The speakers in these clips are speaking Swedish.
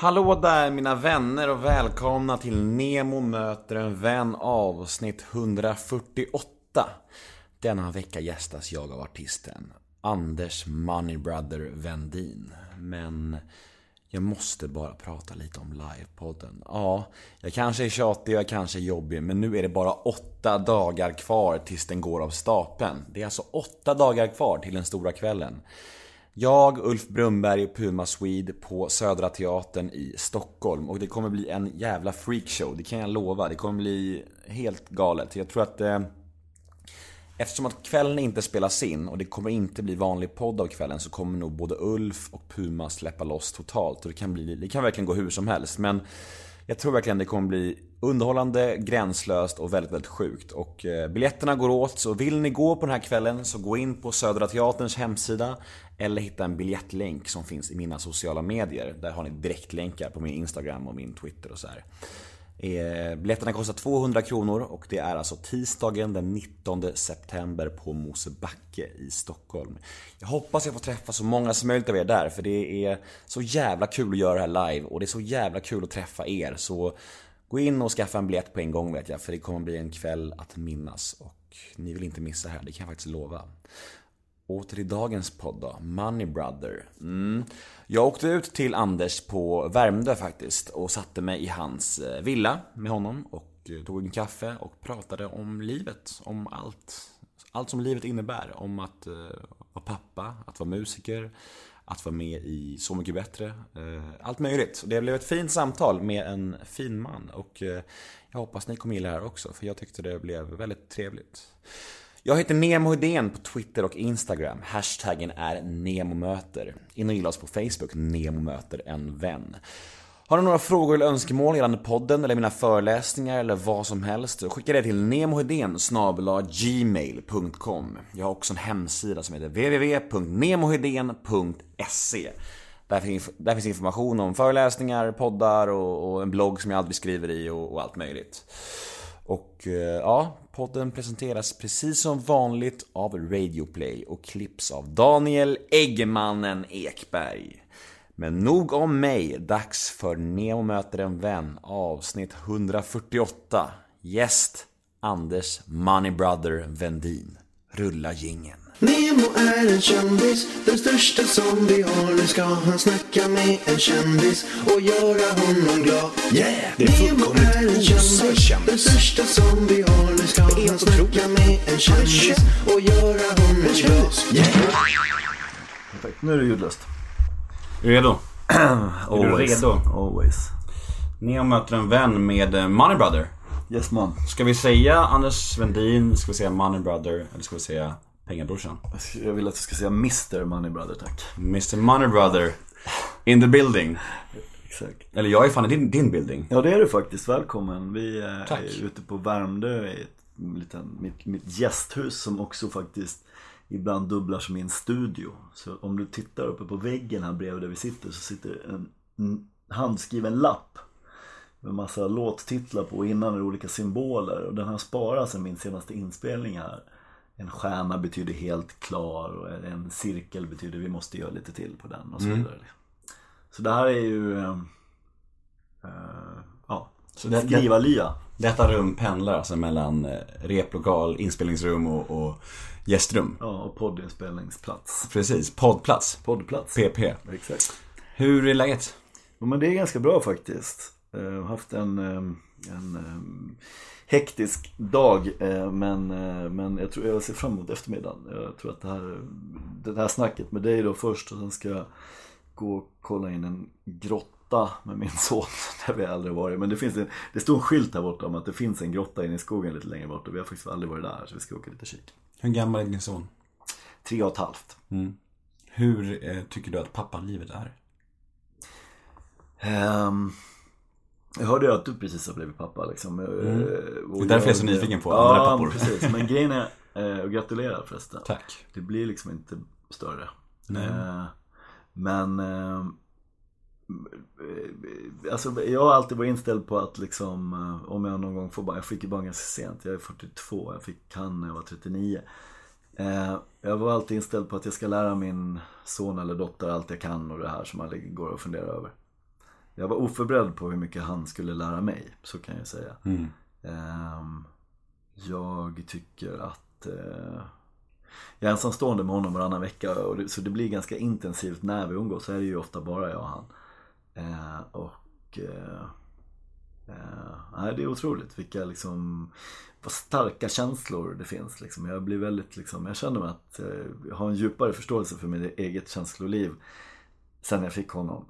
Hallå där mina vänner och välkomna till Nemo möter en vän avsnitt 148. Denna vecka gästas jag av artisten Anders Moneybrother Vendin. Men jag måste bara prata lite om livepodden. Ja, jag kanske är tjatig och jag kanske är jobbig, men nu är det bara åtta dagar kvar tills den går av stapeln. Det är alltså åtta dagar kvar till den stora kvällen. Jag, Ulf Brumberg och Puma Swede på Södra Teatern i Stockholm. Och det kommer bli en jävla freakshow, det kan jag lova. Det kommer bli helt galet. Jag tror att... Eh, eftersom att kvällen inte spelas in och det kommer inte bli vanlig podd av kvällen så kommer nog både Ulf och Puma släppa loss totalt. Och det kan, bli, det kan verkligen gå hur som helst. Men jag tror verkligen det kommer bli underhållande, gränslöst och väldigt, väldigt sjukt. Och eh, biljetterna går åt, så vill ni gå på den här kvällen så gå in på Södra Teaterns hemsida eller hitta en biljettlänk som finns i mina sociala medier. Där har ni direktlänkar på min Instagram och min Twitter och så här. Eh, biljetterna kostar 200 kronor och det är alltså tisdagen den 19 september på Mosebacke i Stockholm. Jag hoppas jag får träffa så många som möjligt av er där för det är så jävla kul att göra det här live och det är så jävla kul att träffa er. Så gå in och skaffa en biljett på en gång vet jag för det kommer bli en kväll att minnas och ni vill inte missa det här, det kan jag faktiskt lova. Åter till dagens podd då, Money Brother. Mm. Jag åkte ut till Anders på Värmdö faktiskt och satte mig i hans eh, villa med honom och eh, tog en kaffe och pratade om livet, om allt. Allt som livet innebär. Om att eh, vara pappa, att vara musiker, att vara med i Så Mycket Bättre. Allt möjligt. Det blev ett fint samtal med en fin man och jag hoppas ni kommer gilla det här också för jag tyckte det blev väldigt trevligt. Jag heter Nemo Hedén på Twitter och Instagram. Hashtaggen är NEMOMÖTER. In och gilla oss på Facebook, NEMOMÖTER en vän. Har du några frågor eller önskemål gällande podden eller mina föreläsningar eller vad som helst, skicka det till nemohedén gmail.com. Jag har också en hemsida som heter www.nemohedén.se. Där finns, där finns information om föreläsningar, poddar och, och en blogg som jag aldrig skriver i och, och allt möjligt. Och eh, ja, podden presenteras precis som vanligt av Radioplay och klipps av Daniel Eggemannen Ekberg. Men nog om mig, dags för Nemo möter en vän avsnitt 148. Gäst Anders Moneybrother Vendin. Rulla gingen. Nemo är en kändis, den största som vi har. Nu ska han snacka med en kändis och göra honom glad. Yeah! Det är Nemo är en kändis, den största som vi har. Nu ska han snacka med en kändis och göra honom glad. Yeah! Perfekt, nu är det ljudlöst. Redo? Always. redo? Always. Neo möter en vän med eh, Moneybrother. Yes man. Ska vi säga Anders Vendin, ska vi säga Moneybrother eller ska vi säga Pengabrorsan? Jag vill att du ska säga Mr Moneybrother tack. Mr Moneybrother in the building. Exakt. Eller jag är fan i din, din building. Ja det är du faktiskt, välkommen. Vi eh, Tack. är ute på Värmdö i ett liten, mitt, mitt gästhus som också faktiskt ibland dubblar som min studio. Så om du tittar uppe på väggen här bredvid där vi sitter så sitter en, en handskriven lapp med massa låttitlar på och innan är det olika symboler och den har jag sparat sedan min senaste inspelning här. En stjärna betyder helt klar och en cirkel betyder vi måste göra lite till på den och så vidare. Så det här är ju eh, ja, Så det, skrivarlya. detta rum pendlar alltså mellan eh, replokal, inspelningsrum och, och gästrum. Ja, och poddinspelningsplats. Precis, poddplats. Poddplats. PP. Exakt. Hur är läget? Ja, men det är ganska bra faktiskt. Jag har haft en, en hektisk dag eh, men, eh, men jag tror jag ser fram emot eftermiddagen. Jag tror att det här, det här snacket med dig då först och sen ska jag gå och kolla in en grotta med min son där vi aldrig varit. Men det finns en, det står en skylt här borta om att det finns en grotta inne i skogen lite längre bort och vi har faktiskt aldrig varit där så vi ska åka dit och kika. Hur gammal är din son? Tre och ett halvt. Hur eh, tycker du att pappalivet är? Ehm, jag hörde ju att du precis har blivit pappa liksom. Det är därför jag är så nyfiken på andra ja, pappor. precis. Men grejen är, eh, och gratulerar förresten. Tack. Det blir liksom inte större. Eh, men eh, Alltså jag har alltid varit inställd på att liksom eh, om jag någon gång får barn, jag fick ju barn ganska sent, jag är 42, jag fick han när jag var 39. Eh, jag var alltid inställd på att jag ska lära min son eller dotter allt jag kan och det här som man går och funderar över. Jag var oförberedd på hur mycket han skulle lära mig, så kan jag säga. Mm. Ehm, jag tycker att eh, jag är ensamstående med honom varannan vecka och det, så det blir ganska intensivt när vi umgås. Så är det ju ofta bara jag och han. Eh, och eh, eh, nej, det är otroligt vilka liksom vad starka känslor det finns. Liksom. Jag blir väldigt liksom, jag känner mig att jag har en djupare förståelse för mitt eget känsloliv sen jag fick honom.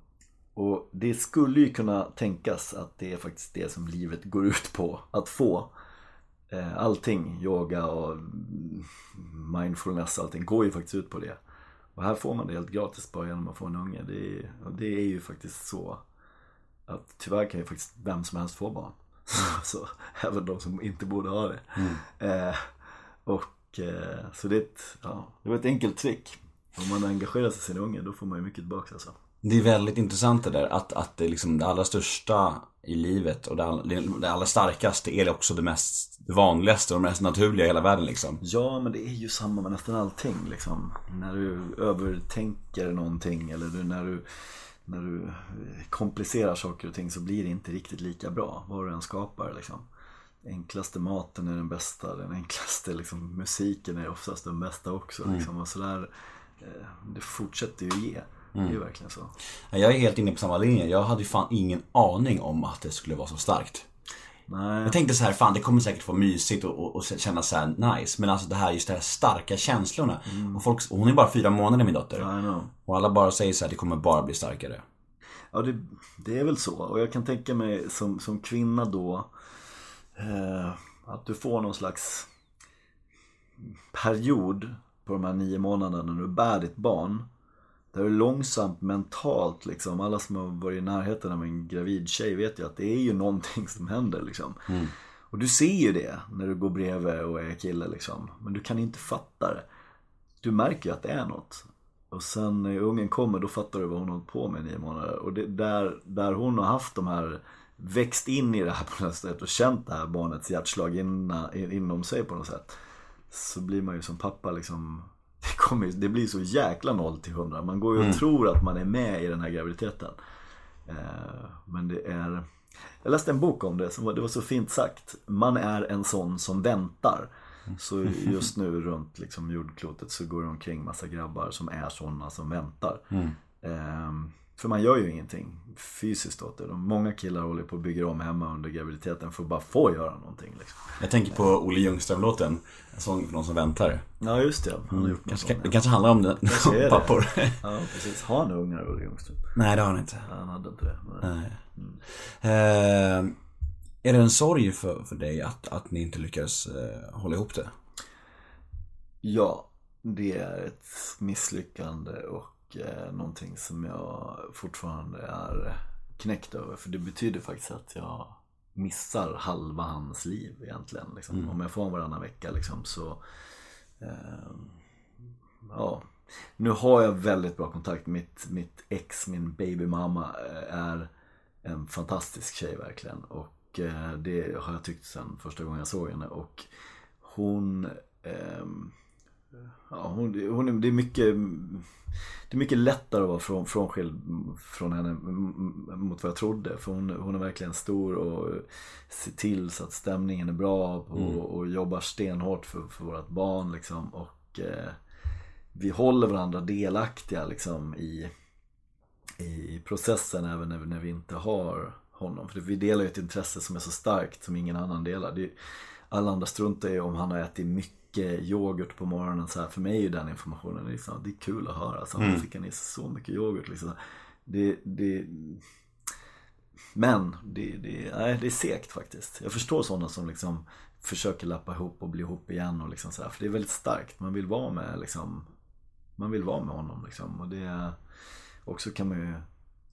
Och det skulle ju kunna tänkas att det är faktiskt det som livet går ut på, att få. Eh, Allting, yoga och mindfulness, allting går ju faktiskt ut på det. Och här får man det helt gratis bara genom att få en unge. Det är, och det är ju faktiskt så att tyvärr kan ju faktiskt vem som helst få barn. så, även de som inte borde ha det. Eh, och eh, så det är ett, ja, det var ett enkelt trick. Om man engagerar sig i sin unge då får man ju mycket tillbaka alltså. Det är väldigt intressant det där att, att det, liksom, det allra största i livet och det, all, det, allra starkaste är också det mest det vanligaste och det mest naturliga i hela världen liksom. Ja, men det är ju samma med nästan allting liksom. När du övertänker någonting eller du, när du när du komplicerar saker och ting så blir det inte riktigt lika bra vad du än skapar liksom. Enklaste maten är den bästa, den enklaste liksom, musiken är oftast den bästa också. Liksom. Och sådär, eh, det fortsätter ju ge. Det är ju verkligen så. Jag är helt inne på samma linje. Jag hade ju fan ingen aning om att det skulle vara så starkt. Nej, Jag tänkte så här, fan det kommer säkert vara mysigt och, och, och kännas så här nice. Men alltså det här, just det här starka känslorna. Och folk, och hon är bara fyra månader min dotter. Och alla bara säger så här, det kommer bara bli starkare. Ja, det, det är väl så. Och jag kan tänka mig som, som kvinna då eh, att du får någon slags period på de här nio månaderna när du bär ditt barn. Där du långsamt mentalt liksom, alla som har varit i närheten av en gravid tjej vet ju att det är ju någonting som händer liksom. Och du ser ju det när du går bredvid och är kille liksom. Men du kan inte fatta det. Du märker ju att det är något. Och sen när ungen kommer då fattar du vad hon har hållit på med i nio månader. Och det, där, där hon har haft de här, växt in i det här på något sätt och känt det här barnets hjärtslag inna, in, inom sig på något sätt. Så blir man ju som pappa liksom, det, kommer, det blir så jäkla noll till hundra. Man går ju och tror att man är med i den här graviditeten. Eh, men det är, jag läste en bok om det, som var, det var så fint sagt. Man är en sån som väntar. Så just nu runt liksom jordklotet så går det omkring massa grabbar som är såna som väntar. Ehm, för man gör ju ingenting fysiskt åt det. De- Många killar håller på att bygga om hemma under graviditeten för att bara få göra någonting. Liksom. Jag tänker på Olle Ljungström-låten. En sång för någon som väntar. Ja just det, han har gjort Kanske, det kanske handlar om är det. pappor. Ja precis, har han ungar Olle Ljungström? Nej det har han inte. Ja, Han hade inte det. Men... Nej. Eh, är det en sorg för, för dig att, att ni inte lyckades eh, hålla ihop det? Ja, det är ett misslyckande och eh, någonting som jag fortfarande är knäckt över. För det betyder faktiskt att jag missar halva hans liv egentligen. Liksom. Om jag får honom varannan vecka liksom, så... Eh, ja. Nu har jag väldigt bra kontakt. Mitt, mitt ex, min babymamma, eh, är en fantastisk tjej verkligen. Och eh, det har jag tyckt sen första gången jag såg henne. Och hon... ehm, Ja, hon, hon, det, är mycket, det är mycket lättare att vara från, frånskild från henne mot vad jag trodde. För hon, hon är verkligen stor och ser till så att stämningen är bra och, och jobbar stenhårt för, för vårt barn. Liksom. Och eh, vi håller varandra delaktiga liksom, i, i processen även när, när vi inte har honom. För vi delar ju ett intresse som är så starkt som ingen annan delar. Det är, alla andra struntar ju om han har ätit mycket yoghurt på morgonen. Så här, för mig är ju den informationen liksom, det är kul att höra. Så han fick han i sig så mycket yoghurt. Liksom. Det, det, men det, det, nej, det är segt faktiskt. Jag förstår sådana som liksom försöker lappa ihop och bli ihop igen. Och liksom så här, för det är väldigt starkt. Man vill vara med, liksom, man vill vara med honom. Liksom. Och det, också kan man ju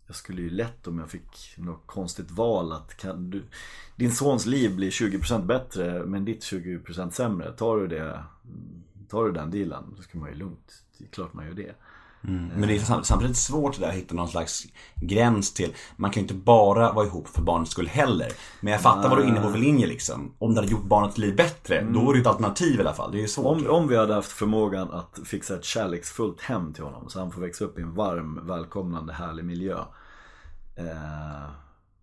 jag skulle ju lätt om jag fick något konstigt val att kan du, din sons liv blir 20% bättre men ditt 20% sämre. Tar du det, tar du den dealen då ska man ju lugnt. Det är klart man gör det. Men det är sam- samtidigt svårt där att hitta någon slags gräns till Man kan ju inte bara vara ihop för barnets skull heller. Men jag fattar vad du är inne på för linje liksom. Om det hade gjort barnets liv bättre, då är det ett alternativ i alla fall. Det är ju svårt. Om, om vi hade haft förmågan att fixa ett kärleksfullt hem till honom så han får växa upp i en varm, välkomnande, härlig miljö. eh,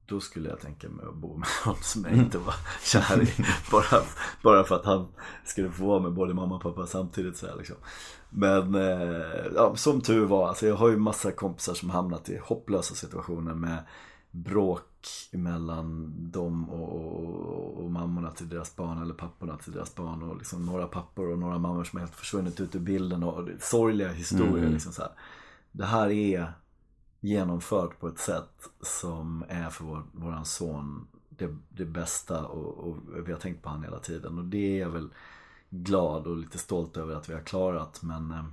då skulle jag tänka mig att bo med någon som jag inte var kär i. Bara, bara för att han skulle få vara med både mamma och pappa samtidigt. Så här, liksom. Men eh, ja, som tur var, alltså jag har ju massa kompisar som hamnat i hopplösa situationer med bråk mellan dem och, och, och mammorna till deras barn eller papporna till deras barn och liksom några pappor och några mammor som helt försvunnit ut ur bilden och sorgliga historier. Mm. Liksom så här. Det här är genomfört på ett sätt som är för vår, våran son det, det bästa och, och vi har tänkt på han hela tiden och det är jag väl glad och lite stolt över att vi har klarat men eh,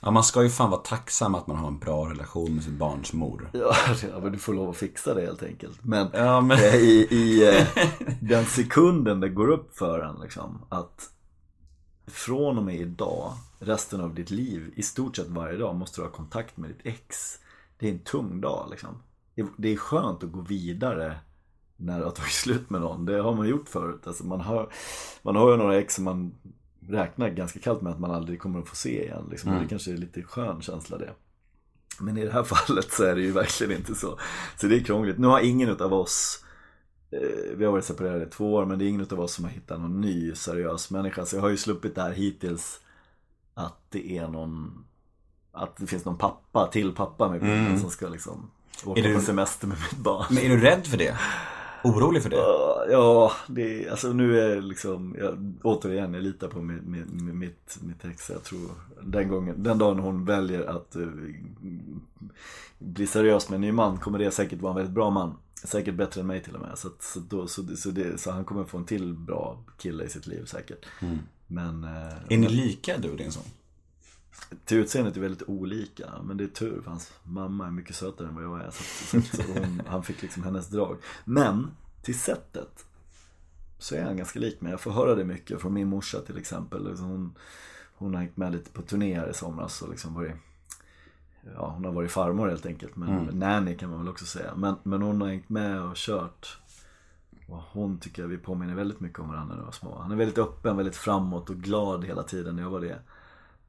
Ja, man ska ju fan vara tacksam att man har en bra relation med sitt barns mor. Ja, ja, men du får lov att fixa det helt enkelt. Men, Ja, men- i, i eh, den sekunden det går upp för en liksom, att från och med idag, resten av ditt liv, i stort sett varje dag måste du ha kontakt med ditt ex. Det är en tung dag liksom. Det- är skönt att gå vidare när det har tagit slut med någon. Det har man gjort förut. Alltså man, har, man har ju några ex som man räknar ganska kallt med att man aldrig kommer att få se igen. Liksom. Och det kanske är lite skön känsla det. Men i det här fallet så är det ju verkligen inte så. Så det är krångligt. Nu har ingen utav oss eh, Vi har varit separerade i två år men det är ingen utav oss som har hittat någon ny seriös människa. Så jag har ju sluppit det här hittills Att det är någon Att det finns någon pappa till pappa med bilden som ska liksom Åka Är du- på semester med mitt barn. Men är du rädd för det? Orolig för det? Ja, Ja, det, alltså nu är liksom, jag, återigen, jag litar på mitt, mitt, mitt, mitt ex. Jag tror den gången, den dagen hon väljer att uh, bli seriös med en ny man kommer det säkert vara en väldigt bra man. Säkert bättre än mig till och med. Så, att, så, då, så, så, det, så han kommer få en till bra kille i sitt liv säkert. Men eh, Är ni lika du och din son? Till utseendet är väldigt olika. Men det är tur för hans mamma är mycket sötare än vad jag är. Så, så, så hon, han fick liksom hennes drag. Men till sättet så är han ganska lik mig. Jag får höra det mycket från min morsa till exempel. Liksom hon, hon har hängt med lite på turnéer i somras och liksom varit Ja, hon har varit farmor helt enkelt. Men nanny kan man väl också säga. Men, men hon har hängt med och kört. Och hon tycker jag vi påminner väldigt mycket om varandra när vi var små. Han är väldigt öppen, väldigt framåt och glad hela tiden. Jag var det.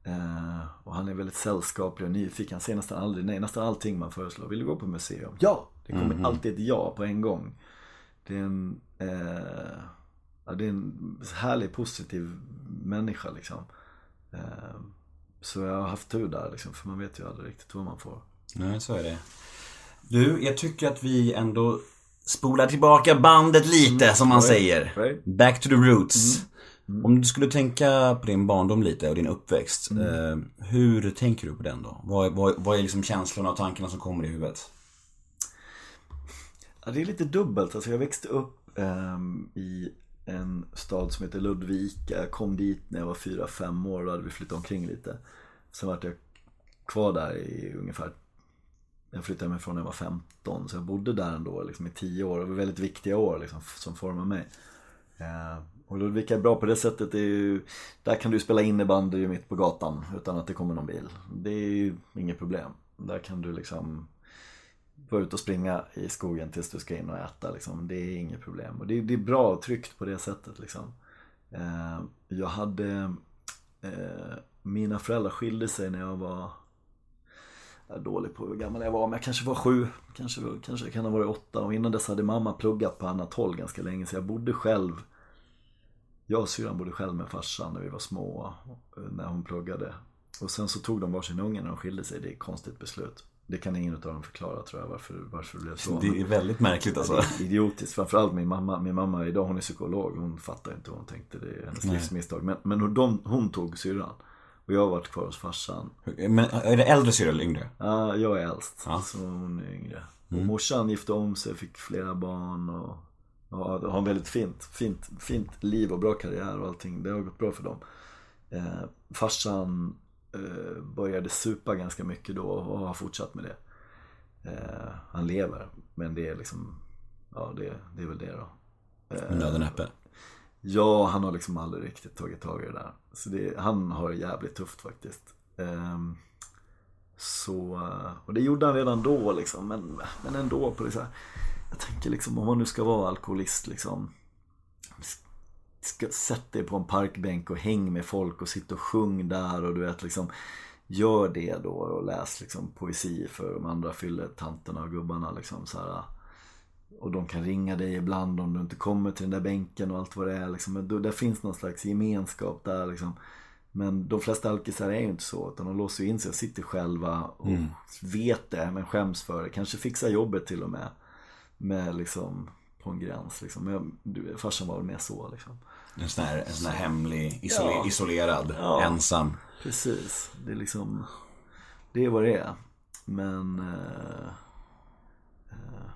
Eh, och han är väldigt sällskaplig och nyfiken. Han säger nästan aldrig nej. Nästan allting man föreslår. Vill du gå på museum? Ja! Det kommer alltid ett ja på en gång. Det är en, eh, ja, det är en härlig, positiv människa liksom. Eh, så jag har haft tur där liksom. För man vet ju aldrig riktigt vad man får. Nej, så är det. Du, jag tycker att vi ändå spolar tillbaka bandet lite, som man right, säger. right. Back to the roots. Om du skulle tänka på din barndom lite och din uppväxt. Eh, hur tänker du på den då? Vad, vad, vad är liksom känslorna och tankarna som kommer i huvudet? Ja, det är lite dubbelt. Alltså jag växte upp ehm, i en stad som heter Ludvika. Jag kom dit när jag var 4-5 år. Då hade vi flyttat omkring lite. Sen var jag kvar där i ungefär jag flyttade hemifrån när jag var 15 så jag bodde där ändå liksom, i 10 år. Det var väldigt viktiga år liksom, som formade mig. Och Ludvika är bra på det sättet. Det är ju, där kan du spela innebandy mitt på gatan utan att det kommer någon bil. Det är ju inget problem. Där kan du liksom vara ute och springa i skogen tills du ska in och äta. Liksom. Det är inget problem. Och det, är- det är bra och tryggt på det sättet. Liksom. Eh, jag hade... Eh, mina föräldrar skilde sig när jag var... Jag är dålig på hur gammal jag var, men jag kanske var sju. Kanske, kanske kan ha varit åtta. Och innan dess hade mamma pluggat på annat håll ganska länge. Så jag bodde själv. Jag och syrran bodde själv med farsan när vi var små. eh, När hon pluggade. Och sen så tog de varsin unge när de skilde sig. Det är ett konstigt beslut. Det kan ingen av dem förklara tror jag varför, varför det blev så. Det är väldigt märkligt alltså. Det är idiotiskt. Framförallt min mamma. Min mamma idag, hon är psykolog. Hon fattar inte vad hon tänkte. Det är hennes livsmisstag. Men, men hon, de, hon tog syrran. Och jag har varit kvar hos farsan. Men är det äldre syrra eller yngre? Ja, jag är äldst. Ja. Så hon är yngre. Och morsan gifte om sig, fick flera barn och ja, har en väldigt fint, fint, fint liv och bra karriär och allting. Det har gått bra för dem. Eh, farsan eh, började supa ganska mycket då och har fortsatt med det. Eh, han lever, men det är liksom, ja det, det är väl det då. Med nöden näppe. Ja, han har liksom aldrig riktigt tagit tag i det där. Så det, han har det jävligt tufft faktiskt. Ehm, så, eh, och det gjorde han redan då liksom. Men, men ändå på det så här. Jag tänker liksom om man nu ska vara alkoholist liksom. Ska, sätt dig på en parkbänk och häng med folk och sitt och sjung där och du vet liksom. gör det då och läs liksom poesi för de andra fylletanterna och gubbarna liksom så här. Och de kan ringa dig ibland om du inte kommer till den där bänken och allt vad det är liksom. Men där finns någon slags gemenskap där liksom. Men de flesta alkisar är ju inte så utan de låser in sig och sitter själva och vet det men skäms för det. Kanske fixar jobbet till och med. Med liksom på en gräns liksom. Men jag, du, farsan var väl mer så liksom. En sån här, en sån här hemlig, isole, Ja. isolerad, Ja. ensam. Precis. Det är liksom Det är vad det är. Men eh, eh,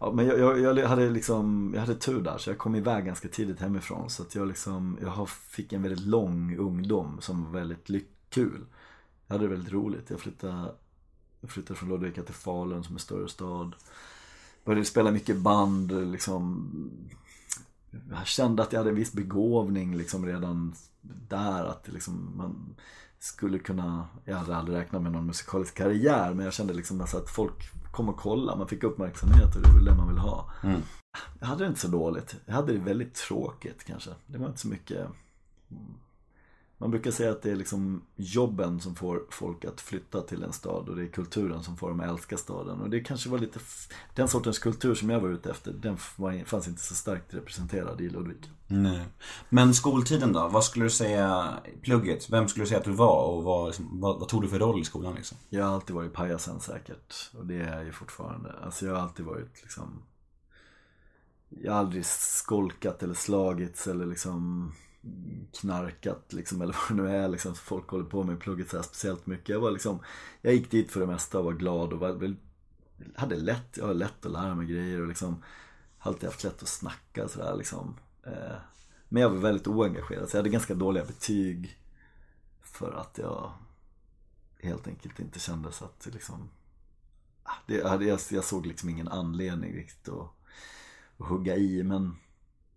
Ja men jag, jag, jag hade liksom Jag hade tur där så jag kom iväg ganska tidigt hemifrån så att jag liksom Jag har- fick en väldigt lång ungdom som var väldigt kul Jag hade det väldigt roligt. Jag flyttade Jag flyttade från Ludvika till Falun som är större stad Började spela mycket band liksom jag kände att jag hade en viss begåvning liksom redan där. Att liksom, man skulle kunna, jag hade aldrig räknat med någon musikalisk karriär men jag kände liksom alltså att folk kom och kolla, man fick uppmärksamhet och det är väl det man vill ha. Mm. Jag hade det inte så dåligt. Jag hade det väldigt tråkigt kanske. Det var inte så mycket man brukar säga att det är liksom jobben som får folk att flytta till en stad och det är kulturen som får dem att älska staden. Och det kanske var lite, den sortens kultur som jag var ute efter, den fanns inte så starkt representerad i Ludvika. Nej. Men skoltiden då? Vad skulle du säga, plugget, vem skulle du säga att du var och vad, liksom, vad, vad tog du för roll i skolan liksom? Jag har alltid varit pajasen säkert och det är jag ju fortfarande. Alltså jag har alltid varit liksom Jag har aldrig skolkat eller slagits eller liksom knarkat liksom eller vad det nu är liksom. Folk håller på med plugget så här speciellt mycket. Jag var liksom Jag gick dit för det mesta och var glad och var, hade lätt, jag har lätt att lära mig grejer och liksom har alltid haft lätt att snacka sådär liksom. Eh, men jag var väldigt oengagerad så jag hade ganska dåliga betyg för att jag helt enkelt inte kändes att liksom ah, det, jag, jag, jag såg liksom ingen anledning riktigt att, att hugga i men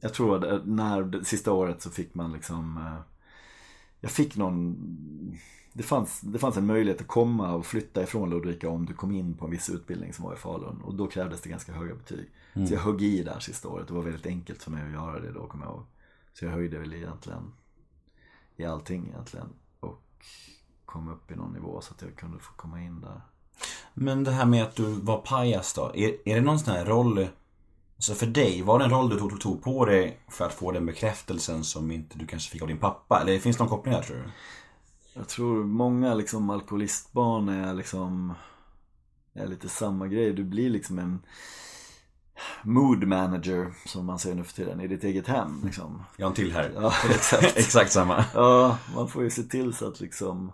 jag tror att när det sista året så fick man liksom eh, Jag fick någon det fanns, det fanns en möjlighet att komma och flytta ifrån Ludvika om du kom in på en viss utbildning som var i Falun och då krävdes det ganska höga betyg. Så jag högg i där sista året, det var väldigt enkelt för mig att göra det då kommer jag ihåg. Så jag höjde väl egentligen i allting egentligen och kom upp i någon nivå så att jag kunde få komma in där. Men det här med att du var pajas då, är, är det någon sån här roll Alltså för dig, var det en roll du tog, tog på dig för att få den bekräftelsen som inte du kanske fick av din pappa? Eller finns det någon koppling där tror du? Jag tror många liksom alkoholistbarn är liksom är lite samma grej. Du blir liksom en mood manager som man säger nu för tiden i ditt eget hem liksom. Jag har en till här. Ja, exakt. Exakt samma. Ja, man får ju se till så att liksom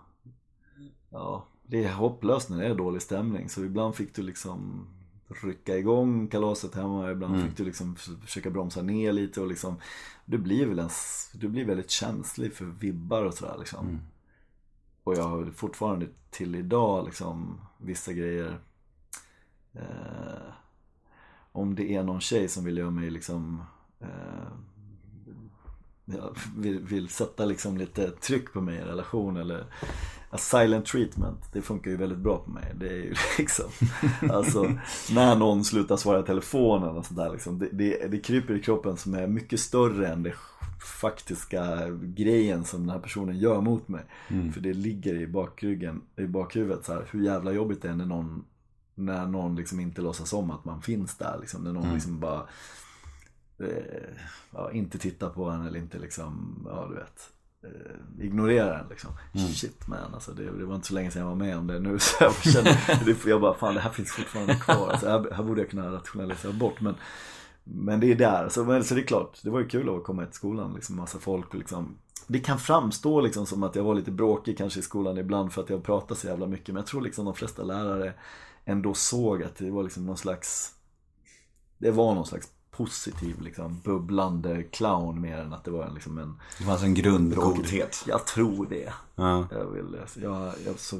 Ja, det är hopplöst när det är dålig stämning så ibland fick du liksom rycka igång kalaset hemma, ibland fick du liksom försöka bromsa ner lite och liksom Du blir väl en, du blir väldigt känslig för vibbar och sådär liksom. Och jag har fortfarande till idag liksom vissa grejer eh, Om det är någon tjej som vill göra mig liksom eh, vill, vill sätta liksom lite tryck på mig i relation eller a silent treatment, det funkar ju väldigt bra på mig. Det är ju liksom, alltså när någon slutar svara i telefonen och sådär liksom, det, det, det kryper i kroppen som är mycket större än det faktiska grejen som den här personen gör mot mig. För det ligger i bakryggen, i bakhuvudet så här, hur jävla jobbigt det är när någon när någon liksom inte låtsas om att man finns där liksom, när någon liksom bara eh, ja, inte tittar på en eller inte liksom, ja du vet ignorera en liksom. Shit man, alltså det, det var inte så länge sedan jag var med om det nu så jag kände, det, jag bara fan det här finns fortfarande kvar. Alltså, här, här borde jag kunna rationalisera bort men men det är där, så, men, så det är klart, det var ju kul att komma till skolan, liksom massa folk och liksom Det kan framstå liksom som att jag var lite bråkig kanske i skolan ibland för att jag pratade så jävla mycket Men jag tror liksom de flesta lärare ändå såg att det var liksom någon slags Det var någon slags positiv liksom bubblande clown mer än att det var en, liksom en Det fanns en grundgodhet. Jag tror det Ja. Jag vill, jag, jag, så,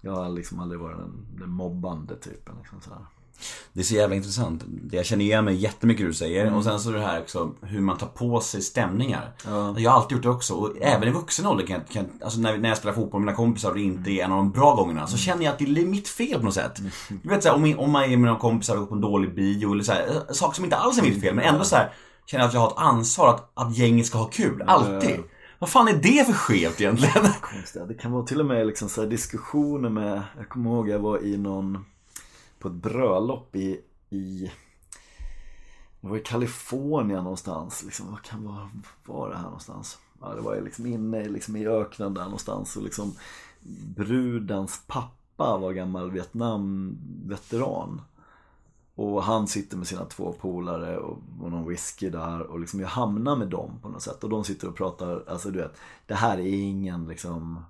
jag har liksom aldrig varit den, den mobbande typen liksom sådär. Det är så jävla intressant. Jag känner igen mig jättemycket du säger. Och sen så det här också hur man tar på sig stämningar. Jag har alltid gjort det också. Och även i vuxen ålder kan, kan alltså när, när jag spelar fotboll med mina kompisar och det inte är en av de bra gångerna. Så känner jag att det är mitt fel på något sätt. Du vet så här, om, om man är med några kompisar och går på en dålig bio eller så här, eh, saker som inte alls är mitt fel. Men ändå så här känner jag att jag har ett ansvar att, att gänget ska ha kul. Alltid. Vad fan är det för skevt egentligen? Det kan vara till och med liksom så diskussioner med, jag kommer ihåg jag var i någon, på ett bröllop i, i det var i Kalifornien någonstans, liksom, vad kan vara, var det här någonstans? Ja, det var liksom inne liksom i öknen där någonstans och liksom brudens pappa var gammal Vietnamveteran. Och han sitter med sina två polare och, och någon whisky där och liksom jag hamnar med dem på något sätt. Och de sitter och pratar, alltså du vet, det här är ingen liksom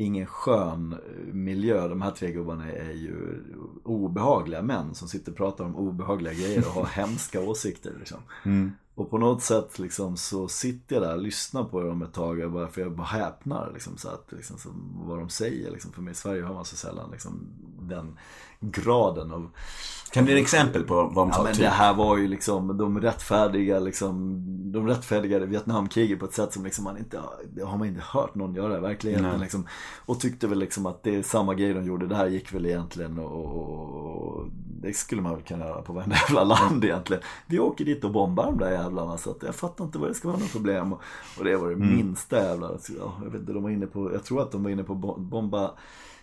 Ingen skön miljö. De här tre gubbarna är ju obehagliga män som sitter och pratar om obehagliga grejer och har hemska åsikter. Liksom. Och på något sätt liksom, så sitter jag där och lyssnar på dem ett tag och bara, för jag bara häpnar. Liksom, så att, liksom, så, vad de säger. Liksom. För mig i Sverige har man så sällan liksom, den graden av Kan du ge exempel på vad de Ja sa? men typ? det här var ju liksom, de rättfärdiga liksom, de rättfärdigade Vietnamkriget på ett sätt som liksom man inte, det har man inte hört någon göra i verkligheten liksom. Och tyckte väl liksom att det är samma grej de gjorde, det här gick väl egentligen och, och det skulle man väl kunna göra på varenda jävla land egentligen. Vi åker dit och bombar de där jävlarna så att jag fattar inte vad det ska vara något problem. Och, och det var det minsta jävla, ja, jag vet inte, de var inne på, jag tror att de var inne på bo- bomba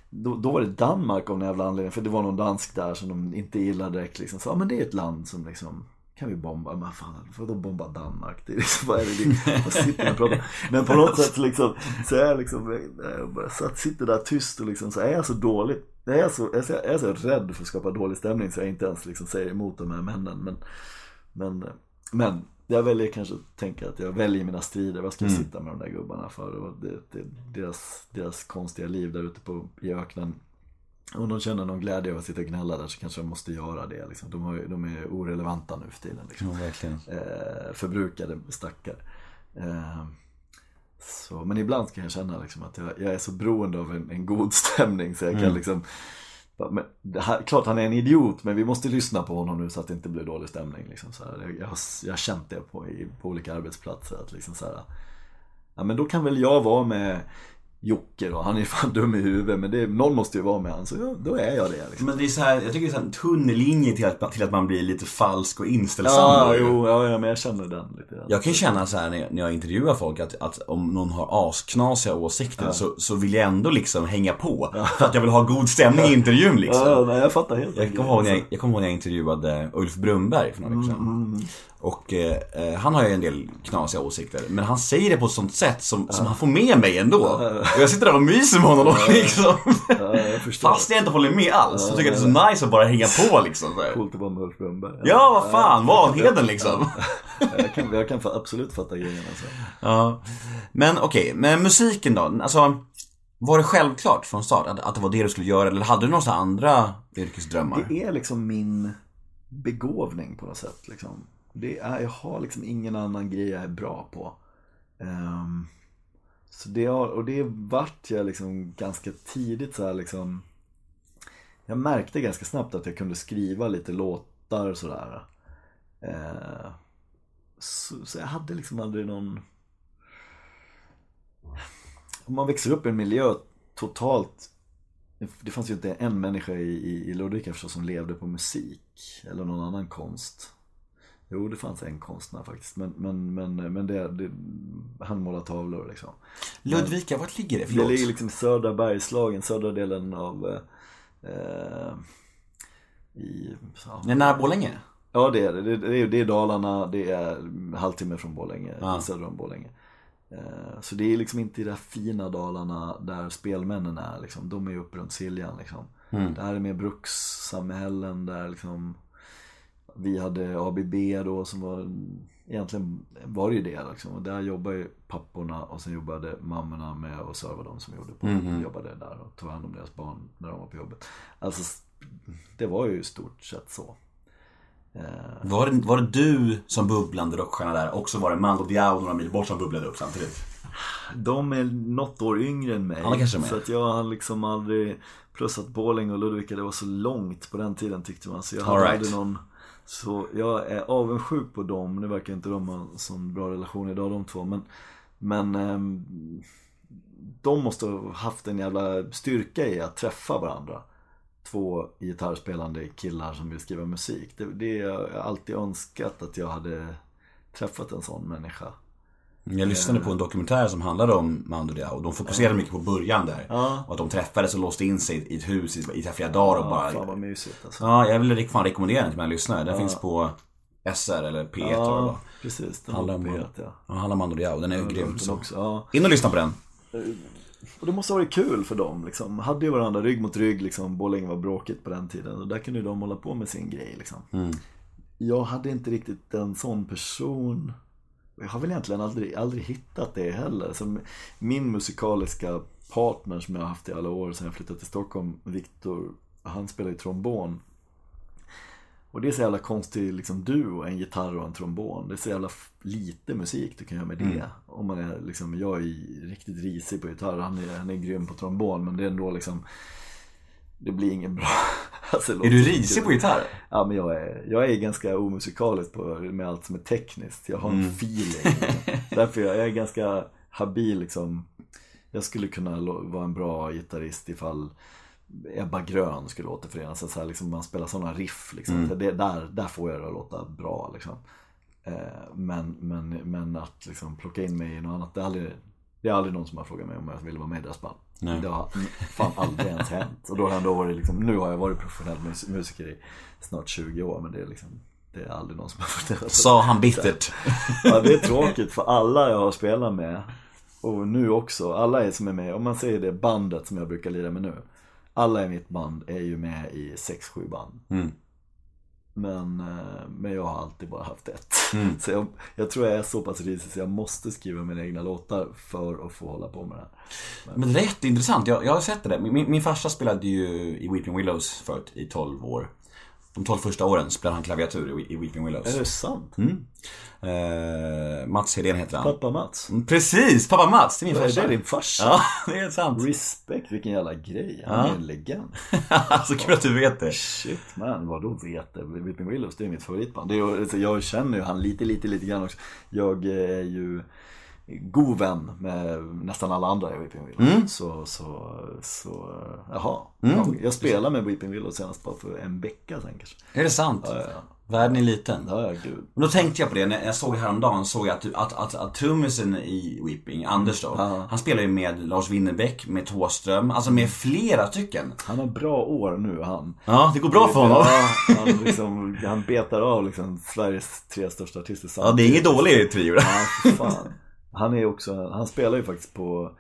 då, då var det Danmark av någon jävla anledning, för det var någon dansk där som de inte gillade direkt liksom. Så, ja men det är ett land som liksom kan vi bomba? Men fan, får bomba Danmark? Det är liksom, vad är det? det vad sitter jag och pratar? Men på något sätt liksom, så är jag liksom, jag bara satt, sitter där tyst och liksom, så är jag så dåligt jag är, så, jag är så- jag är så rädd för att skapa dålig stämning så jag inte ens liksom säger emot de här männen. Men, men, men jag väljer kanske att tänka att jag väljer mina strider. Vad ska jag sitta med de där gubbarna för? Och det, det, deras, deras konstiga liv där ute på, i öknen. Om de känner någon glädje av att sitta och gnälla där så kanske de måste göra det. Liksom. De, har, de är orelevanta nu för tiden. Liksom. Ja. Eh, förbrukade stackare. Eh, så, men ibland kan jag känna liksom att jag, jag är så beroende av en, en god stämning så jag kan liksom men det här, Klart han är en idiot men vi måste lyssna på honom nu så att det inte blir dålig stämning. Liksom, så här. Jag, jag, har, jag har känt det på, på olika arbetsplatser. Att liksom, så här, ja, men då kan väl jag vara med Jocke då, han är fan dum i huvudet men det, någon måste ju vara med han så ja, då är jag det. Liksom. Men det är så här, jag tycker det är så en tunn linje till att, till att man blir lite falsk och inställsam. Ja, då ju. jo, ja, ja, men jag känner den lite. grann. Jag kan ju känna så här när jag, intervjuar folk att, att om någon har asknasiga åsikter så, så vill jag ändå liksom hänga på. För att jag vill ha god stämning i intervjun liksom. Ja, nej, jag fattar helt Jag kommer ihåg när jag, jag, kommer ihåg när jag intervjuade Ulf Brunberg för några veckor sedan. Och eh, eh, han har ju en del knasiga åsikter. Men han säger det på ett sånt sätt som, som han får med mig ändå. Och jag sitter där och myser med honom liksom. Ja, jag. Fast jag inte håller med alls. Så tycker jag det är så nice att bara hänga på liksom. Coolt att vara med Ulf Brunnberg. Ja, vad fan. Vanheden liksom. Jag kan, jag kan absolut fatta grejen alltså. Ja. Men okej, men musiken då? Alltså, var det självklart från start att, att det var det du skulle göra? Eller hade du några andra yrkesdrömmar? Det är liksom min begåvning på något sätt. Liksom. Det är, jag har liksom ingen annan grej jag är bra på. Um, så det har, och det vart jag liksom ganska tidigt så här liksom. Jag märkte ganska snabbt att jag kunde skriva lite låtar och sådär. uh, så, så jag hade liksom aldrig någon Om man växer upp i en miljö totalt Det fanns ju inte en människa i, i, i Ludvika förstås som levde på musik Eller någon annan konst Jo det fanns en konstnär faktiskt men, men, men, men det, det, han målar tavlor liksom Ludvika, vart ligger det? Det Förlåt. ligger liksom i södra Bergslagen, södra delen av eh, eh, i, ja, Nej, nära Borlänge? Ja det är det. Det, det, är, det är Dalarna, det är halvtimme från Borlänge, Ja. söder om Borlänge. Eh, Så det är liksom inte i det här fina Dalarna där spelmännen är liksom. De är ju uppe runt Siljan liksom. Det här är mer brukssamhällen där liksom Vi hade ABB då som var Egentligen var det ju det liksom. Och där jobbade ju papporna och sen jobbade mammorna med att serva dem som gjorde på, jobbade där och tog hand om deras barn när de var på jobbet. Alltså det var ju i stort sett så. Eh, Var det, var det du som bubblande rockstjärna där och så var det Mando Diao några mil bort som bubblade upp samtidigt? De är något år yngre än mig. Ja, de så att jag har liksom aldrig, plus att Borlänge och Ludvika det var så långt på den tiden tyckte man. Så jag hade All right. aldrig någon, så jag är avundsjuk på dem. Nu verkar inte de ha en sån bra relation idag de två. Men, men ehm, de måste ha haft en jävla styrka i att träffa varandra. Två gitarrspelande killar som vill skriva musik. Det, det jag har alltid önskat att jag hade träffat en sån människa. Jag lyssnade på en dokumentär som handlade om Mando Diao och de fokuserade mycket på början där. Ja. Och att de träffades och låste in sig i ett hus i, i flera dagar och Ja, bara... fan vad mysigt alltså. Ja, jag vill fan rekommendera den till mina lyssnare. Den finns på SR eller P1 tror jag. Ja, precis. Den Handlar om på P1, ja. Ja, handlar om Mando Diao. Den är ju har grym. Så. också, ja. In och lyssna på den. Och det måste ha varit kul för dem liksom. Hade ju varandra rygg mot rygg liksom. Borlänge var bråkigt på den tiden. Och där kunde ju de hålla på med sin grej liksom. Jag hade inte riktigt en sån person. Jag har väl egentligen aldrig, aldrig hittat det heller. Så min musikaliska partner som jag har haft i alla år sedan jag flyttade till Stockholm, Viktor, han spelar ju trombon. Och det är så jävla konstig liksom, duo, en gitarr och en trombon. Det är så jävla lite musik du kan göra med det. Om man är liksom, jag är riktigt risig på gitarr, han är, han är grym på trombon men det är ändå liksom det blir ingen bra. Alltså, Är du så risig på gitarr? Ja men jag är, jag är ganska omusikalisk på, med allt som är tekniskt. Jag har en feeling. Därför jag, jag är ganska habil liksom. Jag skulle kunna vara en bra gitarrist ifall Ebba Grön skulle återförenas. Så här, liksom, man spelar sådana riff liksom. Så det, där, där får jag det att låta bra liksom. Eh, men, men, men att liksom plocka in mig i något annat, det är aldrig, det är aldrig någon som har frågat mig om jag vill vara med i deras band. Nej. Det har fan aldrig ens hänt. Och då har jag ändå varit liksom, nu har jag varit professionell mus- musiker i snart 20 år men det är liksom, det är aldrig någon som har fått det. Sa han bittert. Ja, det är tråkigt för alla jag har spelat med och nu också, alla är som är med, om man säger det bandet som jag brukar lira med nu. Alla i mitt band är ju med i 6-7 band. Mm. Men, eh, men jag har alltid bara haft ett. Mm. Så jag, jag tror jag är så pass risig så jag måste skriva mina egna låtar för att få hålla på med det här. Men det är jätteintressant. Jag, jag har sett det där. Min, min, min farsa spelade ju i Weeping Willows förut i 12 år. De 12 första åren spelade han klaviatur i, Weeping Willows. Är det sant? Eh, Mats Hedén heter han. Pappa Mats? Mm, Precis! Pappa Mats, det är min Är farsa. det din farsa? Ja, det är sant. Respect, vilken jävla grej. Han är en legend. alltså kul att du vet det. Shit man, vadå vet det? Whipping Willows, det är mitt favoritband. Det är, jag känner ju han lite, lite, lite grann också. Jag är ju god vän med nästan alla andra i Whipping Willows. Så, så, så, jaha. Ja, jag spelade med Whipping Willows senast bara för en vecka sen kanske. Är det sant? Ja, ja, Världen är liten. ja, ja gud. Men då tänkte jag på det, när jag såg häromdagen såg jag att, att, att, att trummisen i Weeping, Anders då, han spelar ju med Lars Winnerbäck, med Thåström, alltså med flera stycken. Han har bra år nu han. Ja, det går bra för honom. Ja, han, liksom, han betar av liksom Sveriges tre största artister Ja, det är ingen dålig trio. Ja, fan. Han är också, han spelar ju faktiskt på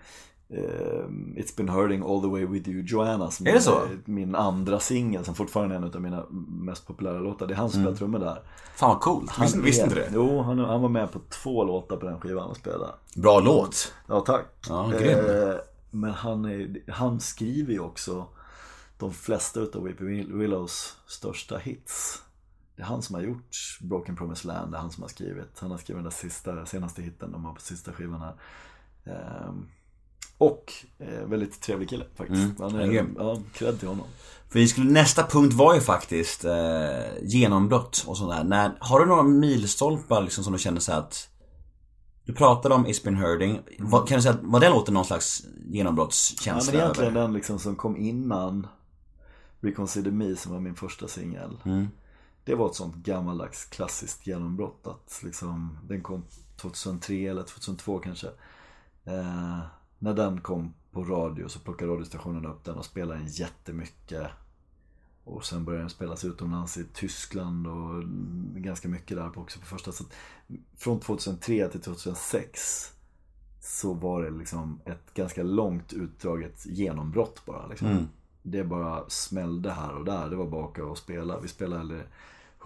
eh, It's been hurting all the way with you Joanna som Är det så? min andra singel som fortfarande är en av mina mest populära låtar. Det är han som spelar trummor där. Fan vad coolt, Han visste, visste inte det? Jo, han, han var med på två låtar på den skivan och spelade. Bra låt. Ja, tack. Ja, grym. Eh, men han, är, han skriver ju också de flesta utav Weeping Willows största hits. Det är han som har gjort Broken Promised Land, det är han som har skrivit. Han har skrivit den där sista, senaste hitten de har på sista skivan här. Ehm, och eh, väldigt trevlig kille faktiskt. Mm, han är grym. ja, cred till honom. För vi skulle, nästa punkt var ju faktiskt eh, genombrott och sådär. När, har du några milstolpar liksom som du känner så att Du pratade om It's been hurting. Vad- Kan du säga var den låten någon slags Ja, genombrottskänsla men egentligen över? den liksom som kom innan Reconsider Me som var min första singel. Mm. Det var ett sånt gammaldags klassiskt genombrott att liksom, den kom 2003 eller 2002 kanske. Eh, när den kom på radio så plockade radiostationen upp den och spelade den jättemycket. Och sen började den spelas utomlands i Tyskland och ganska mycket där på också på första. Så från 2003 till 2006 så var det liksom ett ganska långt utdraget genombrott bara. Liksom. Mm. Det bara smällde här och där. Det var bara att åka och spela. Vi spelade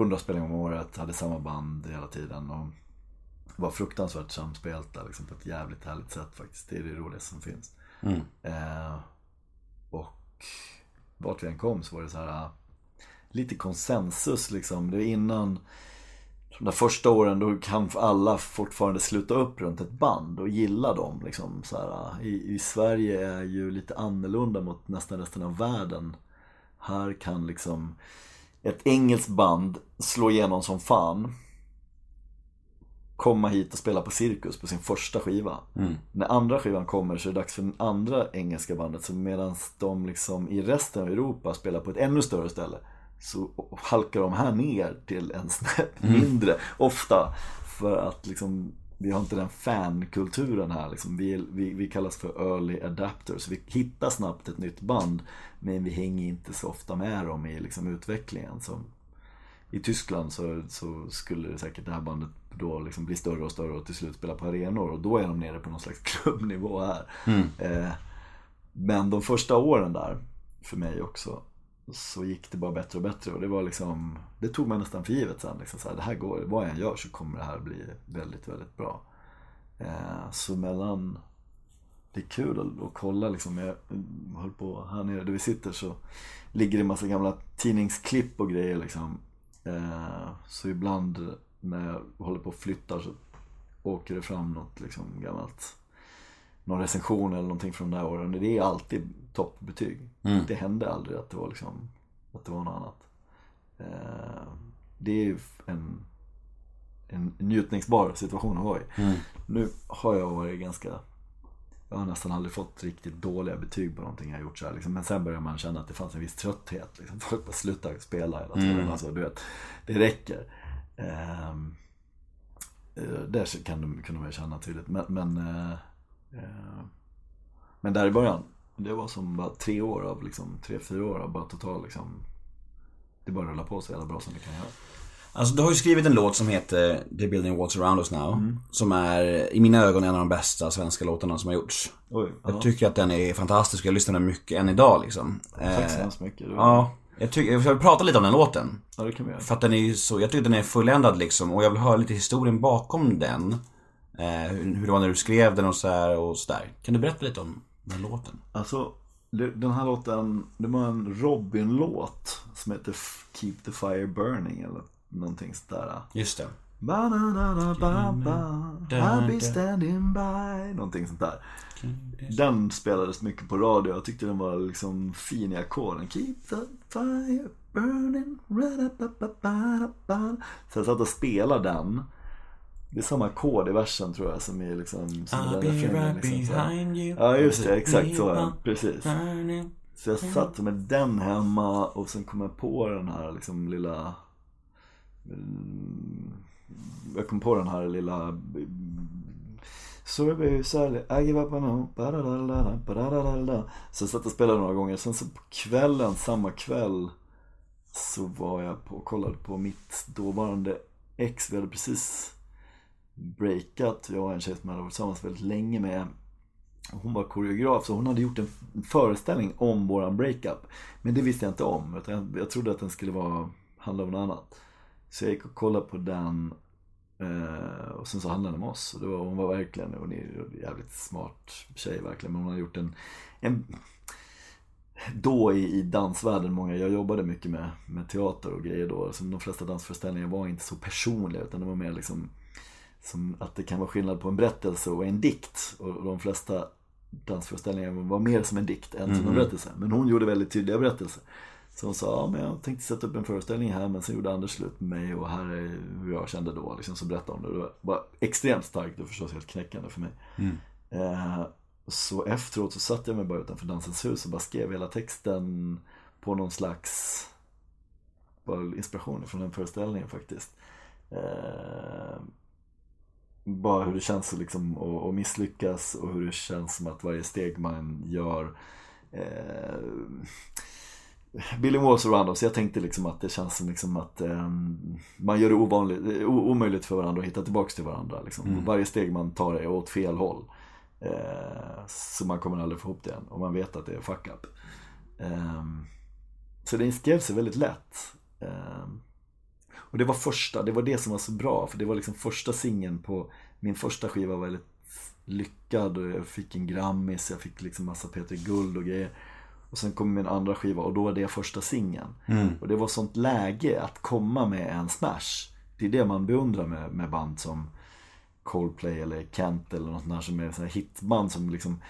100 spelningar om året, hade samma band hela tiden. Och var fruktansvärt samspelt där liksom, på ett jävligt härligt sätt faktiskt. Det är det roligaste som finns. Mm. Eh, och vart vi än kom så var det så här lite konsensus liksom. Det är innan de där första åren då kan alla fortfarande sluta upp runt ett band och gilla dem. Liksom, så här, i, I Sverige är ju lite annorlunda mot nästan resten av världen. Här kan liksom ett engelskt band slå igenom som fan. Komma hit och spela på Cirkus på sin första skiva. Mm. När andra skivan kommer så är det dags för den andra engelska bandet. Så medan de liksom i resten av Europa spelar på ett ännu större ställe. Så halkar de här ner till en snäpp mindre. Ofta. För att liksom vi har inte den fankulturen här liksom. vi, vi, vi kallas för early adapters. Vi hittar snabbt ett nytt band men vi hänger inte så ofta med dem i liksom, utvecklingen. Som I Tyskland så, så skulle det säkert det här bandet då liksom bli större och större och till slut spela på arenor och då är de nere på någon slags klubbnivå här. Eh, men de första åren där, för mig också, så gick det bara bättre och bättre. Och det var liksom Det tog man nästan för givet sen liksom så här, det här går, vad jag än gör så kommer det här bli väldigt, väldigt bra. Eh, Så mellan Det är kul att, att kolla liksom, jag höll på här nere där vi sitter så Ligger det en massa gamla tidningsklipp och grejer liksom. Eh, Så ibland när jag håller på och flyttar så åker det fram något liksom gammalt någon recension eller någonting från de där åren. Det är alltid toppbetyg. Mm. Det hände aldrig att det var liksom, att det var något annat. Eh, det är ju en, en njutningsbar situation att vara i. Mm. Nu har jag varit ganska, jag har nästan aldrig fått riktigt dåliga betyg på någonting jag gjort så här, liksom. Men sen börjar man känna att det fanns en viss trötthet. Liksom. Folk bara slutar spela hela tiden. Mm. Alltså, du vet, det räcker. Ehm, eh, där kan de, kunde man ju känna tydligt. Men, men, eh, eh, men där i början, det var som bara tre år av liksom, tre, fyra år av bara total liksom Det bara rullar på så jävla bra som det kan göra. Alltså du har ju skrivit en låt som heter The Building Walls Around Us Now. Som är i mina ögon en av de bästa svenska låtarna som har gjorts. Oj, ja. Jag tycker att den är fantastisk jag lyssnar på den mycket än idag liksom. Tack så Eh, hemskt mycket. Var- Ja, jag, tycker, jag vill prata lite om den låten. ja, det kan vi göra. För att den är ju så, jag tycker den är fulländad liksom och jag vill höra lite historien bakom den. Eh, hur, det var när du skrev den och så här och sådär. Kan du berätta lite om den låten? Alltså, den här låten, det var en Robin-låt som heter Keep the Fire Burning eller någonting sådär. Just det. Ba-da-da-da-ba-ba, I'll be standing by. Någonting sånt där. Den spelades mycket på radio. Jag tyckte den var liksom fin i ackorden. Keep the fire burning. Så jag satt och spelade den. Det är samma ackord i versen tror jag som är liksom som I'll be right liksom, behind you. Ja just det, exakt så. Precis. Så jag satt med den hemma och sen kom jag på den här liksom lilla mm, Jag kom på den här lilla baby, sorry, I give up on ba-da-da-da-da. Så jag satt och spelade några gånger. Sen så på kvällen, samma kväll Så var jag på och kollade på mitt dåvarande ex. Vi hade precis breakat. Jag och en tjej som jag hade varit tillsammans väldigt länge med. Hon var koreograf så hon hade gjort en föreställning om våran breakup. Men det visste jag inte om. Utan jag, jag trodde att den skulle vara, handla om något annat. Så jag gick och kollade på den. Eh, och sen så handlade den om oss. Och det var, hon var verkligen, hon är en jävligt smart tjej verkligen. Men hon hade gjort en, en då i, i dansvärlden, många, jag jobbade mycket med, med teater och grejer då. Som de flesta dansföreställningar var inte så personliga utan det var mer liksom som att det kan vara skillnad på en berättelse och en dikt. Och de flesta dansföreställningar var mer som en dikt än som en berättelse. Men hon gjorde väldigt tydliga berättelser. Så hon sa, ja men jag tänkte sätta upp en föreställning här men sen gjorde Anders slut med mig och här är hur jag kände då. Liksom, så berättade hon det. Det var, extremt starkt och förstås helt knäckande för mig. Eh, så efteråt så satt jag mig bara utanför Dansens hus och bara skrev hela texten på någon slags bara inspiration från den föreställningen faktiskt. Eh, bara hur det känns att liksom, att, att misslyckas och hur det känns som att varje steg man gör eh, Billy Walls around us, jag tänkte liksom att det känns som liksom att eh, man gör det ovanligt, omöjligt för varandra att hitta tillbaks till varandra. Liksom. Varje steg man tar är åt fel håll. Eh, så man kommer aldrig få ihop det igen och man vet att det är fuck up. Eh, så det skrev sig väldigt lätt. Och det var första, det var det som var så bra för det var liksom första singeln på min första skiva var väldigt lyckad och jag fick en Grammis, jag fick liksom massa Peter Guld och grejer. Och sen kom min andra skiva och då var det första singeln. Och det var sånt läge att komma med en smash. Det är det man beundrar med, med band som Coldplay eller Kent eller något sånt där som är här hitband som liksom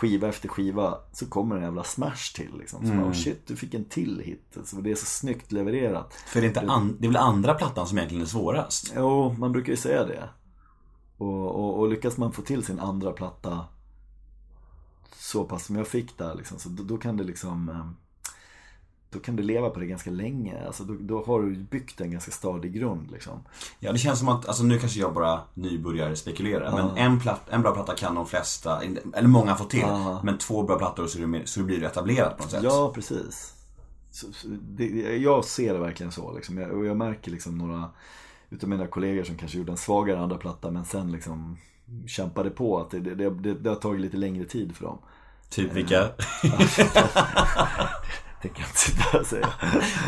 skiva efter skiva så kommer en jävla smash till liksom. Så bara, oh shit, du fick en till hit. Så det är så snyggt levererat. För det är, inte an, det är väl andra plattan som egentligen är svårast? Jo, man brukar ju säga det. Och, och, och lyckas man få till sin andra platta så pass som jag fick där liksom, så då, då kan det liksom eh, då kan du leva på det ganska länge. Alltså då, då har du byggt en ganska stadig grund liksom. Ja, det känns som att, alltså nu kanske jag bara nybörjare spekulerar. Men en, platt, en bra platta kan de flesta, eller många få till. Men två bra plattor så, mer, så blir det etablerat på något sätt. Ja, precis. Så, så, det, jag ser det verkligen så. Liksom. Jag, och jag märker liksom några utav mina kollegor som kanske gjorde en svagare andra platta men sen liksom kämpade på att det, det, det, det har tagit lite längre tid för dem. Typ vilka? Det kan jag inte sitta och säga.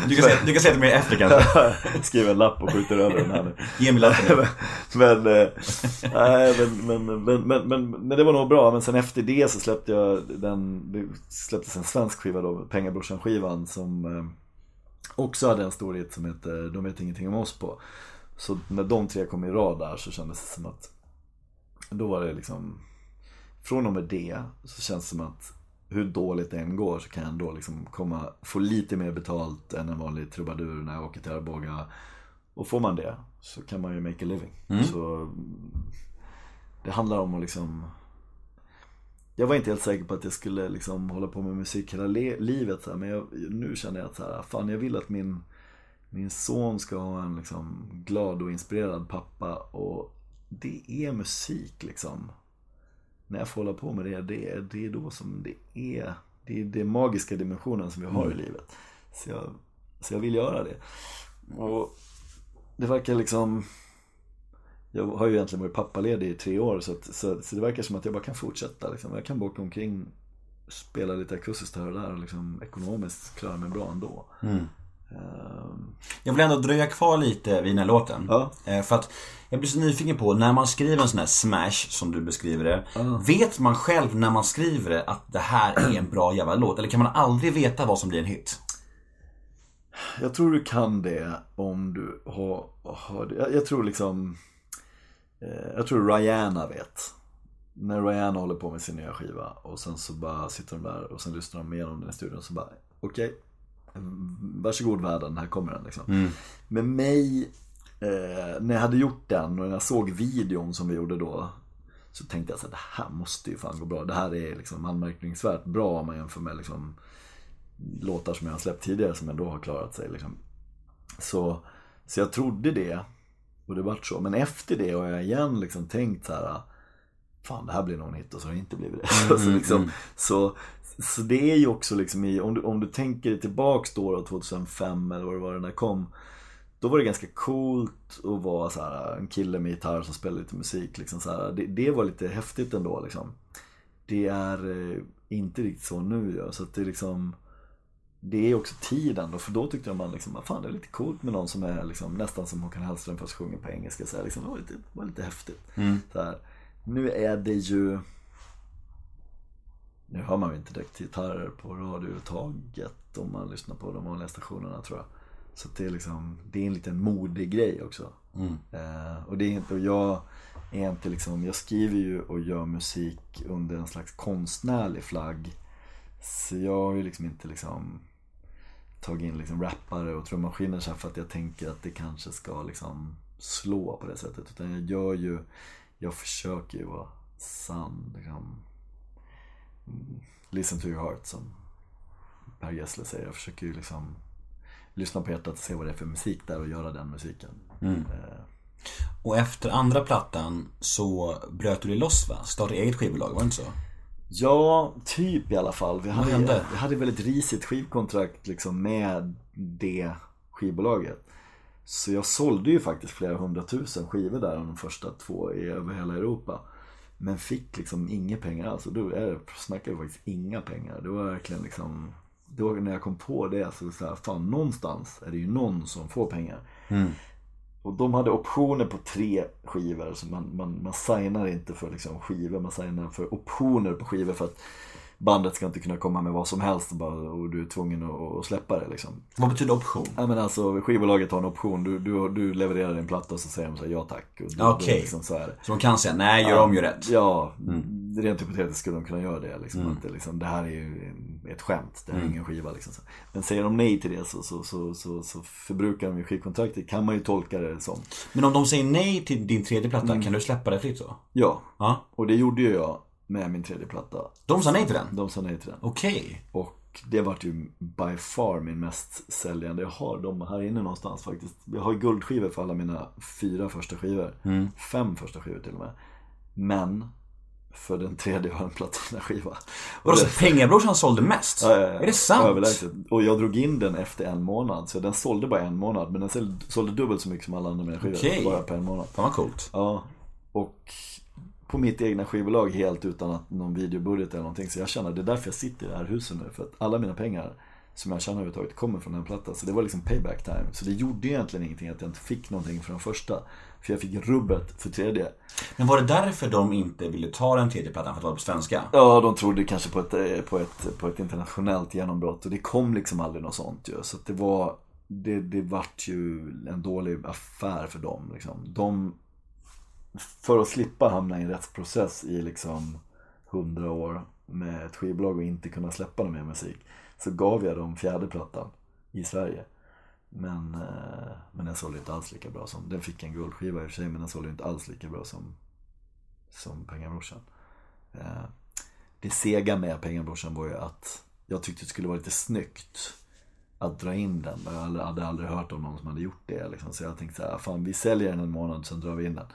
Du kan, säga, du kan säga det mer efter kanske. Skriver en lapp och skjuter över den här nu. Ge mig lappen. men, eh, men, men, men, men, det var nog bra. Men sen efter det så släppte jag den, det släpptes en svensk skiva då, Pengabrorsan skivan som eh, också hade en stor hit som heter De vet ingenting om oss på. Så när de tre kom i rad där så kändes det som att då var det liksom från och med det så känns det som att hur dåligt det än går så kan jag ändå liksom komma, få lite mer betalt än en vanlig trubadur när jag åker till Arboga. Och får man det så kan man ju make a living. Mm. Så det handlar om att liksom jag var inte helt säker på att jag skulle liksom hålla på med musik hela livet så här, men jag, nu känner jag att så här, fan jag vill att min, min son ska ha en liksom glad och inspirerad pappa och det är musik liksom när jag får hålla på med det, det, är, det är då som det är det är den magiska dimensionen som vi har i livet. Så jag, så jag vill göra det. Och det verkar liksom Jag har ju egentligen varit pappaledig i tre år så, att, så, så det verkar som att jag bara kan fortsätta liksom. Jag kan bara åka omkring Spela lite akustiskt här och där och liksom ekonomiskt klara mig bra ändå. Ehm, Jag vill ändå dröja kvar lite vid den här låten. Ja. Eh, För att jag blir så nyfiken på, när man skriver en sån här smash, som du beskriver det. Vet man själv när man skriver det att det här är en bra jävla låt? Eller kan man aldrig veta vad som blir en hit? Jag tror du kan det om du har, har. Jag, jag tror liksom eh, Jag tror Rihanna vet När Rihanna håller på med sin nya skiva och sen så bara sitter de där och sen lyssnar de igenom den i studion så bara Okej Varsågod världen, här kommer den liksom Med mig eh, När jag hade gjort den och när jag såg videon som vi gjorde då Så tänkte jag så här, det här måste ju fan gå bra. Det här är liksom anmärkningsvärt bra om man jämför med liksom låtar som jag har släppt tidigare som ändå har klarat sig. Liksom. Så, så jag trodde det och det vart så. Men efter det har jag igen liksom tänkt så här. Fan det här blir nog en hit och så har det inte blivit det. så, liksom, så, så det är ju också liksom i, om du, om du tänker dig tillbaks då, då 2005 eller vad det var när det kom. Då var det ganska coolt att vara så här, en kille med gitarr som spelar lite musik. Liksom så här. Det, det var lite häftigt ändå. Liksom. Det är eh, inte riktigt så nu. Ja. Så att det är liksom det är också tiden då, för då tyckte jag man liksom, fan det är lite coolt med någon som är liksom, nästan som Håkan Hellström fast sjunger på engelska. Så här, liksom, det, var lite, det var lite häftigt. Så här, nu är det ju Nu hör man ju inte direkt gitarrer på radio överhuvudtaget om man lyssnar på de vanliga stationerna tror jag. Så det är liksom, det är en liten modig grej också. Eh, och det är inte, och jag är inte liksom, jag skriver ju och gör musik under en slags konstnärlig flagg. Så jag har ju liksom inte liksom tagit in liksom rappare och trummaskiner så för att jag tänker att det kanske ska liksom slå på det sättet. Utan jag gör ju, jag försöker ju vara sann. Liksom. Mm, Listen to your heart som Per Gessle säger. Jag försöker ju liksom lyssna på hjärtat och se vad det är för musik där och göra den musiken. Eh, Och efter andra plattan så bröt du dig loss va? Startade eget skivbolag, var det inte så? Ja, typ i alla fall. Vi hade, hände? vi hade väldigt risigt skivkontrakt liksom med det skivbolaget. Så jag sålde ju faktiskt flera hundratusen skivor där de första två i över hela Europa. Men fick liksom inga pengar alls. Och då är det, snackar vi faktiskt inga pengar. Det var verkligen liksom då när jag kom på det så, så här, fan någonstans är det ju någon som får pengar. Och de hade optioner på tre skivor. Så man, man, man signar inte för liksom skivor, man signar för optioner på skivor för att bandet ska inte kunna komma med vad som helst och, bara, och du är tvungen att, att släppa det liksom. Vad betyder option? Ja men alltså skivbolaget har en option, du, du, du levererar din platta och så säger de så här, ja tack. Okej. då liksom så. Så de kan säga, nej gör om, gör rätt. Ja, Mm. rent hypotetiskt skulle de kunna göra det. Liksom, att det, liksom, det här är ju ett skämt, det här är Mm. ingen skiva. Liksom. Men säger de nej till det så, så, så, så, så förbrukar de ju skivkontraktet, kan man ju tolka det som. Men om de säger nej till din tredje platta, kan du släppa det fritt då? Ja, Ja. och det gjorde ju jag med min tredje platta. De sa nej till den? De sa nej till den. Okej. Och Och det vart ju by far min mest säljande. Jag har dem här inne någonstans faktiskt. Jag har guldskivor för alla mina fyra första skivor. Fem första skivor till och med. Men för den tredje har jag en platinaskiva. Vadå, så Pengabrorsan sålde mest? Ja, ja, ja. Är det sant? Överlägset. Och jag drog in den efter en månad. Så den sålde bara en månad. Men den sålde, dubbelt så mycket som alla andra mina skivor. Okej. Bara på en månad. Fan vad coolt. Ja. Och på mitt egna skivbolag helt utan att någon videobudget eller någonting. Så jag känner, det är därför jag sitter i det här huset nu. För att alla mina pengar som jag tjänar överhuvudtaget kommer från den plattan. Så det var liksom payback time. Så det gjorde egentligen ingenting att jag inte fick någonting för den första. För jag fick rubbet för tredje. Men var det därför de inte ville ta den tredje plattan? För att det var på svenska? Ja, de trodde kanske på ett, eh, på ett, på ett internationellt genombrott och det kom liksom aldrig något sånt ju. Så det var, det, det vart ju en dålig affär för dem liksom. De, för att slippa hamna i en rättsprocess i liksom hundra år med ett skivbolag och inte kunna släppa någon mer musik. Så gav jag dem fjärde plattan i Sverige. Men, eh, men den sålde inte alls lika bra som, den fick en guldskiva i och för sig men den sålde inte alls lika bra som, som Pengabrorsan. Eh, det sega med Pengabrorsan var ju att jag tyckte det skulle vara lite snyggt att dra in den. Jag hade- hade aldrig hört om någon som hade gjort det. Liksom. Så jag tänkte så här, fan vi säljer den en månad sen drar vi in den.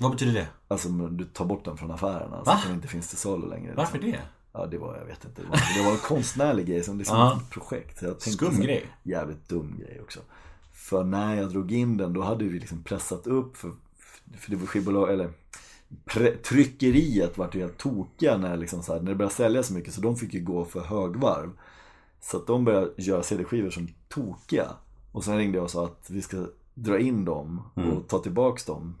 Vad betyder det? Alltså du tar bort den från affärerna så Va? att den inte finns till salu längre. liksom. Varför det? Ja det var, jag vet inte. Det var, det var en konstnärlig grej som liksom ett projekt. Så jag Skum så grej. Jävligt dum grej också. För när jag drog in den då hade vi liksom pressat upp för, för det var skivbolag, eller pre, tryckeriet vart ju helt tokiga när, liksom så här, när det började sälja så mycket så de fick ju gå för högvarv. Så att de började göra CD-skivor som tokiga. Och sen ringde jag och sa att vi ska dra in dem och ta tillbaks dem.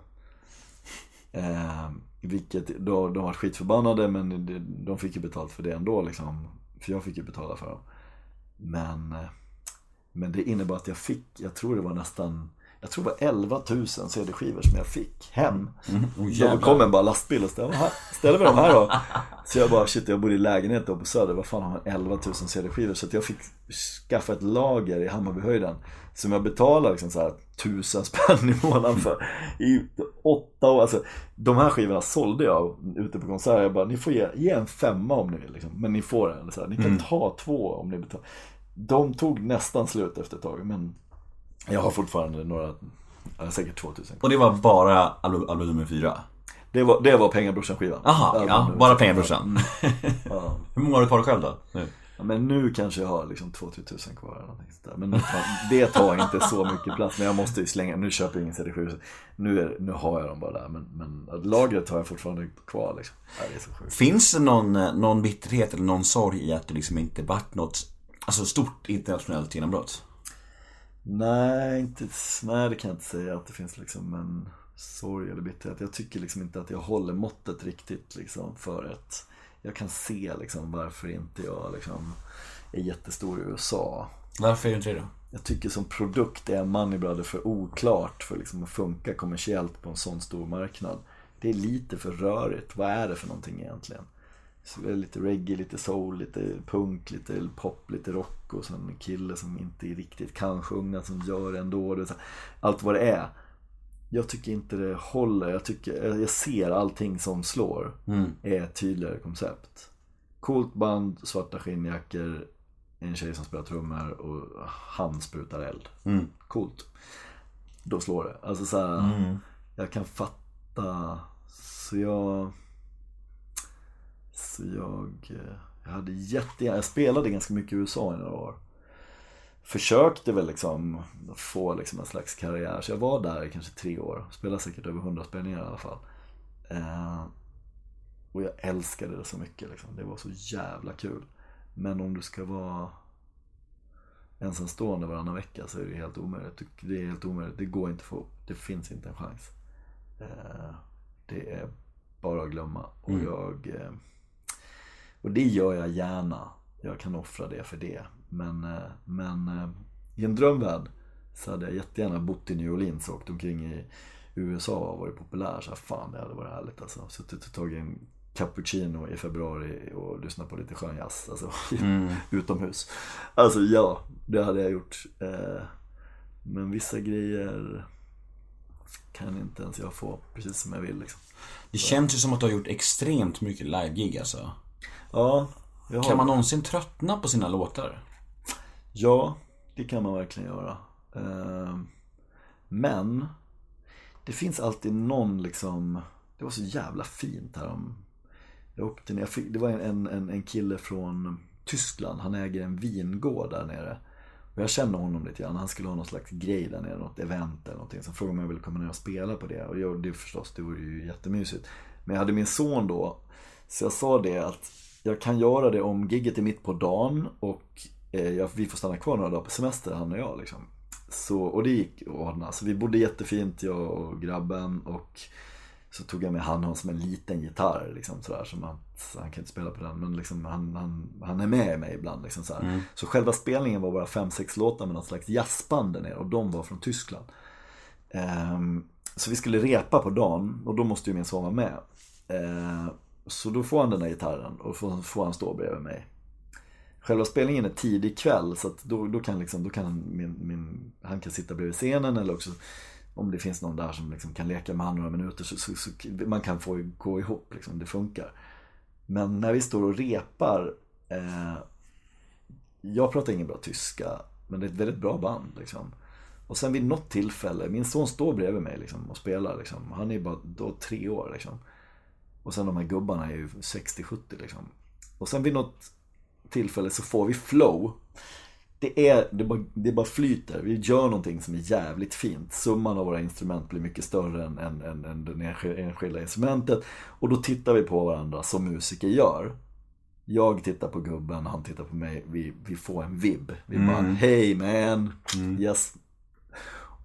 Eh, vilket, då, de var skitförbannade men de fick ju betalt för det ändå liksom. För jag fick ju betala för dem. Men, eh, men det innebar att jag fick, jag tror det var nästan, jag tror det var 11 000 CD-skivor som jag fick hem. Oh, Då kom en bara lastbil och ställde, ställer vi de här då? Så jag bara, shit jag bor i lägenhet då på Söder, vad fan har man 11 000 CD-skivor? Så jag fick skaffa ett lager i Hammarbyhöjden. Som jag betalar liksom så här tusen spänn i månaden för. I åtta år, alltså. De här skivorna sålde jag ute på konserter. Jag bara, ni får ge, ge en femma om ni vill liksom. Men ni får en. Så här, ni kan ta två om ni betalar. De tog nästan slut efter ett tag men jag har fortfarande några, säkert 2000 Och det var bara album, album nummer fyra? Det var, det var Pengabrorsan skivan. Aha, ja, bara Pengabrorsan. Ja. Hur många har du kvar själv då? Nu? Ja, men nu kanske jag har liksom 2000 kvar eller någonting där. Men det tar, det tar inte så mycket plats. Men jag måste ju slänga, nu köper jag ingen CD7. Nu, är, nu har jag dem bara där. Men, men lagret har jag fortfarande kvar liksom. Det. Finns det någon, eh, någon bitterhet eller någon sorg i att det liksom inte vart något alltså, stort internationellt genombrott? Nej, inte, nej, det kan jag inte säga att det finns liksom en sorg eller bitterhet. Jag tycker liksom inte att jag håller måttet riktigt liksom för ett... Jag kan se liksom varför inte jag liksom är jättestor i USA. Varför är du inte det då? Jag tycker som produkt är Money Brother för oklart för liksom att funka kommersiellt på en sån stor marknad. Det är lite för rörigt. Vad är det för någonting egentligen? Lite reggae, lite soul, lite punk, lite pop, lite rock och sen en kille som inte riktigt kan sjunga som gör det ändå. Allt vad det är. Jag tycker inte det håller. Jag, tycker, jag ser allting som slår är ett tydligare koncept. Coolt band, svarta skinnjackor, en tjej som spelar trummor och han sprutar eld. Coolt. Då slår det. Alltså så här, jag kan fatta. Så jag... Så jag... eh, Jag hade jättegärna, jag spelade ganska mycket i USA i några år. Försökte väl liksom få liksom en slags karriär. Så jag var där i kanske tre år. Spelade säkert över 100 spelningar i alla fall. Eh, och jag älskade det så mycket liksom. Det var så jävla kul. Men om du ska vara ensamstående varannan vecka så är det helt omöjligt. Det är helt omöjligt. Det går inte att få Det finns inte en chans. Eh, Det är bara att glömma. Och jag eh, Och det gör jag gärna. Jag kan offra det för det. Men, eh, men eh, i en drömvärld så hade jag jättegärna bott i New Orleans och åkt omkring i USA och varit populär. Så här, fan det hade varit härligt alltså. Suttit och tagit en cappuccino i februari och lyssnat på lite skön jazz. Alltså, utomhus. Alltså ja, det hade jag gjort. Eh, Men vissa grejer kan inte ens jag få precis som jag vill liksom. Det känns ju som att du har gjort extremt mycket live-gig alltså. Ja, Kan man någonsin tröttna på sina låtar? Ja, det kan man verkligen göra. Eh, Men det finns alltid någon liksom, det var så jävla fint här om jag åkte ner, fick, det var en, en, en kille från Tyskland, han äger en vingård där nere. Och jag känner honom lite grann, han skulle ha någon slags grej där nere, något event eller någonting. Så frågade om jag ville komma ner och spela på det. Och jag, det förstås, det vore ju jättemysigt. Men jag hade min son då, så jag sa det att jag kan göra det om gigget är mitt på dagen och eh, jag, vi får stanna kvar några dagar på semester, han och jag liksom. Så, och det gick att ordna. Så vi bodde jättefint, jag och grabben. Och så tog jag med han har som en liten gitarr liksom sådär. Som så han kan inte spela på den. Men liksom, han, han, han är med mig ibland. Liksom, sådär. Så själva spelningen var bara fem sex låtar med något slags jazzband där nere. Och de var från Tyskland. Ehm, så vi skulle repa på dagen och då måste ju min son vara med. Ehm, så då får han den där gitarren och får, får han stå bredvid mig. Själva spelningen är tidig kväll så att då, då kan, liksom, då kan han, min, min, han kan sitta bredvid scenen eller också om det finns någon där som liksom kan leka med honom några minuter så, så, så man kan få gå ihop, liksom, det funkar. Men när vi står och repar, eh, jag pratar ingen bra tyska, men det är ett väldigt bra band. Liksom. Och sen vid något tillfälle, min son står bredvid mig liksom, och spelar. Liksom. Han är bara då tre år. Liksom. Och sen de här gubbarna är ju 60-70 liksom. Och sen vid något tillfälle så får vi flow. Det, är, det, bara, det bara flyter. Vi gör någonting som är jävligt fint. Summan av våra instrument blir mycket större än, än, än, än det enskilda- instrumentet. Och då tittar vi på varandra som musiker gör. Jag tittar på gubben, han tittar på mig. Vi, vi får en vibb. Vi bara, hey man, yes.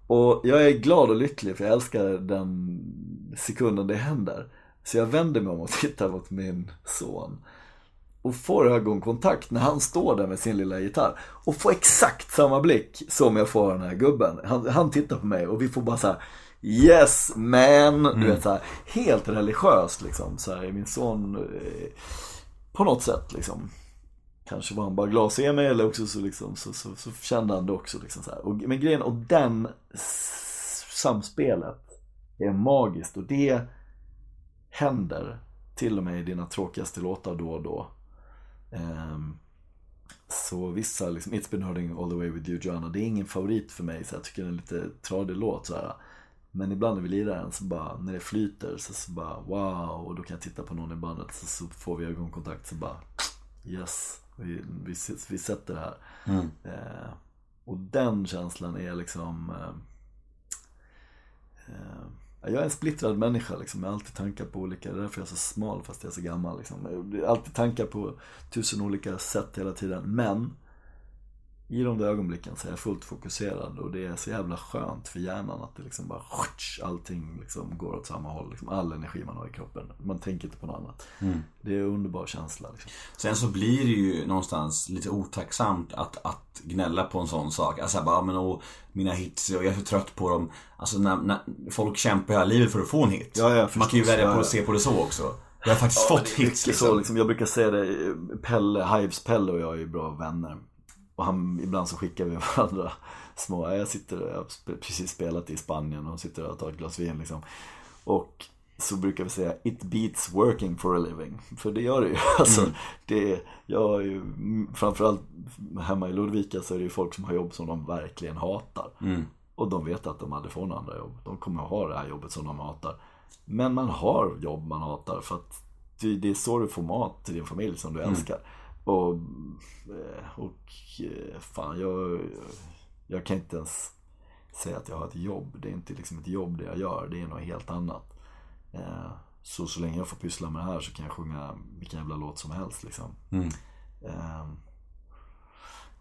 Och jag är glad och lycklig för jag älskar den sekunden det händer. Så jag vänder mig om och tittar mot min son. Och får ögonkontakt när han står där med sin lilla gitarr. Och får exakt samma blick som jag får av den här gubben. Han, han tittar på mig och vi får bara så här. Yes man! Du vet så här, helt religiöst liksom. Så här, min son eh, på något sätt liksom. Kanske var han bara glad att se mig eller också så, liksom, så, så, så kände han det också. Liksom så här. Och, men grejen, och den samspelet är magiskt och det händer till och med i dina tråkigaste låtar då och då. Ehm, så vissa, liksom, It's been hurting all the way with you Joanna, det är ingen favorit för mig så jag tycker det är en lite tradig låt så här. Men ibland när vi lirar den så bara, när det flyter så, så bara wow, och då kan jag titta på någon i bandet så, så får vi ögonkontakt så bara yes, vi, vi, vi sätter det här. Eh, och den känslan är liksom eh, jag är en splittrad människa liksom. Jag har alltid tankar på olika, det är därför jag är så smal fast jag är så gammal liksom. Jag har alltid tankar på tusen olika sätt hela tiden. Men i de där ögonblicken så är jag fullt fokuserad och det är så jävla skönt för hjärnan att det liksom bara allting liksom går åt samma håll. Liksom all energi man har i kroppen. Man tänker inte på något annat. Det är en underbar känsla. Liksom. Sen så blir det ju någonstans lite otacksamt att, att gnälla på en sån sak. Alltså bara, men åh, mina hits och jag är så trött på dem. Alltså när, när folk kämpar hela livet för att få en hit. Ja, ja, Man kan ju välja Ja, på ja. att se på det så också. Jag har faktiskt fått det är hits liksom. så, liksom. Jag brukar säga det, Pelle, Hives-Pelle och jag är ju bra vänner. Och han, ibland så skickar vi varandra små, jag sitter, jag har precis spelat i Spanien och sitter och tar ett glas vin liksom. Och så brukar vi säga It beats working for a living. För det gör det ju. Alltså, det, jag är ju, mm, framförallt hemma i Ludvika så är det ju folk som har jobb som de verkligen hatar. Och de vet att de aldrig får några andra jobb. De kommer att ha det här jobbet som de hatar. Men man har jobb man hatar för att det, är så du får mat till din familj som du älskar. Och, eh, och eh, fan, jag, jag kan inte ens säga att jag har ett jobb. Det är inte liksom ett jobb det jag gör, det är något helt annat. Eh, Så, så länge jag får pyssla med det här så kan jag sjunga vilken jävla låt som helst liksom. Eh,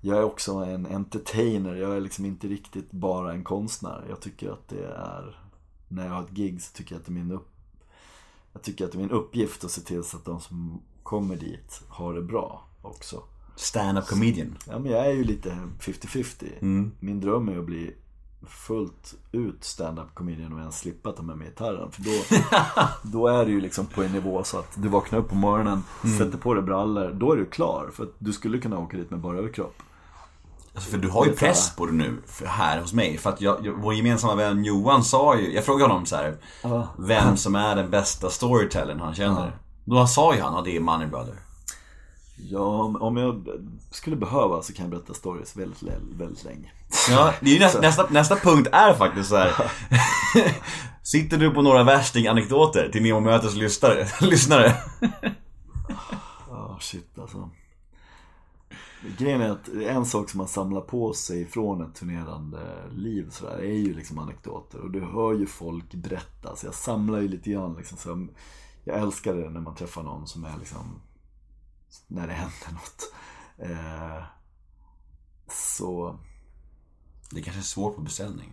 Jag är också en entertainer, jag är liksom inte riktigt bara en konstnär. Jag tycker att det är, när jag har ett gig så tycker jag att det är min upp, jag tycker att det är min uppgift att se till så att de som kommer dit har det bra också. Stand-up comedian. Ja men jag är ju lite 50-50. Min dröm är att bli fullt ut stand-up comedian och ens slippa ta med mig gitarren. För då, då är det ju liksom på en nivå så att du vaknar upp på morgonen, sätter på dig brallor, då är du klar. För att du skulle kunna åka dit med bara överkropp. Alltså, för du har ju press på dig nu här hos mig. För att jag, jag, vår gemensamma vän Johan sa ju, jag frågade honom så här, Vem som är den bästa storytellern han känner. Då sa ju han att det är Money Brother. Ja, om jag skulle behöva så kan jag berätta stories väldigt, väldigt länge. Ja, det är nästa, nästa, nästa punkt är faktiskt så här. Sitter du på några värsting-anekdoter till Nemo Mötes lyssnare? lyssnare? Ja, shit alltså. Grejen är att en sak som man samlar på sig från ett turnerande liv sådär är ju liksom anekdoter. Och du hör ju folk berätta. Så jag samlar ju lite grann liksom. Så jag, jag älskar det när man träffar någon som är liksom när det händer något. Eh, så... Det kanske är svårt på beställning.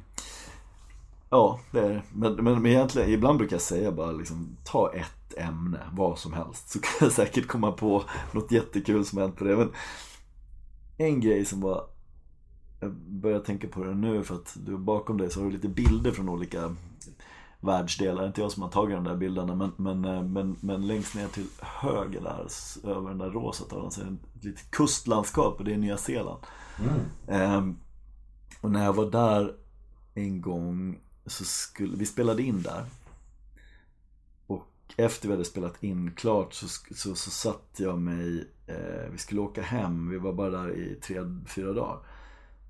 Ja, det är. Men, men, men egentligen, ibland brukar jag säga bara liksom, ta ett ämne, vad som helst. Så kan jag säkert komma på något jättekul som hänt på det. Men en grej som var, jag börjar tänka på det nu för att du bakom dig så har du lite bilder från olika världsdelar. Inte jag som har tagit de där bilderna men, men, eh, men, men längst ner till höger där, över den där rosa tavlan, så är det ett litet kustlandskap och det är Nya Zeeland. Mm. Ehm, och när jag var där en gång så skulle, vi spelade in där. Och efter vi hade spelat in klart så, så, så satt jag mig, eh, vi skulle åka hem, vi var bara där i tre, fyra dagar.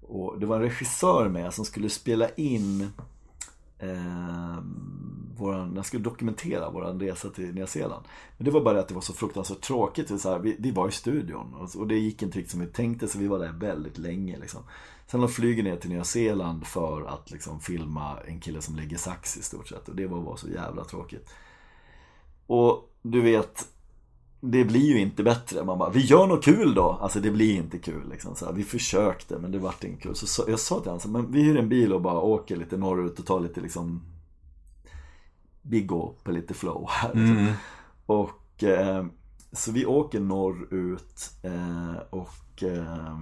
Och det var en regissör med som skulle spela in eh, våran, jag skulle dokumentera vår resa till Nya Zeeland. Men det var bara det att det var så fruktansvärt tråkigt. Så här, vi, vi, var i studion och, och, det gick inte riktigt som vi tänkte så vi var där väldigt länge. Liksom. Sen de flyger ner till Nya Zeeland för att liksom, filma en kille som lägger sax i stort sett. Och det var bara så jävla tråkigt. Och du vet, det blir ju inte bättre. Man bara, vi gör något kul då. Alltså det blir inte kul liksom. Så här, vi försökte men det vart inte kul. Så, jag sa till honom, men vi hyr en bil och bara åker lite norrut och tar lite liksom Vi går på lite flow här. Liksom. Mm. Och eh, så vi åker norrut eh, och eh,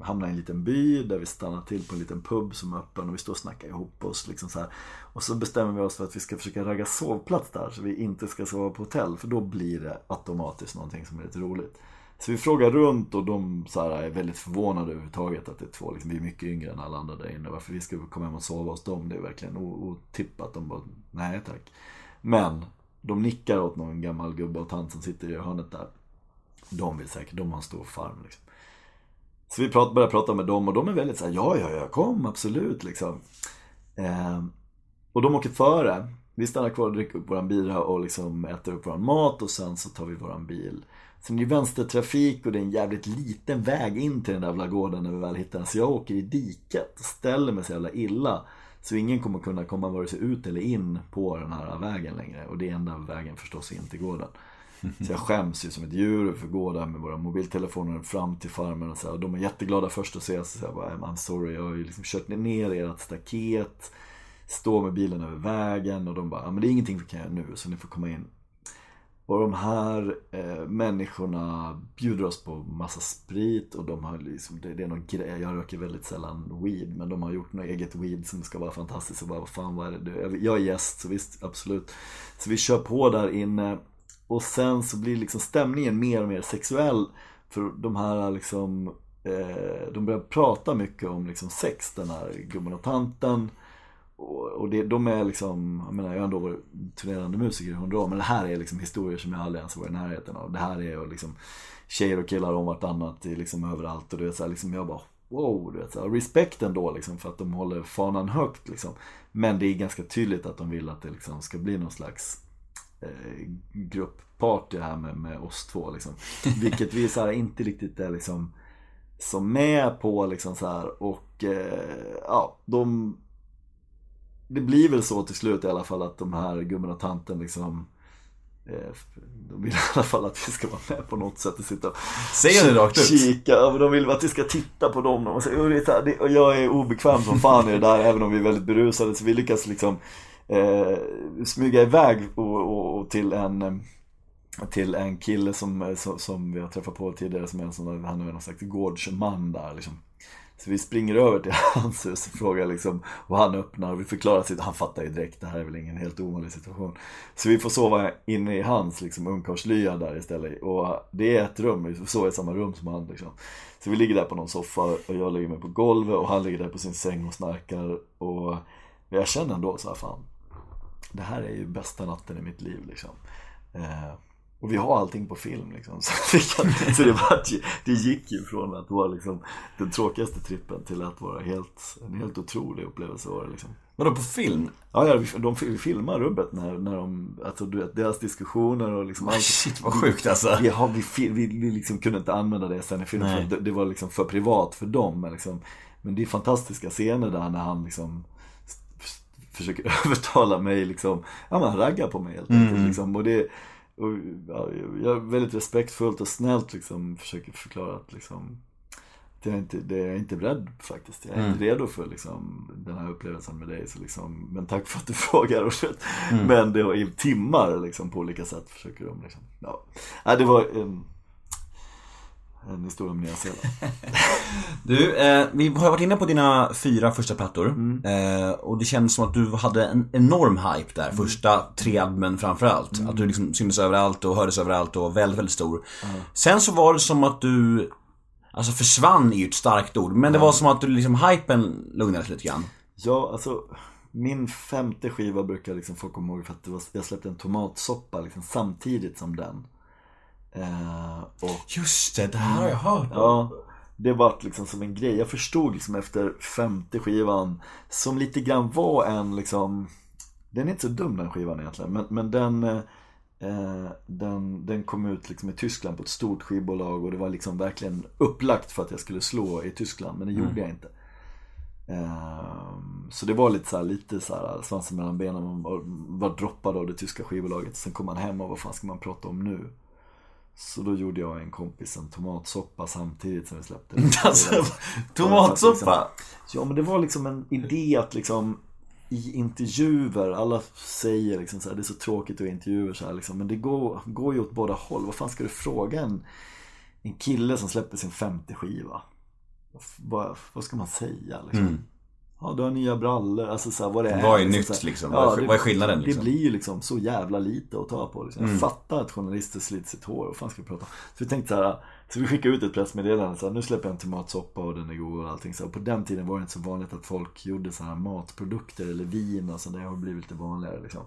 hamnar i en liten by där vi stannar till på en liten pub som är öppen och vi står och snackar ihop oss. Liksom så här. Och så bestämmer vi oss för att vi ska försöka ragga sovplats där så vi inte ska sova på hotell för då blir det automatiskt någonting som är lite roligt. Så vi frågar runt och de så här, är väldigt förvånade överhuvudtaget att det är två, liksom, vi är mycket yngre än alla andra där inne. Varför vi ska komma hem och sova hos dem, det är verkligen otippat. De bara, nej tack. Men de nickar åt någon gammal gubbe och tant som sitter i hörnet där. De vill säkert, de har en stor farm liksom. Så vi prat, börjar prata med dem och de är väldigt såhär, ja, ja, ja, kom, absolut liksom. Eh, och de åker före. Vi stannar kvar och dricker upp våran bira och liksom äter upp våran mat och sen så tar vi våran bil. Sen är det vänstertrafik och det är en jävligt liten väg in till den där jävla gården när vi väl hittar den. Så jag åker i diket och ställer mig så jävla illa. Så ingen kommer kunna komma vare sig ut eller in på den här vägen längre. Och det är enda vägen förstås in till gården. Så jag skäms ju som ett djur för att gå där med våra mobiltelefoner fram till farmen och så här. Och de är jätteglada först att ses. Så jag bara, I'm sorry, jag har ju liksom kört ner ert staket. Står med bilen över vägen och de bara, ja men det är ingenting vi kan göra nu så ni får komma in. Och de här eh, människorna bjuder oss på massa sprit och de har liksom, det, det är någon grej, jag röker väldigt sällan weed men de har gjort något eget weed som ska vara fantastiskt och bara, vad fan vad är det? Jag är gäst så visst, absolut. Så vi kör på där inne och sen så blir liksom stämningen mer och mer sexuell. För de här liksom, eh, de börjar prata mycket om liksom sex, den här gubben och tanten. Och, det, de är liksom, jag menar jag har ändå varit turnerande musiker i hundra år. Men det här är liksom historier som jag aldrig ens varit i närheten av. Det här är liksom tjejer och killar om vartannat liksom överallt. Och du vet, så här, liksom, jag bara wow, du vet, så här, respekt ändå liksom, för att de håller fanan högt. Liksom. Men det är ganska tydligt att de vill att det liksom, ska bli någon slags eh, gruppparty här med, med oss två. Liksom. Vilket vi så här, inte riktigt är liksom, som med på. Liksom, så här, och eh, ja, de... Det blir väl så till slut i alla fall att de här gubben och tanten liksom eh, de vill i alla fall att vi ska vara med på något sätt och sitta och Säger det rakt ut? kika. De vill att vi ska titta på dem. Och jag är obekväm som fan i det där även om vi är väldigt berusade. Så vi lyckas liksom eh, smyga iväg och, och, och, till en eh, till en kille som, som, som vi har träffat på tidigare som är en sån, han är någon slags gårdsman där liksom. Så vi springer över till hans hus och frågar liksom, och han öppnar och vi förklarar sitt, han fattar ju direkt, det här är väl ingen helt ovanlig situation. Så vi får sova inne i hans liksom ungkarlslya där istället. Och det är ett rum, vi får sova i samma rum som han liksom. Så vi ligger där på någon soffa och jag lägger mig på golvet och han ligger där på sin säng och snarkar. Och jag känner ändå så här, fan, det här är ju bästa natten i mitt liv liksom. Eh, och vi har allting på film liksom. Så, kan, så det, var, det gick ju från att vara liksom den tråkigaste trippen till att vara helt, en helt otrolig upplevelse var det liksom. Vadå på film? Ja, ja de vi filmar rubbet när, när de, alltså du vet, deras diskussioner och liksom allt. Shit vad sjukt alltså. Vi, har, vi, vi, vi liksom kunde inte använda det sen i filmen det, det var liksom för privat för dem. Men, liksom, men det är fantastiska scener där när han liksom försöker övertala mig liksom, ja men han raggar på mig helt enkelt liksom. Och det, och, ja, jag väldigt respektfullt och snällt liksom försöker förklara att liksom det är inte, det är jag inte beredd faktiskt. Jag är inte redo för liksom, den här upplevelsen med dig. Så liksom, men tack för att du frågar. Och shit. Men det var i timmar liksom, på olika sätt försöker de liksom. Ja. Nej, det var en, en historia om Nya Zeeland. Du, eh, vi har varit inne på dina fyra första plattor. Eh, och det kändes som att du hade en enorm hype där, första tre albumen framförallt. Att du liksom syntes överallt och hördes överallt och var väldigt, väldigt stor. Sen så var det som att du, alltså försvann är ju ett starkt ord, men det var som att du liksom, hypen lugnades lite grann. Ja, alltså min femte skiva brukar liksom folk komma ihåg för att det var, jag släppte en tomatsoppa liksom, samtidigt som den. Eh, och Just det, det här har jag hört. Ja, det vart liksom som en grej. Jag förstod liksom efter femte skivan, som lite grann var en liksom, den är inte så dum den skivan egentligen, men, men den, eh, den, den kom ut liksom i Tyskland på ett stort skivbolag och det var liksom verkligen upplagt för att jag skulle slå i Tyskland, men det gjorde jag inte. Ehm, Så det var lite så här, lite så här svansen mellan benen, man var, var droppad av det tyska skivbolaget. Sen kom man hem och vad fan ska man prata om nu? Så då gjorde jag och en kompis en tomatsoppa samtidigt som vi släppte den. Alltså, tomatsoppa? Ja men det var liksom en idé att liksom i intervjuer, alla säger liksom så här, det är så tråkigt att intervjuer så här liksom, men det går, går ju åt båda håll. Vad fan ska du fråga en, en kille som släpper sin femte skiva? Vad, vad ska man säga liksom? Ja, du har nya brallor, alltså så här, vad det är. Vad är liksom, nytt, så här. liksom? Vad är- vad är skillnaden, Det liksom? blir ju liksom så jävla lite att ta på. Liksom. Jag Mm. fattar att journalister sliter sitt hår, vad fan ska vi prata om? Så vi tänkte så här, så vi skickade ut ett pressmeddelande så här, nu släpper jag en tomatsoppa och den är god och allting. Så här, på den tiden var det inte så vanligt att folk gjorde så här matprodukter eller vin och sånt. Det har blivit lite vanligare liksom.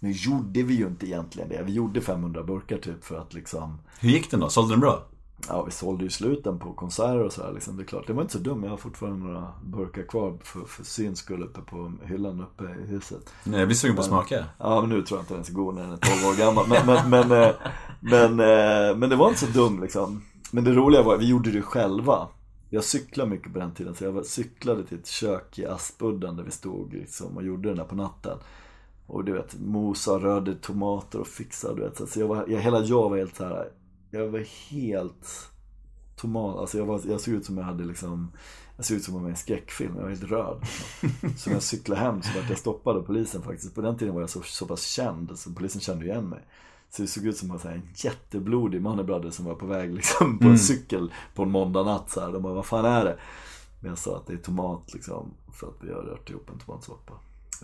Nu gjorde vi ju inte egentligen det. Vi gjorde 500 burkar typ för att liksom Hur gick den då? Sålde den bra? Ja, vi sålde ju sluten på konserter och sådär liksom. Det är klart, det var inte så dumt. Jag har fortfarande några burkar kvar för, för syns skull uppe på hyllan uppe i huset. Nej, jag blir sugen på att smaka. Ja, men nu tror jag inte den är så god när den är 12 år gammal. Men, men, men, eh, men, eh, men det var inte så dum liksom. Men det roliga var att vi gjorde det själva. Jag cyklade mycket på den tiden, så jag cyklade till ett kök i Aspudden där vi stod liksom, och gjorde den där på natten. Och du vet, mosa, rörde tomater och fixade, du vet. Så jag var, jag, hela jag var helt så här. Jag var helt tomat, alltså jag, var, jag såg ut som jag hade liksom jag såg ut som om jag var i en skräckfilm, jag var helt röd. Så när jag cyklade hem så vart jag stoppad av polisen faktiskt. På den tiden var jag så, så pass känd, så polisen kände igen mig. Så det såg ut som en jätteblodig mannebröder som var på väg liksom, på en cykel på en måndag natt. Så här. De bara, vad fan är det? Men jag sa att det är tomat liksom, för att vi har rört ihop en tomatsoppa.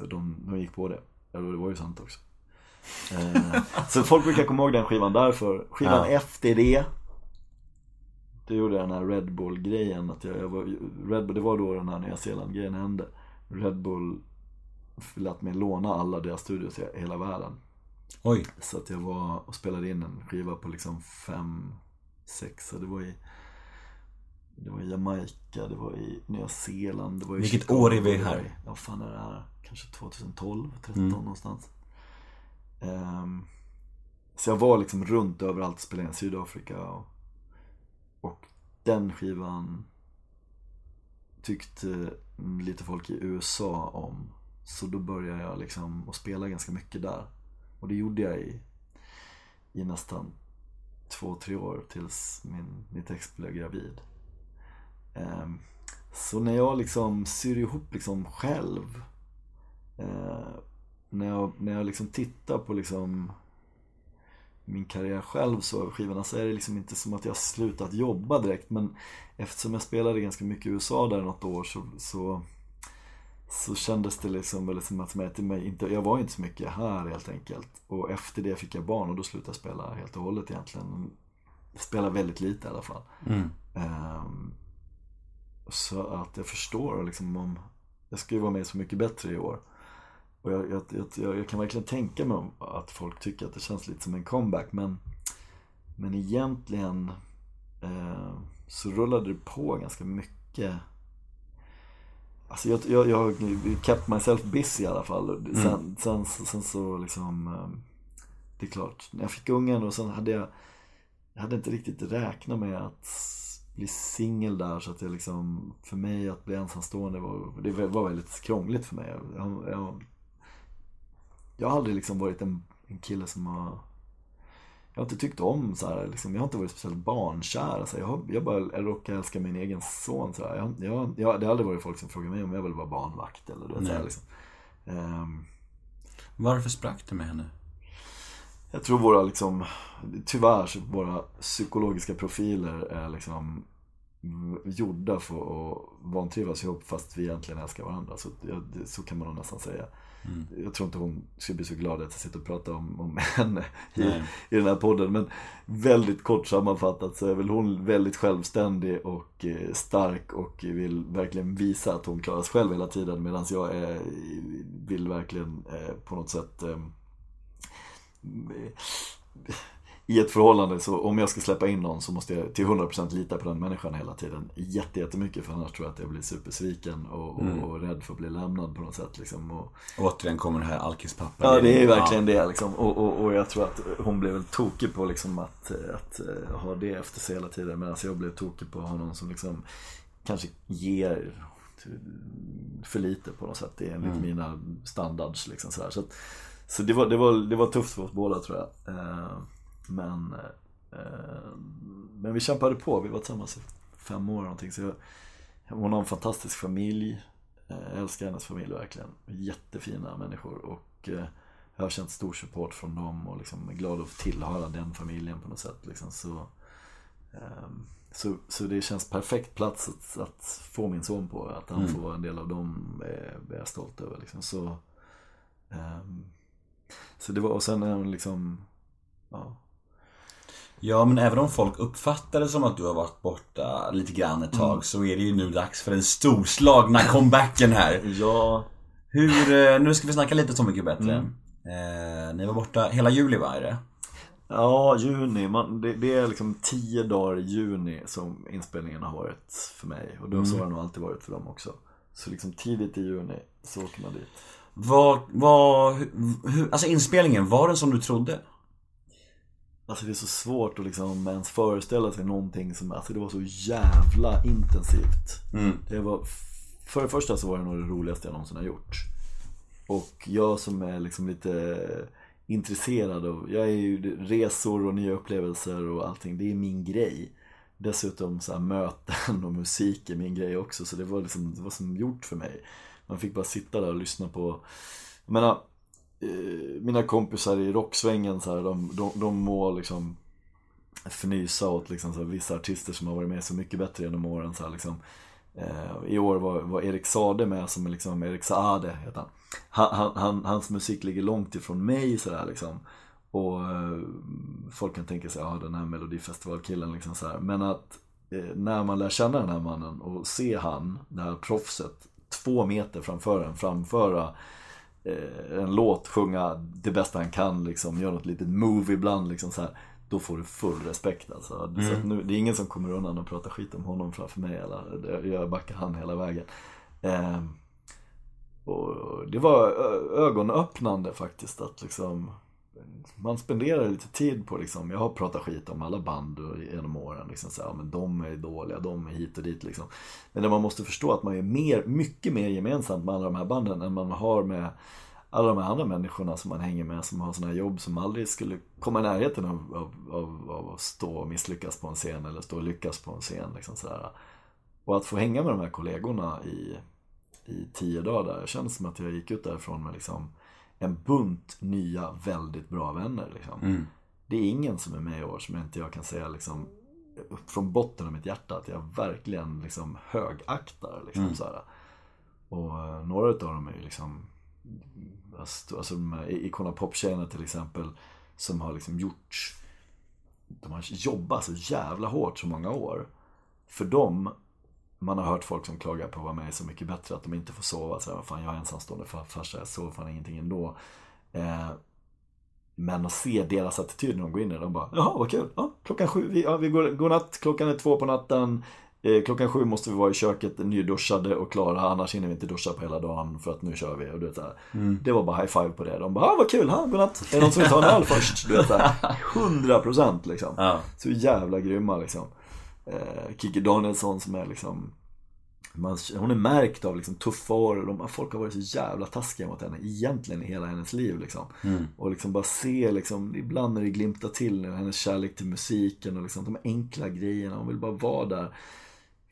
De, de gick på det. Ja, det var ju sant också. Eh, så folk brukar komma ihåg den skivan därför. Skivan Ja. efter det det gjorde jag den här Red Bull-grejen. Att jag, jag var, Red Bull, det var då den här Nya Zeeland-grejen hände. Red Bull lät mig låna alla deras studios i hela världen. Oj. Så att jag var och spelade in en skiva på liksom fem, sex, det var i det var i Jamaica, det var i Nya Zeeland, det var i Vilket Chicago, år är vi här? Ja, fan är det här? Kanske 2012, 13 Mm. någonstans. Ehm, så jag var liksom runt överallt och spelade in Sydafrika och, och den skivan tyckte lite folk i USA om. Så då började jag liksom att spela ganska mycket där. Och det gjorde jag i, i nästan två, tre år tills min, mitt ex blev gravid. Um, så när jag liksom syr ihop liksom själv uh, när jag, när jag liksom tittar på liksom min karriär själv så skivorna så är det liksom inte som att jag slutat jobba direkt men eftersom jag spelade ganska mycket i USA där något år så, så, så kändes det liksom väldigt som att jag, inte, jag var inte så mycket här helt enkelt. Och efter det fick jag barn och då slutade jag spela helt och hållet egentligen. Jag spelar väldigt lite i alla fall. Mm. Ehm, så att jag förstår liksom om Jag ska ju vara med Så Mycket Bättre i år Och jag, jag, jag, jag kan verkligen tänka mig att folk tycker att det känns lite som en comeback men Men egentligen eh, så rullade det på ganska mycket Alltså jag, jag, jag kept myself busy i alla fall. Sen, mm. sen, sen, sen så liksom eh, Det är klart, när jag fick ungen och sen hade jag Jag hade inte riktigt räknat med att bli singel där så att jag liksom För mig att bli ensamstående var, det var väldigt krångligt för mig. Jag, jag, jag har aldrig liksom varit en, en kille som har jag har inte tyckt om så här, liksom, jag har inte varit speciellt barnkär. Alltså, jag, har, jag bara jag råkar älska min egen son. Så här. Jag, jag, jag, det har aldrig varit folk som frågar mig om jag vill vara barnvakt. Eller, du vet, så här, liksom. um, Varför sprack du med henne? Jag tror våra, liksom, tyvärr, så våra psykologiska profiler är liksom gjorda för att vantrivas ihop fast vi egentligen älskar varandra. Så, så kan man nog nästan säga. Mm. Jag tror inte hon skulle bli så glad att jag sitter och pratar om, om henne i, i den här podden. Men väldigt kort sammanfattat så är väl hon väldigt självständig och eh, stark och vill verkligen visa att hon klarar sig själv hela tiden. Medan jag är, vill verkligen eh, på något sätt eh, i ett förhållande så om jag ska släppa in någon så måste jag till 100% lita på den människan hela tiden. Jätte, jättemycket för annars tror jag att jag blir supersviken och, mm. och rädd för att bli lämnad på något sätt. Liksom. Och... Återigen kommer det här alkispappan. Ja det är verkligen det liksom. Och, och, och, jag tror att hon blev väl tokig på liksom att, att, att ha det efter sig hela tiden. Medan jag blev tokig på att ha någon som liksom kanske ger för lite på något sätt enligt mm. mina standards. Liksom, så, så, så det, var, det, var, det var tufft för oss båda tror jag. Eh, men, eh, men vi kämpade på, vi var tillsammans i fem år någonting. Så jag, hon har en fantastisk familj. Eh, jag älskar hennes familj verkligen. Jättefina människor och eh, jag har känt stor support från dem och liksom är glad att tillhöra den familjen på något sätt. Liksom. Så, ehm, så, så det känns perfekt plats att, att få min son på. Att han mm. får vara en del av dem är, är jag stolt över. Liksom. Så, um, så det var, och sen är hon liksom, ja, Ja men även om folk uppfattar det som att du har varit borta lite grann ett tag mm. så är det ju nu dags för den storslagna comebacken här. ja. Hur, eh, nu ska vi snacka lite Så mycket bättre. Mm. Eh, ni var borta hela juli va, det? Ja, juni. Man, det, det, är liksom tio dagar i juni som inspelningen har varit för mig. Och då mm. så har det nog alltid varit för dem också. Så liksom tidigt i juni så åker man dit. Vad, vad, hur, alltså inspelningen, var den som du trodde? Alltså det är så svårt att liksom ens föreställa sig någonting som, alltså det var så jävla intensivt. Mm. Det var, för det första så var det nog det roligaste jag någonsin har gjort. Och jag som är liksom lite intresserad av, jag är ju resor och nya upplevelser och allting, det är min grej. Dessutom så möten och musik är min grej också så det var liksom, det var som gjort för mig. Man fick bara sitta där och lyssna på, jag menar Eh, mina kompisar i rocksvängen så här, de, de, de må liksom fnysa åt liksom, så här, vissa artister som har varit med så mycket bättre genom åren. Så här, liksom. eh, I år var, var Erik Sade med som liksom, Erik Saade heter han. Han, han. Hans musik ligger långt ifrån mig sådär liksom. Och eh, folk kan tänka sig, ja den här melodifestivalkillen liksom så här. Men att eh, när man lär känna den här mannen och se han, det här proffset, två meter framför en framföra eh, en låt, sjunga det bästa han kan, liksom, göra något litet move ibland. Liksom, så här, då får du full respekt alltså. Mm. Så nu, det är ingen som kommer undan och pratar skit om honom framför mig. Eller, jag backar han hela vägen. Eh, och det var ögonöppnande faktiskt att liksom man spenderar lite tid på liksom, jag har pratat skit om alla band genom åren. Liksom, så här, ja, men de är dåliga, de är hit och dit liksom. Men man måste förstå att man är mer, mycket mer gemensamt med alla de här banden än man har med alla de här andra människorna som man hänger med som har sådana här jobb som aldrig skulle komma i närheten av, av, av, av att stå och misslyckas på en scen eller stå och lyckas på en scen. Liksom, så här. Och att få hänga med de här kollegorna i, i tio dagar där, känns som att jag gick ut därifrån med liksom en bunt nya väldigt bra vänner. Liksom. Mm. Det är ingen som är med i år som inte jag kan säga liksom, från botten av mitt hjärta att jag verkligen liksom, högaktar. Liksom, mm. så här. Och uh, några av dem är ju liksom Alltså, alltså de här Icona Pop-tjejerna till exempel Som har liksom gjort De har jobbat så jävla hårt så många år För dem man har hört folk som klagar på att vara med i Så mycket bättre att de inte får sova. Så här, fan jag är ensamstående far- farsa, jag sover fan ingenting ändå. Eh, men att se deras attityd när de går in där, de bara Jaha vad kul, ja, klockan sju, vi, ja, vi går, går natt, klockan är två på natten eh, Klockan sju måste vi vara i köket nyduschade och klara, annars hinner vi inte duscha på hela dagen för att nu kör vi. Och du vet, här. Det var bara high five på det. De bara, ah, vad kul, ha, godnatt. Är det någon som vill ta en öl först? Du vet, så här, 100% liksom. Ja. Så jävla grymma liksom. Eh, Kikki Danielsson som är liksom man, hon är märkt av liksom tuffa år och de, folk har varit så jävla taskiga mot henne egentligen i hela hennes liv liksom. Och liksom bara se liksom, ibland när det glimtar till nu, hennes kärlek till musiken och liksom de enkla grejerna. Hon vill bara vara där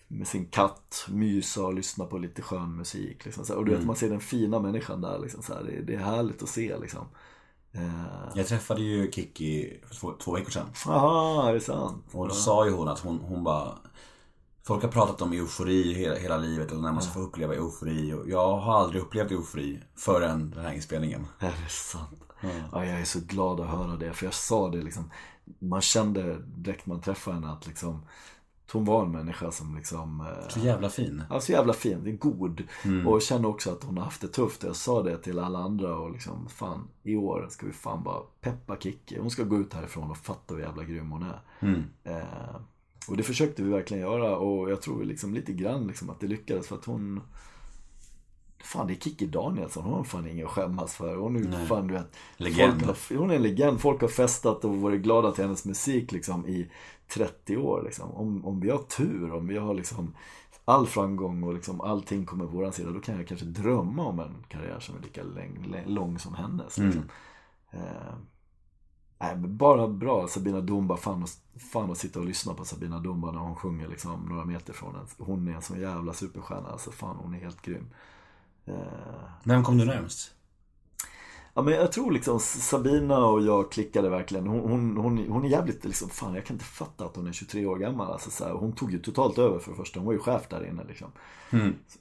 med sin katt, mysa och lyssna på lite skön musik. Liksom. Och du vet, man ser den fina människan där. Liksom, så här, det, det är härligt att se liksom. Eh, Jag träffade ju Kiki för två, två veckor sedan. Aha, är det sant? Och då sa ju hon att hon, hon bara Folk har pratat om eufori hela, hela livet och när man ska få uppleva eufori. Och jag har aldrig upplevt eufori förrän den här inspelningen. Är det sant? Ja, jag är så glad att höra det. För jag sa det liksom. Man kände direkt man träffade henne att liksom. Hon var en människa som liksom. eh, Så jävla fin. Ja, så jävla fin, det är god. Och jag känner också att hon har haft det tufft. Jag sa det till alla andra och liksom, fan, i år ska vi fan bara peppa Kikki. Hon ska gå ut härifrån och fatta hur jävla grym hon är. Eh, och det försökte vi verkligen göra och jag tror liksom lite grann liksom att det lyckades för att hon Fan det är Kikki Danielsson, hon har fan inget att skämmas för. Hon är fan du vet Legend. Folk har, hon är en legend, folk har festat och varit glada till hennes musik liksom i 30 år liksom. Om, om vi har tur, om vi har liksom all framgång och liksom allting kommer på våran sida, då kan jag kanske drömma om en karriär som är lika läng, lä- lång som hennes. Liksom. Eh, nej, men bara bra, Sabina Dumba, fan, att- fan att sitta och lyssna på Sabina Dumba när hon sjunger liksom några meter från en. Hon är en sån jävla superstjärna, alltså fan hon är helt grym. Eh, Vem kom du närmst? Ja men jag tror liksom Sabina och jag klickade verkligen. Hon, hon, hon, hon är jävligt liksom, fan jag kan inte fatta att hon är 23 år gammal. Alltså, så här, hon tog ju totalt över för det första. Hon var ju chef där inne liksom.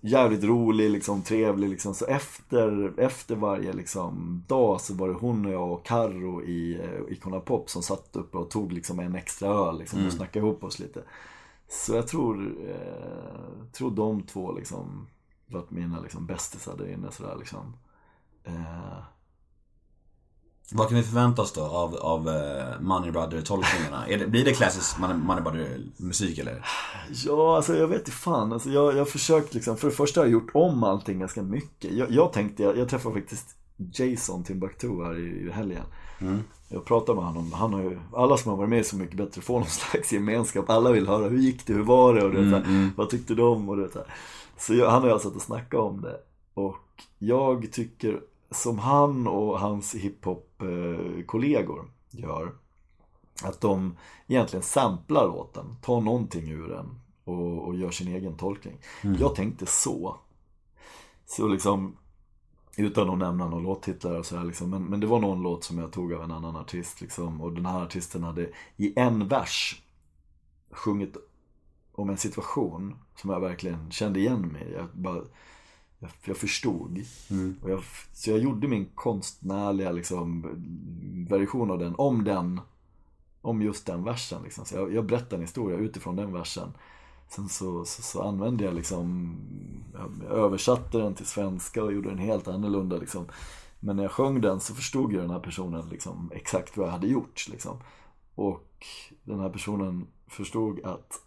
Jävligt rolig, liksom, trevlig liksom. Så efter, efter varje liksom, dag så var det hon och jag och Karro i eh, Icona Pop som satt uppe och tog liksom en extra öl liksom, och snackade ihop oss lite. Så jag tror, eh, tror de två liksom varit mina liksom, bästisar där inne sådär liksom. Eh, Vad kan vi förvänta oss då av, av eh, Money Brother-tolkningarna? Blir det klassisk Money, Money Brother-musik eller? Ja, alltså jag vet inte fan. Alltså, jag jag har försökt liksom, för det första har jag gjort om allting ganska mycket. Jag, jag tänkte, jag, jag träffade faktiskt Jason Timbuktu här i, i helgen. Jag pratade med honom, han har ju, alla som har varit med Så Mycket Bättre får någon slags gemenskap. Alla vill höra, hur gick det, hur var det och det, så här, vad tyckte de och det här. Så jag, han och jag satt och snackade om det. Och jag tycker, som han och hans hiphop-kollegor gör, att de egentligen samplar låten, tar någonting ur den och, och gör sin egen tolkning. Jag tänkte så. Så liksom, utan att nämna några låttitlar och sådär liksom, men, men det var någon låt som jag tog av en annan artist liksom, och den här artisten hade i en vers sjungit om en situation som jag verkligen kände igen mig i. Jag bara, jag, jag förstod. Och jag, så jag gjorde min konstnärliga liksom, version av den, om den om just den versen. Liksom. Så jag, jag berättade en historia utifrån den versen. Sen så, så, så använde jag liksom, jag översatte den till svenska och gjorde den helt annorlunda. Liksom. Men när jag sjöng den så förstod ju den här personen liksom exakt vad jag hade gjort. Liksom. Och den här personen förstod att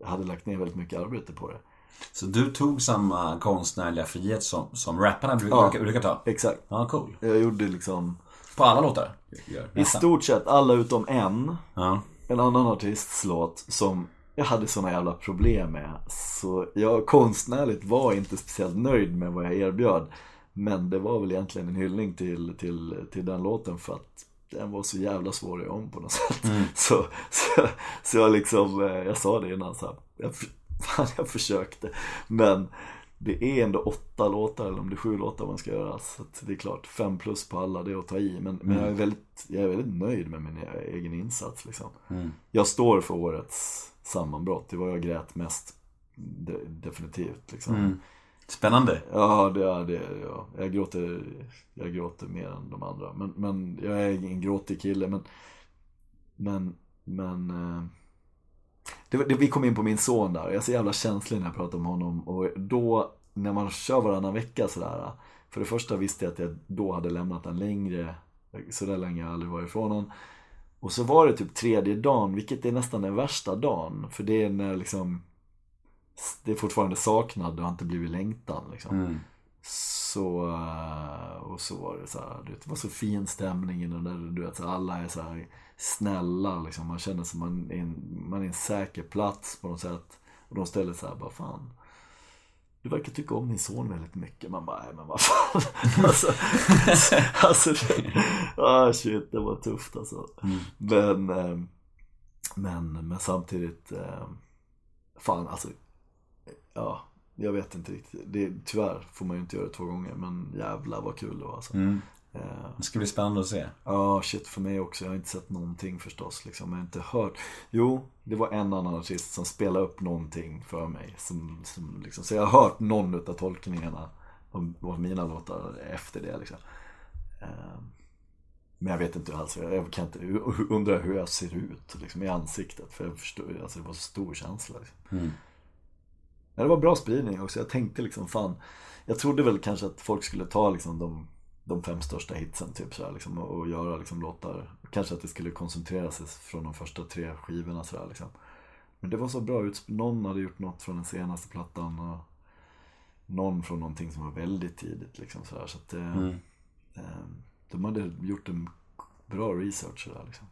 jag hade lagt ner väldigt mycket arbete på det. Så du tog samma konstnärliga frihet som, som rapparna brukar, Ja. brukar, brukar ta? Exakt. Ja, cool. Jag gjorde liksom, På alla låtar? I stort sett alla utom en, Ja. en annan artists låt som jag hade såna jävla problem med. Så jag konstnärligt var inte speciellt nöjd med vad jag erbjöd. Men det var väl egentligen en hyllning till, till, till den låten för att den var så jävla svår att göra om på något sätt. Så, så, så jag liksom, eh, jag sa det innan så här, jag, fan jag försökte. Men det är ändå åtta låtar eller om det är sju låtar man ska göra. Så det är klart, fem plus på alla, det är att ta i. Men, men jag, är väldigt, jag är väldigt nöjd med min egen insats liksom. Jag står för årets sammanbrott, det var jag grät mest. De, definitivt liksom. Spännande. Ja, det är det. Ja. Jag, gråter, jag gråter mer än de andra. Men, men jag är ingen gråtig kille. Men, men, men eh, det, det, vi kom in på min son där. Jag är så jävla känslig när jag pratar om honom. Och då, när man kör varannan vecka sådär. För det första visste jag att jag då hade lämnat den längre. Så där länge har jag aldrig varit ifrån honom. Och så var det typ tredje dagen, vilket är nästan den värsta dagen. För det är när liksom det är fortfarande saknad, det har inte blivit längtan liksom. Mm. Så, eh, och så var det så här, det var så fin stämning i den där, du vet, så alla är så här snälla liksom. Man känner som man är, en, man är en säker plats på något sätt. Och de ställer så här, bara fan. Du verkar tycka om din son väldigt mycket. Man bara, nej men vad fan. alltså, alltså det, ah, shit, det var tufft alltså. Men, eh, men, men samtidigt, eh, fan alltså, ja, jag vet inte riktigt. Det, tyvärr får man ju inte göra det två gånger, men jävlar vad kul det var alltså. Mm. Eh, Det ska bli spännande att se. Ja, shit för mig också. Jag har inte sett någonting förstås. Liksom. Jag har inte hört. Jo, det var en annan artist som spelade upp någonting för mig. Som, som liksom, så jag har hört någon av tolkningarna av, mina låtar efter det. Liksom. Eh, Men jag vet inte alls. Jag kan inte, jag undrar hur jag ser ut liksom, i ansiktet. För jag förstår, alltså, det var så stor känsla. Liksom. Mm. Ja, det var bra spridning också. Jag tänkte liksom fan. Jag trodde väl kanske att folk skulle ta liksom de, de fem största hitsen typ så här, liksom, och, och göra liksom låtar. Kanske att det skulle koncentrera sig från de första tre skivorna så här, liksom. Men det var så bra ut. Någon hade gjort något från den senaste plattan och någon från någonting som var väldigt tidigt liksom så här, Så att eh, Mm. eh, de hade gjort en bra research så där, liksom.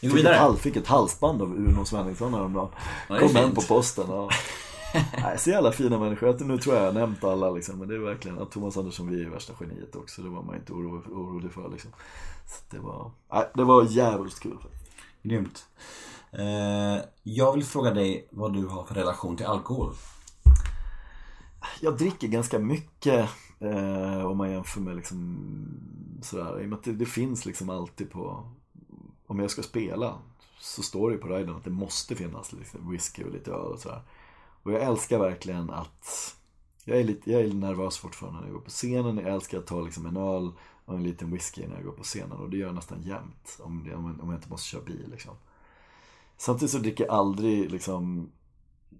Vi går ett, vidare. hal- fick ett halsband av Uno Svenningsson häromdagen. Ja, Kom hem på posten. Ja. Nej, så jävla fina människor. Nu tror jag jag har nämnt alla liksom. Men det är verkligen att Thomas Andersson vi är värsta geniet också. Det var man inte oro, orolig för liksom. Så det var, nej, det var jävligt kul. Grymt. Eh, jag vill fråga dig vad du har för relation till alkohol. Jag dricker ganska mycket eh, om man jämför med liksom sådär. I och med att det, det finns liksom alltid på, om jag ska spela så står det ju på riden att det måste finnas liksom whisky och lite öl och sådär. Och jag älskar verkligen att, jag är lite, jag är nervös fortfarande när jag går på scenen. Jag älskar att ta liksom en öl och en liten whisky när jag går på scenen. Och det gör jag nästan jämt om, det, om, jag- inte måste köra bil liksom. Samtidigt så dricker jag aldrig liksom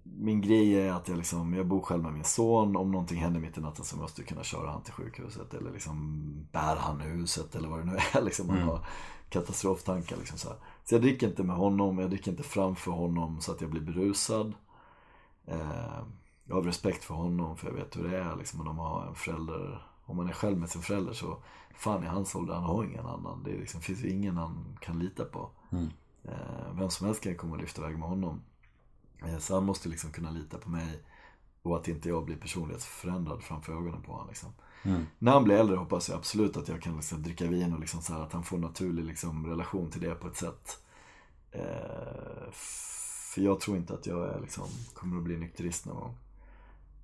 min grej är att jag, liksom, jag bor själv med min son. Om någonting händer mitt i natten så måste jag kunna köra han till sjukhuset. Eller liksom bära han huset eller vad det nu är. Liksom, man har katastroftankar. Liksom, så, så jag dricker inte med honom. Jag dricker inte framför honom så att jag blir berusad. Eh, jag har respekt för honom för jag vet hur det är. Liksom, om, har en förälder, om man är själv med sin förälder så fan i hans ålder, han har ingen annan. Det liksom, finns ju ingen han kan lita på. Eh, vem som helst kan komma och lyfta iväg med honom. Eh, Så han måste liksom kunna lita på mig och att inte jag blir personlighetsförändrad framför ögonen på honom. Liksom. Mm. När han blir äldre hoppas jag absolut att jag kan liksom dricka vin och liksom så här, att han får en naturlig liksom relation till det på ett sätt. Eh, för jag tror inte att jag är, liksom, kommer att bli nykterist någon gång.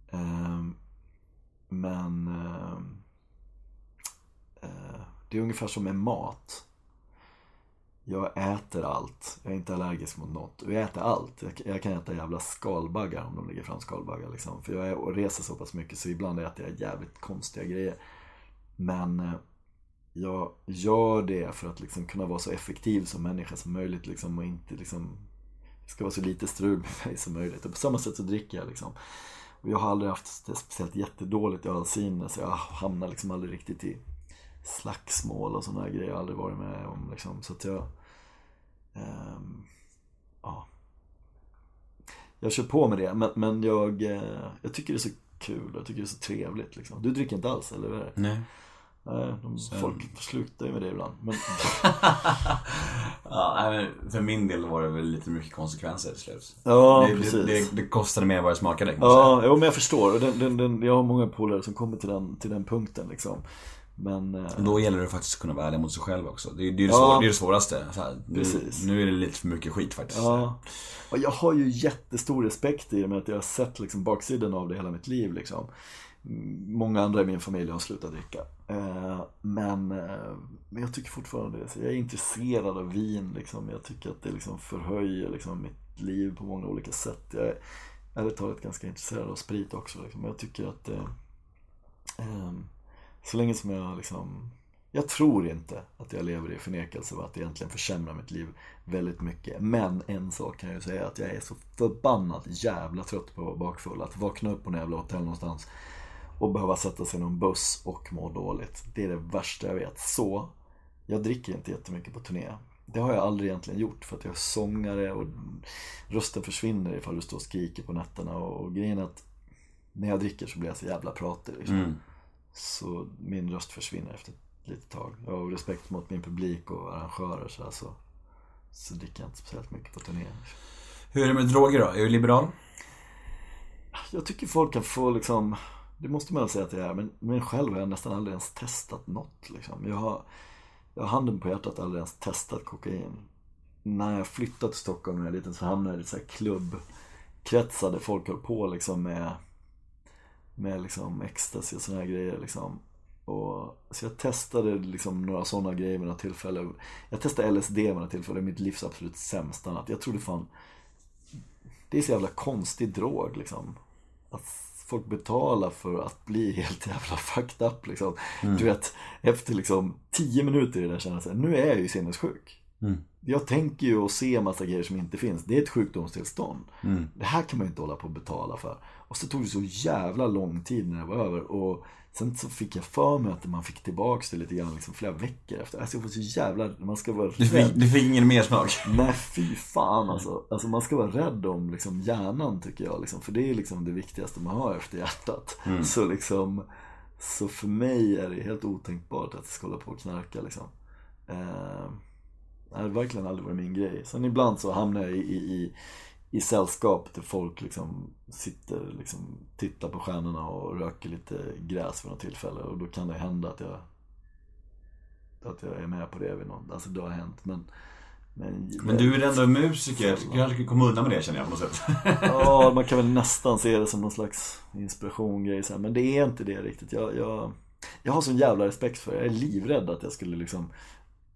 Eh, men eh, eh, det är ungefär som med mat. Jag äter allt. Jag är inte allergisk mot något. Och jag äter allt. Jag, jag kan äta jävla skalbaggar om de lägger fram skalbaggar. Liksom. För jag är, och reser så pass mycket så ibland äter jag jävligt konstiga grejer. Men eh, jag gör det för att liksom kunna vara så effektiv som människa som möjligt. Liksom, och inte liksom, det ska vara så lite strul med mig som möjligt. Och på samma sätt så dricker jag. Liksom. Och jag har aldrig haft det speciellt jättedåligt ölsinne. Så jag hamnar liksom aldrig riktigt i slagsmål och sådana grejer. Jag har aldrig varit med om. Liksom. Så att jag... ehm, ja. Jag kör på med det. Men, men jag, eh, jag tycker det är så kul. Jag tycker det är så trevligt. Liksom. Du dricker inte alls, eller hur? Nej. Nej, de, folk slutar ju med det ibland. Men, Ja, för min del var det väl lite mycket konsekvenser till slut. ja, det, precis. det, det, kostade mer vad det smakade. man säga. Ja, jo, men jag förstår. Den, den, den, jag har många polare som kommer till den, till den punkten liksom. Men... eh, Då gäller det faktiskt att kunna vara ärlig mot sig själv också. Det, är- det, är, det, Ja. svår, det är det svåraste. Här, nu, Precis. nu är det lite för mycket skit faktiskt. Ja. Och jag har ju jättestor respekt i och med att jag har sett liksom baksidan av det hela mitt liv. Liksom. Mm, Många andra i min familj har slutat dricka. Eh, Men, eh, men jag tycker fortfarande det. Så jag är intresserad av vin. Liksom. Jag tycker att det liksom förhöjer liksom mitt liv på många olika sätt. Jag är ärligt talat ganska intresserad av sprit också. Liksom. Jag tycker att eh, eh, så länge som jag liksom Jag tror inte att jag lever i förnekelse och att det egentligen försämrar mitt liv väldigt mycket. Men en sak kan jag ju säga att jag är så förbannat jävla trött på att vara bakfull. Att vakna upp på en jävla hotell någonstans och behöva sätta sig i någon buss och må dåligt. Det är det värsta jag vet. Så, jag dricker inte jättemycket på turné. Det har jag aldrig egentligen gjort för att jag är sångare och rösten försvinner ifall du står och skriker på nätterna. Och, och grejen är att när jag dricker så blir jag så jävla pratig liksom. Mm. Så min röst försvinner efter ett litet tag. Jag har respekt mot min publik och arrangörer så, alltså, så dricker jag inte speciellt mycket på turné. Hur är det med droger då? Är du liberal? Jag tycker folk kan få liksom, det måste man väl säga att jag är, men, men själv har jag nästan aldrig ens testat något liksom. Jag har, jag har handen på hjärtat aldrig ens testat kokain. När jag flyttade till Stockholm när jag var liten så hamnade jag i så här klubbkretsar där folk höll på liksom med, med liksom ecstasy och såna här grejer liksom. Och, så jag testade liksom några sådana grejer vid några tillfällen. Jag testade LSD vid några tillfällen, mitt livs absolut sämsta natt. Jag trodde fan, det är så jävla konstig drog liksom. Att folk betalar för att bli helt jävla fucked up liksom. Du vet, efter liksom 10 minuter i det där känner jag så här, nu är jag ju sinnessjuk. Mm. Jag tänker ju och ser massa grejer som inte finns. Det är ett sjukdomstillstånd. Mm. Det här kan man ju inte hålla på och betala för. Och så tog det så jävla lång tid när det var över. Och sen så fick jag för mig att man fick tillbaks det lite grann liksom flera veckor efter. Alltså jag var så jävla, man ska vara Du fick, du fick ingen mer smak? Nej fy fan alltså. alltså. Man ska vara rädd om liksom, hjärnan tycker jag. Liksom, för det är liksom det viktigaste man har efter hjärtat. Så liksom Så för mig är det helt otänkbart att jag ska hålla på och knarka liksom. Eh, det har verkligen aldrig varit min grej. Sen ibland så hamnar jag i, i, i, i sällskap där folk liksom sitter liksom tittar på stjärnorna och röker lite gräs vid något tillfälle. Och då kan det hända att jag att jag är med på det vid något, alltså det har hänt men men, Men du är ändå musiker, du kanske kan komma undan med det känner jag på något sätt. Ja, man kan väl nästan se det som någon slags inspiration grej så här. Men det är inte det riktigt. Jag, jag, jag har sån jävla respekt för det. Jag är livrädd att jag skulle liksom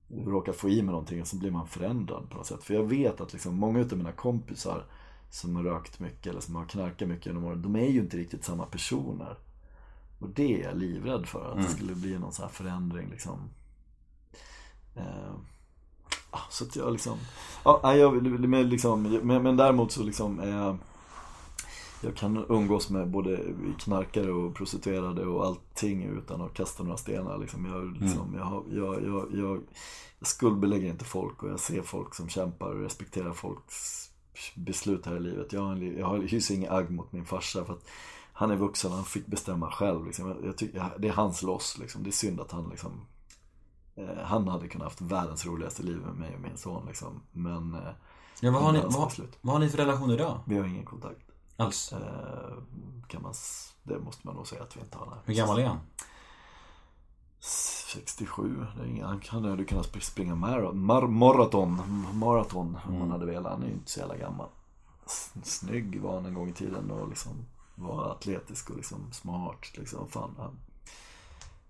råka få i mig någonting och så blir man förändrad på något sätt. För jag vet att liksom många utav mina kompisar som har rökt mycket eller som har knarkat mycket genom åren, de är ju inte riktigt samma personer. Och det är jag livrädd för, att det skulle bli någon sån här förändring liksom. Eh, ah, så att jag liksom, ja, jag, men, liksom men, men däremot så liksom är jag kan umgås med både knarkare och prostituerade och allting utan att kasta några stenar. Liksom. Jag, liksom, jag, har- jag, jag, jag, jag skuldbelägger inte folk och jag ser folk som kämpar och respekterar folks beslut här i livet. Jag, har en li- jag hyser inga agg mot min farsa för att han är vuxen, han fick bestämma själv. Liksom. Jag, jag tycker, det är hans loss. Liksom. Det är synd att han liksom eh, han hade kunnat haft världens roligaste liv med mig och min son liksom. Men eh, Ja, vad, har ni, vad, vad har ni för relation idag? vi har ingen kontakt. Alls? Eh, kan man, det måste man nog säga att vi inte har. nej. Hur gammal är han? 67. Det är ingen, han hade ju kunnat sp- springa mar, mar, maraton, maraton om han hade velat. Han är ju inte så jävla gammal. Snygg var han en gång i tiden och liksom var atletisk och liksom smart. Liksom. Fan, han,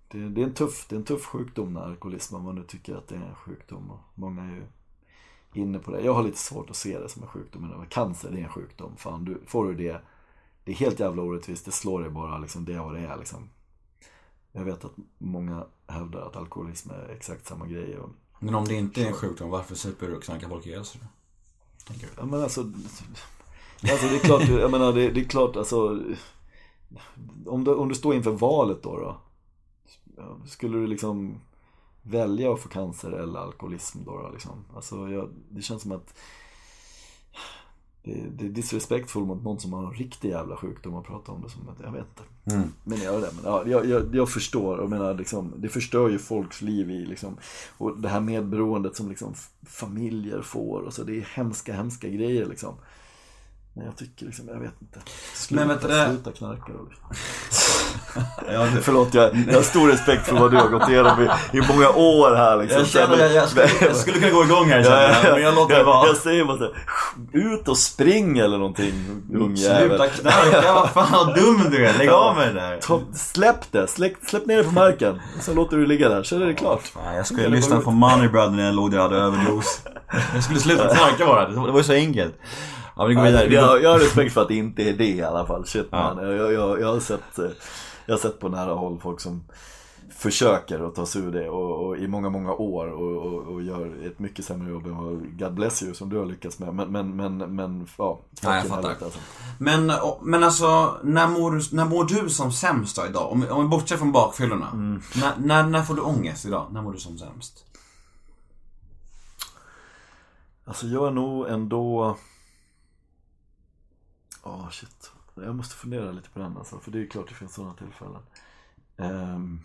det, det, är en tuff, det är en tuff sjukdom när alkoholism, om man nu tycker att det är en sjukdom. Och många är ju inne på det. Jag har lite svårt att se det som en sjukdom. Men cancer, det är en sjukdom. Fan, du, får du det, det är helt jävla orättvist. Det slår dig bara, liksom, det är vad det är. Liksom. Jag vet att många hävdar att alkoholism är exakt samma grej. Och, Men om det inte är en sjukdom, varför super du och knarkar folk ihjäl sig då? Tänker du? ja, men alltså, alltså det är klart, jag menar det, det är klart alltså om du, om du står inför valet då, då Skulle du liksom välja att få cancer eller alkoholism då, liksom? Alltså jag, det känns som att det, det är disrespektfull mot någon som har en riktig jävla sjukdom och prata om det som att, jag vet inte. Mm. Men jag, det, men ja, jag, jag, jag förstår, jag menar liksom, det förstör ju folks liv i liksom, och det här medberoendet som liksom familjer får och så, det är hemska, hemska grejer liksom. Men jag tycker liksom, jag vet inte. Sluta, Men vänta, det- sluta knarka då. Ja, det, Förlåt, jag, jag har stor respekt för vad du har gått igenom i, i många år här liksom. jag känner att jag, skulle, jag skulle kunna gå igång här Ja, känner ja, jag, men jag låter det jag, vara. jag säger bara såhär, ut och spring eller någonting, ung jävel. Sluta knarka, vad fan vad dum du är. Lägg av med det där. Ta, släpp det, släpp, släpp ner det på marken. Sen låter du ligga där, så är det klart. Fan, jag skulle lyssna på Money Brother när jag låg där och hade överdos. Jag skulle sluta knarka bara, det var ju så enkelt. Ja, men vi går vidare. Jag, jag har respekt för att det inte är det i alla fall. Shit Ja. man. Jag, jag, jag, har sett, eh, jag har sett på nära håll folk som försöker att ta sig ur det och, och i många, många år och, och, och gör ett mycket sämre jobb än vad God bless you som du har lyckats med. Men, men, men, men ja. Nej, jag fattar. Alltså. Men, men alltså, när mår, du, när mår du som sämst då idag? Om, om vi bortser från bakfyllorna. När, när, när får du ångest idag? När mår du som sämst? Alltså jag är nog ändå... Åh shit. Jag måste fundera lite på den alltså, för det är ju klart det finns sådana tillfällen. Um...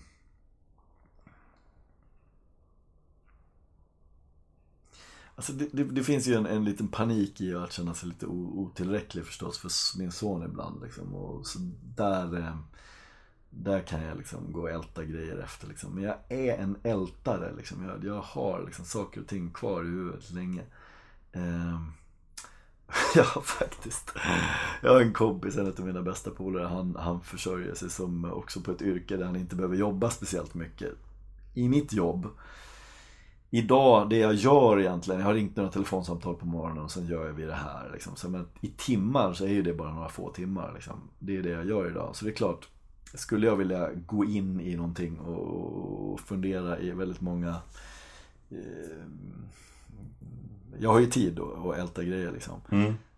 Alltså det, det, det finns ju en, en liten panik i att känna sig lite otillräcklig förstås för min son ibland liksom. Och så där, eh, där kan jag liksom gå och älta grejer efter liksom. Men jag är en ältare liksom. Jag, jag har liksom saker och ting kvar i huvudet länge. Ehm, Ja, faktiskt. Jag har en kompis, en av mina bästa polare, han, han försörjer sig som också på ett yrke där han inte behöver jobba speciellt mycket. I mitt jobb, idag, det jag gör egentligen, jag har ringt några telefonsamtal på morgonen och sen gör jag vi det här. Liksom. Så, men I timmar så är ju det bara några få timmar. Liksom. Det är det jag gör idag. Så det är klart, skulle jag vilja gå in i någonting och, och fundera i väldigt många eh, jag har ju tid att älta grejer liksom.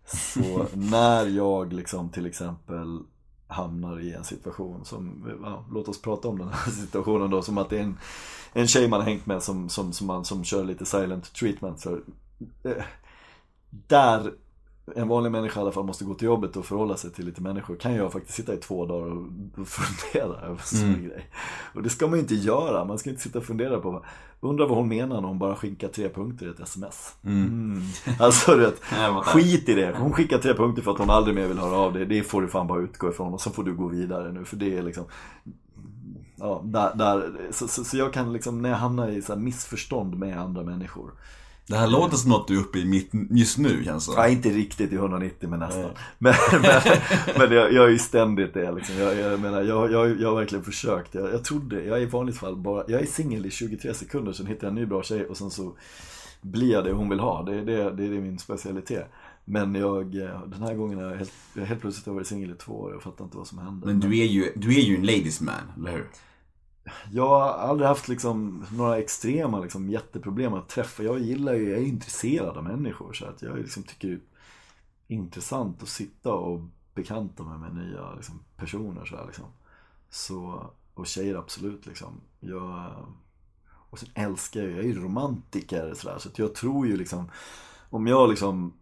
Så när jag liksom till exempel hamnar i en situation som, ja, låt oss prata om den här situationen då, som att det är en, en tjej man hängt med som, som, som, man, som kör lite silent treatment. Så, eh, där en vanlig människa i alla fall måste gå till jobbet och förhålla sig till lite människor kan jag faktiskt sitta i två dagar och fundera över sån Mm. grej. Och det ska man ju inte göra, man ska inte sitta och fundera på Undrar vad hon menar när hon bara skickar tre punkter i ett sms. Mm. Alltså du vet, skit i det. Hon skickar tre punkter för att hon aldrig mer vill höra av dig. Det får du fan bara utgå ifrån och så får du gå vidare nu för det är liksom Ja, där, där, så, så, så jag kan liksom, när jag hamnar i så här missförstånd med andra människor Det här låter som något du är uppe i mitt just nu känns det Ja, inte riktigt i 190 men nästan. Men, men, men jag, jag är ju ständigt det liksom. Jag, jag menar, jag, jag, jag har verkligen försökt. Jag, jag trodde, jag är i vanligt fall bara, jag är singel i 23 sekunder, sen hittar jag en ny bra tjej och sen så blir jag det hon vill ha. Det, det, det är min specialitet. Men jag, eh, den här gången har jag helt, helt plötsligt har varit singel i två år. Jag fattar inte vad som hände. Men du är ju, du är ju en ladies man, eller hur? Jag har aldrig haft liksom några extrema liksom, jätteproblem att träffa. Jag gillar ju, jag är intresserad av människor så att jag liksom tycker det är intressant att sitta och bekanta mig med nya liksom, personer så här, liksom. Så, och tjejer absolut liksom. Jag, och sen älskar jag, jag är ju romantiker så, där, så att jag tror ju liksom om jag liksom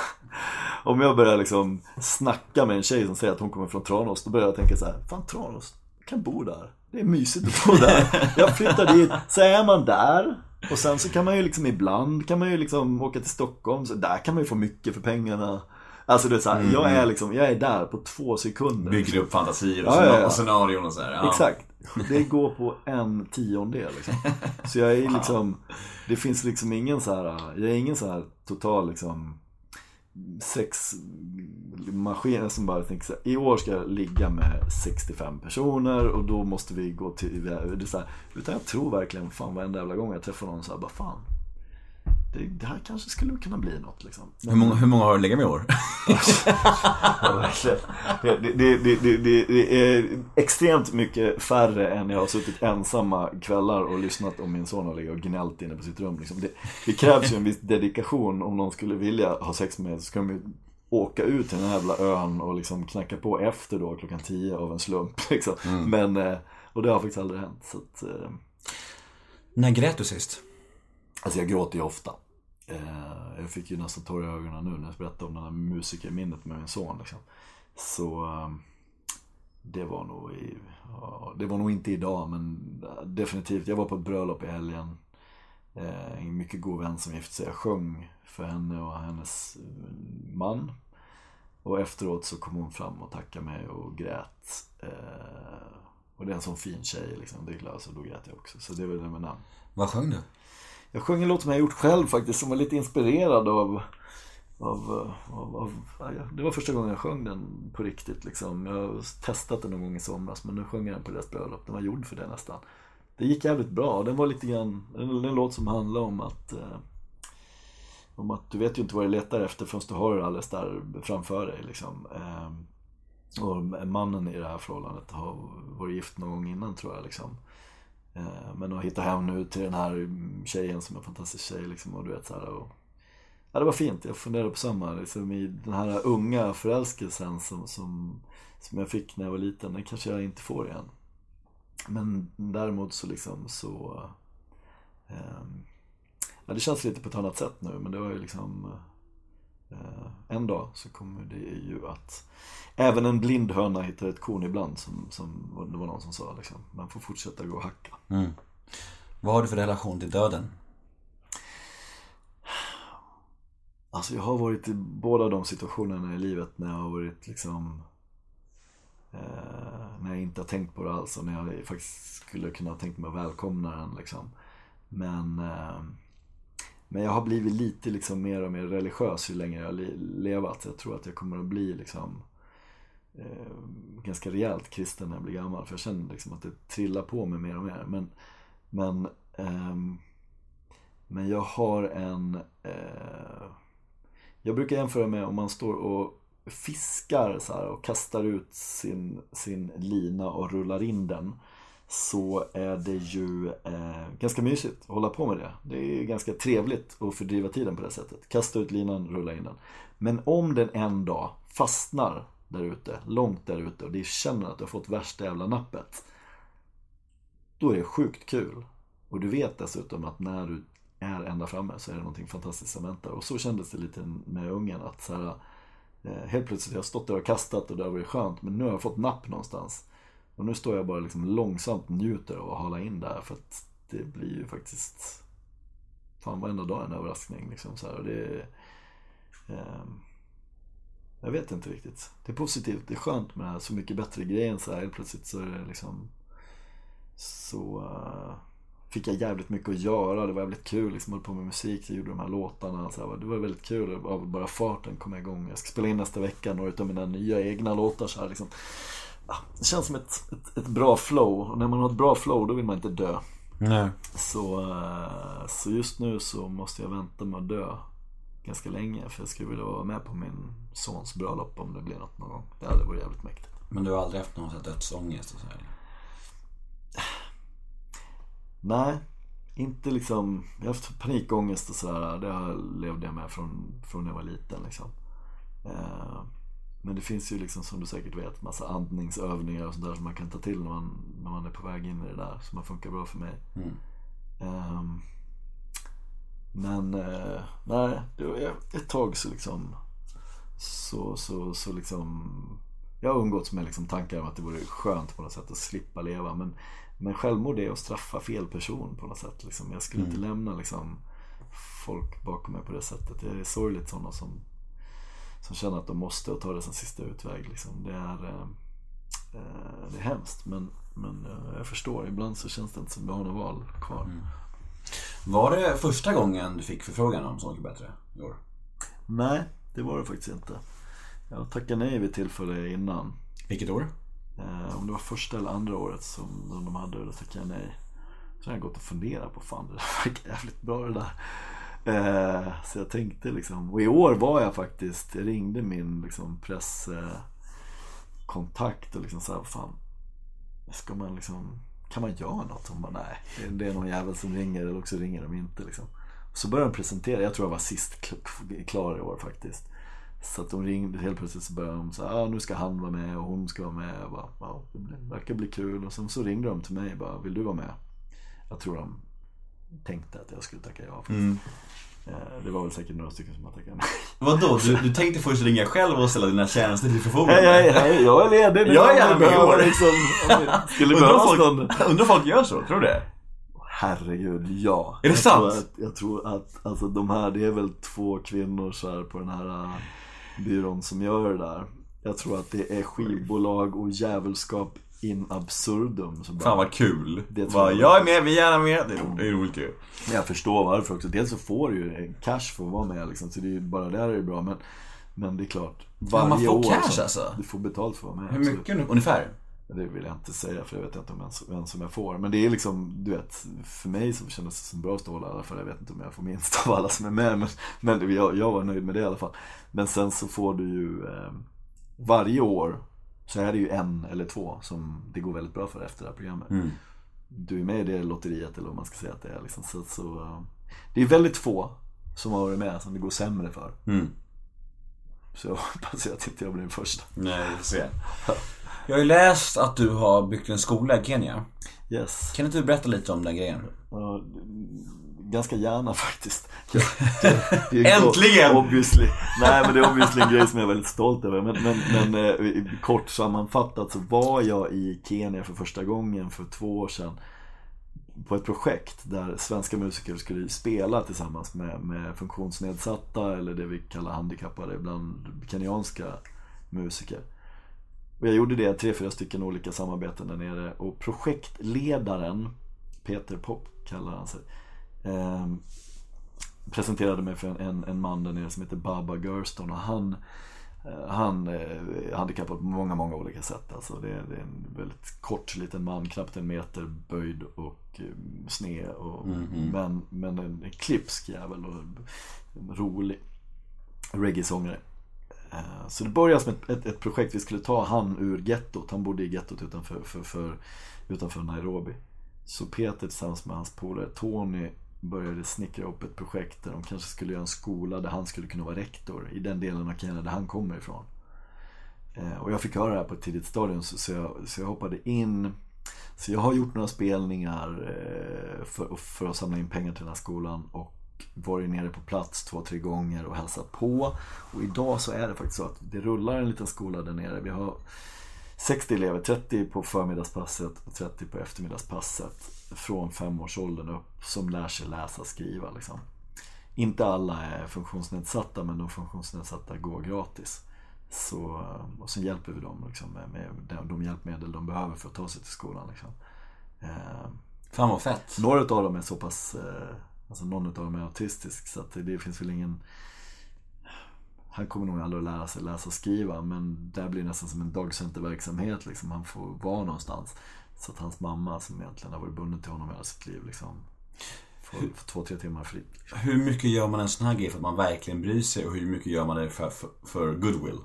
om jag börjar liksom snacka med en tjej som säger att hon kommer från Tranås, då börjar jag tänka så här, fan Tranås, jag kan bo där. Det är mysigt att bo där. Jag flyttar dit, så är man där. Och sen så kan man ju liksom ibland kan man ju liksom åka till Stockholm, så där kan man ju få mycket för pengarna. Alltså det är så här, jag är liksom, jag är där på två sekunder. Bygger upp fantasier och, Ja, ja, ja. och scenarion och så här. Ja. Exakt. Det går på en tiondel liksom. Så jag är liksom, det finns liksom ingen så här, jag är ingen så här total liksom Sexmaskiner som bara tänker så här, i år ska jag ligga med 65 personer och då måste vi gå till, det så här, utan jag tror verkligen fan varenda jävla gång jag träffar någon så här, bara fan. Det, här kanske skulle kunna bli något liksom. Hur, många, hur många har du legat med i år? Det, det, det, det, är extremt mycket färre än jag har suttit ensamma kvällar och lyssnat om min son har legat och gnällt inne på sitt rum. Liksom. Det, krävs ju en viss dedikation om någon skulle vilja ha sex med så ska de ju åka ut till den här jävla ön och liksom knacka på efter då klockan 10 av en slump. Liksom. Men, eh, och det har faktiskt aldrig hänt. Att, eh, När grät du sist? Alltså jag gråter ju ofta. Eh, Jag fick ju nästan tårar i ögonen nu när jag berättade om den här musikerminnet med min son. Liksom. Så eh, det var nog i, ja, det var nog inte idag men eh, definitivt. Jag var på ett bröllop i helgen. Eh, En mycket god vän som gifte sig. Jag sjöng för henne och hennes eh, man. Och efteråt så kom hon fram och tackade mig och grät. Eh, Och det är en sån fin tjej liksom. Det är klart, så då grät jag också. Så det var det med namn. Vad sjöng du? Jag sjöng en låt som jag gjort själv faktiskt, som var lite inspirerad av, av, av, av ja, Det var första gången jag sjöng den på riktigt liksom. Jag har testat den någon gång i somras, men nu sjöng jag den på deras bröllop. Den var gjord för det nästan. Det gick jävligt bra. Den var lite grann, en, en låt som handlar om att eh, om att du vet ju inte vad du letar efter förrän du har det alldeles där framför dig liksom. Eh, Och mannen i det här förhållandet har varit gift någon gång innan tror jag liksom. Eh, men att hitta hem nu till den här tjejen som är en fantastisk tjej liksom och du vet så här, och Ja det var fint, jag funderade på samma. Liksom I den här unga förälskelsen som, som, som jag fick när jag var liten, den kanske jag inte får igen. Men däremot så liksom så... Eh, ja, det känns lite på ett annat sätt nu men det var ju liksom eh, en dag så kommer det ju att Även en blind höna hittar ett korn ibland som, som det var någon som sa liksom. Man får fortsätta gå och hacka. Mm. Vad har du för relation till döden? Alltså jag har varit i båda de situationerna i livet när jag har varit liksom eh, När jag inte har tänkt på det alls och när jag faktiskt skulle kunna tänkt mig att välkomna den liksom. Men eh, men jag har blivit lite liksom mer och mer religiös ju längre jag har levat. Jag tror att jag kommer att bli liksom eh, Ganska rejält kristen när jag blir gammal. För jag känner liksom att det trillar på mig mer och mer. Men Men eh, Men jag har en eh, jag brukar jämföra med om man står och fiskar så här och kastar ut sin, sin lina och rullar in den. Så är det ju eh, ganska mysigt att hålla på med det. Det är ganska trevligt att fördriva tiden på det sättet. Kasta ut linan, rulla in den. Men om den en dag fastnar där ute, långt där ute och du känner att du har fått värsta jävla nappet. Då är det sjukt kul. Och du vet dessutom att när du är ända framme så är det någonting fantastiskt som väntar. Och så kändes det lite med ungen att så här, eh, helt plötsligt har jag stått där och kastat och det har varit skönt men nu har jag fått napp någonstans. Och nu står jag bara liksom långsamt njuter av att hålla in där för att det blir ju faktiskt Fan varenda dag en överraskning liksom så här, och det eh, Jag vet inte riktigt. Det är positivt, det är skönt med det här Så mycket bättre grejen så här. Helt plötsligt så är det liksom Så uh, Fick jag jävligt mycket att göra, det var jävligt kul liksom, höll på med musik, jag gjorde de här låtarna så här, Det var väldigt kul, av bara farten kom jag igång Jag ska spela in nästa vecka några av mina nya egna låtar så här, liksom. Det känns som ett, ett, ett bra flow, och när man har ett bra flow då vill man inte dö Nej. så, eh, så just nu så måste jag vänta med att dö ganska länge för jag skulle vilja vara med på min sons bröllop om det blir något någon gång. Det hade varit jävligt mäktigt. Men du har aldrig haft någon dödsångest och så här? Nej, inte liksom, jag har haft panikångest och sådär. Det har- levde jag med från, från när jag var liten liksom. Men det finns ju liksom som du säkert vet massa andningsövningar och sånt där som man kan ta till när man, när man är på väg in i det där. Som har funkat bra för mig. Mm. Ehm, Men eh, nej, det var ett tag så liksom så, så, så liksom Jag har umgåtts med liksom tankar om att det vore skönt på något sätt att slippa leva men Men självmord är att straffa fel person på något sätt liksom. Jag skulle inte lämna liksom Folk bakom mig på det sättet. Det är sorgligt sådana som Som känner att de måste och tar det som sista utväg liksom. Det är eh, eh, Det är hemskt men, men eh, jag förstår. Ibland så känns det inte som vi har något val kvar. Var det första gången du fick förfrågan om Så mycket bättre i år? Nej, det var det faktiskt inte. Jag tackade nej vid tillfälle innan. Vilket år? Om det var första eller andra året som, som de hade det, då tackade jag nej. Så har jag gått och funderat på, fan det verkar jävligt bra det där. Eh, så jag tänkte liksom, och i år var jag faktiskt, jag ringde min liksom presskontakt eh, och liksom såhär, fan, ska man liksom, kan man göra något? Hon bara, nej, det- det är någon jävel som ringer eller också ringer de inte liksom. Så började de presentera, jag tror jag var sist klar i år faktiskt. Så att de ringde, helt plötsligt så började de säga, ah, nu ska han vara med och hon ska vara med. Jag bara, ja, det verkar bli kul. Och sen så ringde de till mig bara, vill du vara med? Jag tror de tänkte att jag skulle tacka ja. Mm. Eh, Det var väl säkert några stycken som har tackat nej. Vadå? Du, du tänkte först ringa själv och ställa dina tjänster till förfogande? Hej, hej, hej, jag är ledig nu. Jag är gärna med. Liksom, skulle Undrar folk, undrar folk gör så? Tror du det? Herregud, ja. Är det jag sant? Tror att, jag tror att alltså, de här, det är väl två kvinnor så här, på den här äh, byrån som gör det där. Jag tror att det är skivbolag och djävulskap in absurdum. Så bara, Fan vad kul. Det Bara, jag. är med, vi är gärna med. Det är, ro- det är roligt ju. Jag förstår varför också. Dels så får du ju cash för att vara med liksom, så det är ju, bara där är det bra. Men, men det är klart, varje man får år cash så- alltså? Du får betalt för att vara med. Hur absolut. mycket nu? Ungefär? Det vill jag inte säga för jag vet inte om ens, ens som jag får. Men det är liksom, du vet, för mig så kändes det som bra stål i alla fall. Jag vet inte om jag får minst av alla som är med. Men, men jag, jag var nöjd med det i alla fall. Men sen så får du ju eh, varje år så är det ju en eller två som det går väldigt bra för efter det här programmet. Mm. Du är med i det lotteriet eller vad man ska säga att det är. Liksom. Så, så, eh, det är väldigt få som har varit med som det går sämre för. Mm. Så jag hoppas att inte jag blir den första. Nej, vi får se. Jag har ju läst att du har byggt en skola i Kenya. Yes. Kan inte du berätta lite om den grejen? Ganska gärna faktiskt. Äntligen! Obviously. Nej men det är obviously en grej som jag är väldigt stolt över. Men, men, men eh, kort sammanfattat så var jag i Kenya för första gången för två år sedan. På ett projekt där svenska musiker skulle spela tillsammans med, med funktionsnedsatta eller det vi kallar handikappade, ibland kenyanska musiker. Och jag gjorde det, tre, fyra stycken olika samarbeten där nere och projektledaren, Peter Pop kallar han sig, eh, presenterade mig för en, en, man där nere som heter Baba Gurston och han eh, han är handikappad på många, många olika sätt. Alltså det, är, det är en väldigt kort liten man, knappt en meter böjd och eh, sned. Och, men, men en, en klipsk jävel och rolig reggae-sångare. Eh, Så det började som ett, ett, ett projekt, vi skulle ta han ur gettot. Han bodde i gettot utanför, för, för, utanför Nairobi. Så Peter tillsammans med hans polare Tony började snickra upp ett projekt där de kanske skulle göra en skola där han skulle kunna vara rektor i den delen av Kenya där han kommer ifrån. Eh, och jag fick höra det här på ett tidigt stadium så, jag, så jag hoppade in. Så jag har gjort några spelningar eh, för, för att samla in pengar till den här skolan och varit nere på plats två, tre gånger och hälsat på. Och idag så är det faktiskt så att det rullar en liten skola där nere. Vi har 60 elever, 30 på förmiddagspasset och 30 på eftermiddagspasset. Från femårsåldern upp som lär sig läsa och skriva. Liksom. Inte alla är funktionsnedsatta men de funktionsnedsatta går gratis. Så, och sen hjälper vi dem liksom, med, de- de hjälpmedel de behöver för att ta sig till skolan. Liksom. Eh, Fan vad fett. några av dem är så pass, eh, alltså någon av dem är autistisk så att det finns väl ingen han kommer nog aldrig att lära sig läsa och skriva men där blir det nästan som en dagcenterverksamhet liksom. Han får vara någonstans. Så att hans mamma som egentligen har varit bunden till honom hela sitt liv liksom får, får två, tre timmar fritt. Hur mycket gör man en sån här grej för att man verkligen bryr sig och hur mycket gör man det för, för, för goodwill?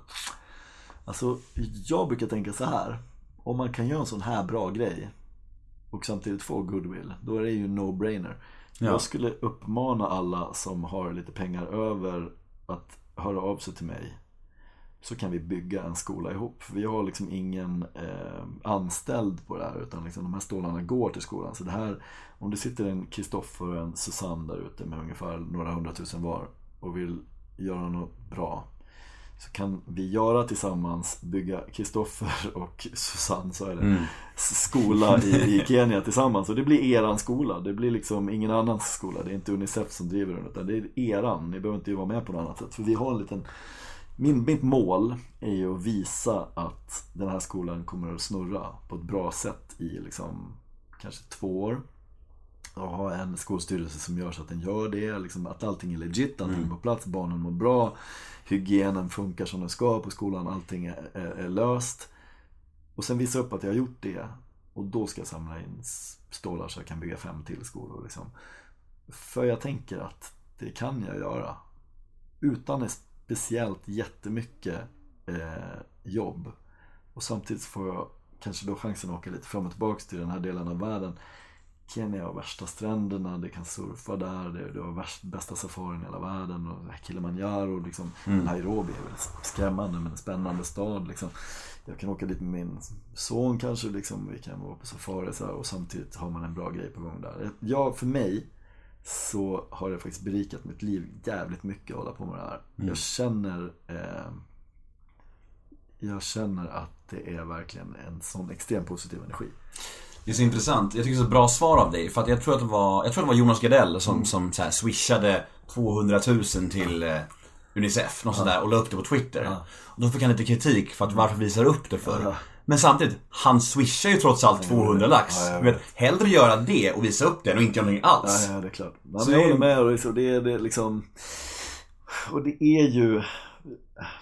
Alltså jag brukar tänka så här. Om man kan göra en sån här bra grej och samtidigt få goodwill, då är det ju no-brainer. Ja. Jag skulle uppmana alla som har lite pengar över att höra av sig till mig. Så kan vi bygga en skola ihop. För vi har liksom ingen eh, anställd på det här utan liksom de här stålarna går till skolan. Så det här, om det sitter en Kristoffer och en Susanne där ute med ungefär några hundratusen var och vill göra något bra. Så kan vi göra tillsammans, bygga Kristoffer och Susanne, så är det, skola i, i Kenya tillsammans. Och det blir eran skola. Det blir liksom ingen annans skola. Det är inte Unicef som driver den utan det är eran. Ni behöver inte vara med på något annat sätt. För vi har en liten min, mitt mål är ju att visa att den här skolan kommer att snurra på ett bra sätt i liksom kanske två år. Och ha en skolstyrelse som gör så att den gör det. Liksom att allting är legit, allting är på plats, barnen mår bra. Hygienen funkar som den ska på skolan, allting är, är, är löst. Och sen visa upp att jag har gjort det. Och då ska jag samla in stålar så jag kan bygga fem till skolor. Liksom. För jag tänker att det kan jag göra. Utan speciellt jättemycket eh, jobb. Och samtidigt får jag kanske då chansen att åka lite fram och tillbaka till den här delen av världen. Kenya har värsta stränderna, det kan surfa där, det, det har värst, bästa safarin i hela världen. Och Kilimanjaro, liksom. Nairobi är väl skrämmande men en spännande stad. Liksom. Jag kan åka dit med min son kanske, liksom. vi kan vara på safari så här, och samtidigt har man en bra grej på gång där. Ja, för mig så har det faktiskt berikat mitt liv jävligt mycket att hålla på med det här. Jag känner eh, Jag känner att det är verkligen en sån extremt positiv energi. Det är så intressant. Jag tycker det är så bra svar av dig. För att jag tror att det var, jag tror det var Jonas Gardell som, som så här swishade 200 000 till eh, Unicef, något sånt där, och la upp det på Twitter. Och då fick han lite kritik för att varför visar du upp det för? Ja. Men samtidigt, han swishar ju trots allt 200 lax. Ja, vet, hellre göra det och visa upp den och inte göra någonting alls. Ja, ja, det är klart. Så men jag det är- håller med. Och det, det, liksom... Och det är ju...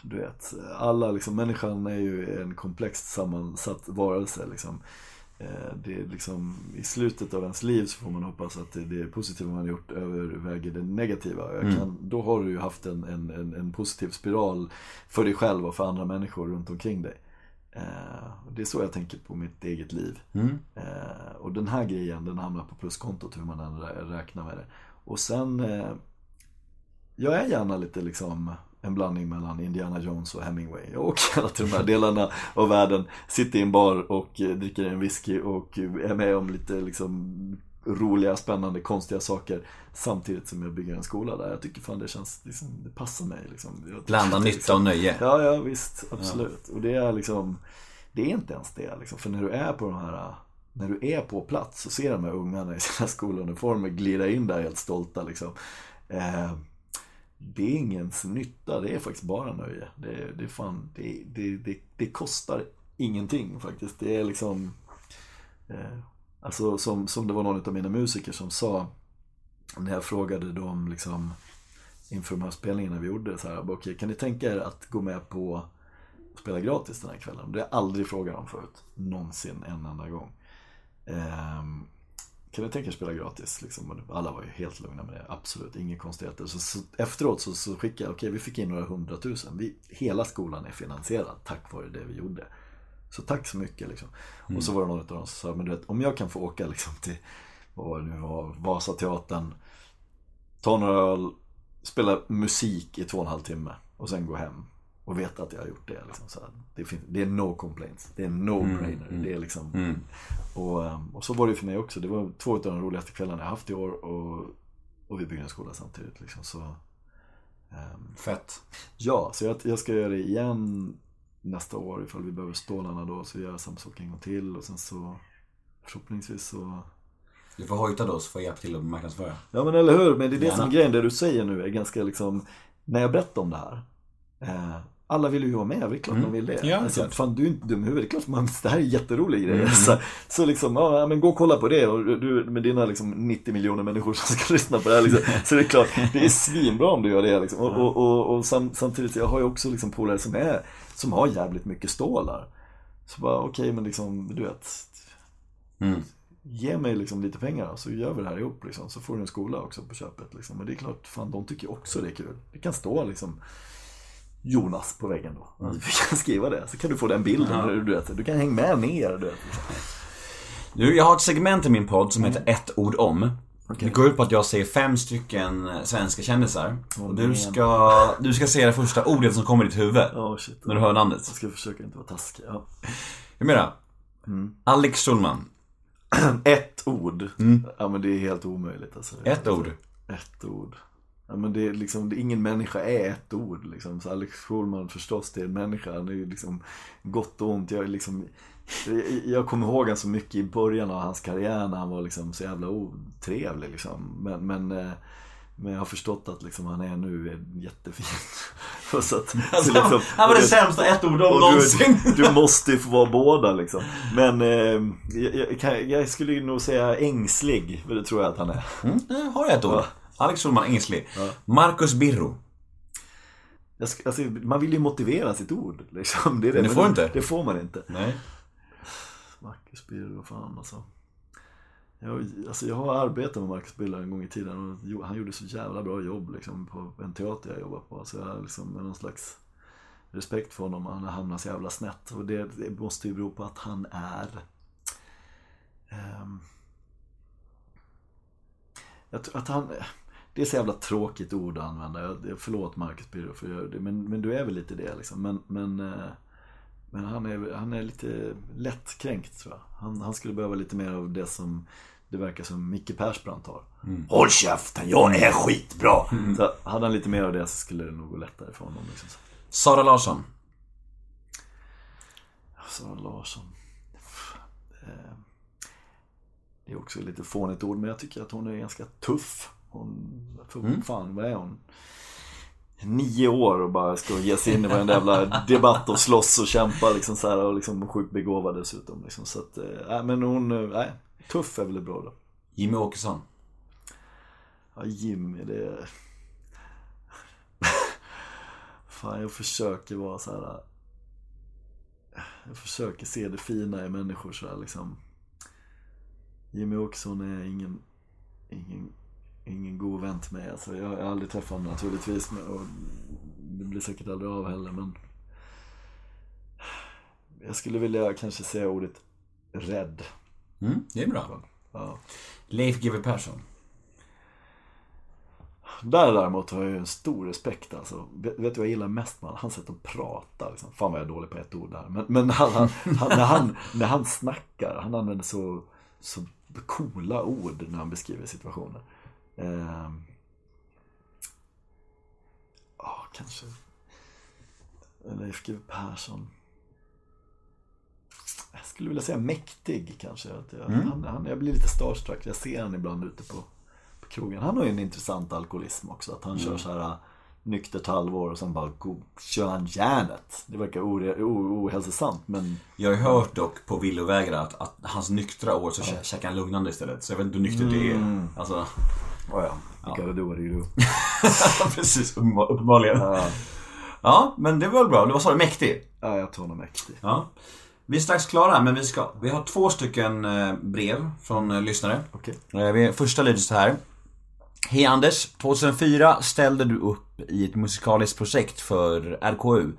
Du vet, alla liksom, människan är ju en komplext sammansatt varelse liksom. Eh, Det är liksom, i slutet av ens liv så får man hoppas att det, det positiva man har gjort överväger det negativa. Jag kan, Då har du ju haft en, en, en, en positiv spiral för dig själv och för andra människor runt omkring dig. Eh, det är så jag tänker på mitt eget liv. Mm. Eh, och den här grejen den hamnar på pluskontot hur man än rä- räknar med det. Och sen, eh, jag är gärna lite liksom en blandning mellan Indiana Jones och Hemingway. Jag åker gärna till de här delarna av världen, sitter i en bar och dricker en whisky och är med om lite liksom roliga, spännande, konstiga saker samtidigt som jag bygger en skola där. Jag tycker fan det känns, liksom, det passar mig liksom. Jag- Blanda nytta och nöje. Ja, ja visst, absolut. Och det är liksom, det är inte ens det liksom. För när du är på de här, när du är på plats och ser de här ungarna i sina skoluniformer glida in där helt stolta liksom. Eh, det är ingens nytta, det är faktiskt bara nöje. Det, det fan, det, det, det, det kostar ingenting faktiskt. Det är liksom, eh, alltså som, som det var någon av mina musiker som sa när jag frågade dem liksom inför de här spelningarna vi gjorde så här, bara, okay, kan ni tänka er att gå med på att spela gratis den här kvällen? Det har jag aldrig frågat dem förut. Någonsin, en enda gång. Ehm, kan ni tänka er att spela gratis? Liksom? Alla var ju helt lugna med det, absolut, inga konstigheter. Så, så, efteråt så, så skickade jag, okej vi fick in några hundratusen. Vi, hela skolan är finansierad tack vare det vi gjorde. Så tack så mycket liksom. Och så var det någon av dem som sa, men du vet, om jag kan få åka liksom till, vad var det nu var, Vasateatern, ta några öl, spela musik i två och en halv timme och sen gå hem och veta att jag har gjort det. Liksom, så. Det, finns, det är no complaints. Det är no-brainer. Det är liksom, och, ehm, och så var det för mig också. Det var två av de roligaste kvällarna jag haft i år och, och vi byggde en skola samtidigt. Liksom, så, ehm, Fett. ja, så jag, jag ska göra det igen nästa år ifall vi behöver stålarna då. Så gör jag samma sak en gång till och sen så förhoppningsvis så Du får hojta då så får jag hjälpa till att marknadsföra. Ja men eller hur, men det är det som är Gärna. grejen, det du säger nu är ganska liksom När jag berättar om det här eh, Alla vill ju vara med, det är klart man vill det. Mm. Ja, alltså, klart. fan du är inte dum i huvudet, det är klart man, det här är jätteroliga grejer. Så, så liksom, ja men gå och kolla på det och du med dina liksom 90 miljoner människor som ska lyssna på det här liksom. Så det är klart, det är svinbra om du gör det liksom. Och, och, och, och sam, samtidigt, jag har ju också liksom polare som är Som har jävligt mycket stålar. Så bara okej men liksom, du vet Mm. Ge mig liksom lite pengar så gör vi det här ihop liksom. Så får du en skola också på köpet liksom. Men det är klart, fan de tycker också det är kul. Det kan stå liksom Jonas på väggen då. Mm. Vi kan skriva det, så kan du få den bilden. Du, du, vet, du kan hänga med ner. Du vet. Du, jag har ett segment i min podd som heter ett ord om. Det går ut på att jag säger fem stycken svenska kändisar. Och du ska, du ska säga det första ordet som kommer i ditt huvud. Ja, shit. När du hör namnet. Jag ska försöka inte vara taskig. Ja. Hur menar Mm. Alex Schulman. Ett ord. Ja men det är helt omöjligt alltså. Mm. Ett ord. Ett ord. Ja, men det är liksom, det, ingen människa är ett ord liksom. Så Alex Schulman förstås, det är en människa. Han är ju liksom gott och ont. Jag, är liksom, jag, kommer ihåg han så mycket i början av hans karriär när han var liksom så jävla otrevlig liksom. Men, men, eh, men jag har förstått att liksom han är nu jättefin. Så att, så liksom- han var det sämsta ett ord om någonsin. du, du måste ju få vara båda liksom. Men eh, jag, jag, skulle nog säga ängslig, för det tror jag att han är. Mm, har jag ett ord. Ja. Alex Schulman, ängslig. Marcus Birro. Alltså, man vill ju motivera sitt ord. Liksom. Det, det. Det får inte. Det får man inte. Nej. Marcus Birro, fan alltså. Jag, alltså. jag har arbetat med Marcus Birro en gång i tiden och han gjorde så jävla bra jobb liksom, på en teater jag jobbade på. Så jag har liksom någon slags respekt för honom. Han har hamnat så jävla snett. Och det, det måste ju bero på att han är um, att han det är så jävla tråkigt ord att använda. Jag, förlåt Marcus Birro för att göra det. Men, men du är väl lite det liksom. Men, men, eh, men han, är, han är lite lättkränkt tror jag. Han, han skulle behöva lite mer av det som det verkar som Micke Persbrandt har. Håll käften, jag är skitbra! Så hade han lite mer av det så skulle det nog gå lättare för honom. Liksom. Sara Larsson. Sara Larsson. Eh, Det är också lite fånigt ord men jag tycker att hon är ganska tuff. Hon, för fan vad är hon? Nio år och bara ska ge sig in i varenda jävla debatt och slåss och kämpa liksom så här och liksom sjukt begåvad dessutom liksom. Så att, äh, men hon, eh, nej, tuff är väl bra då. Jimmy Åkesson. Ja, Jimmy, det är... Fan, jag försöker vara så här. Jag försöker se det fina i människor så här, liksom. Jimmy Åkesson är ingen, ingen, ingen god vän till mig. Alltså, jag har aldrig träffat honom naturligtvis. Och det blir säkert aldrig av heller, men... jag skulle vilja kanske säga ordet rädd. Mm, det är bra. Ja. Leif GW Persson. Där däremot har jag ju en stor respekt alltså. Vet du vad jag gillar mest med? Hans sätt att prata. Liksom. Fan vad jag är dålig på ett ord där. Men, men han, han, han, när, han, när han snackar, han använder så, så coola ord när han beskriver situationer. Ehm. Ja, kanske Leif GW Persson. Jag skulle vilja säga mäktig kanske. Att jag, han, han, jag blir lite starstruck. Jag ser han ibland ute på, på krogen. Han har ju en intressant alkoholism också. Att han kör så här äh, nyktert halvår och sen bara kör han järnet. Det verkar ohälsosamt men Jag har ju hört dock på villovägar att, att hans nyktra år så kä- käkar han lugnande istället. Så jag vet inte hur nyktert det är. Alltså, oh ja, you gotta do what you do. precis. uppenbar- Uppenbarligen. Ja, Ja, men det var väl bra. Vad sa du? Mäktig? ja, jag tar honom mäktig. Ja. Vi är strax klara, men vi, ska, vi har två stycken eh, brev från eh, lyssnare. Okej. Eh, Första lyder så här. Hej Anders! 2004 ställde du upp i ett musikaliskt projekt för RKU,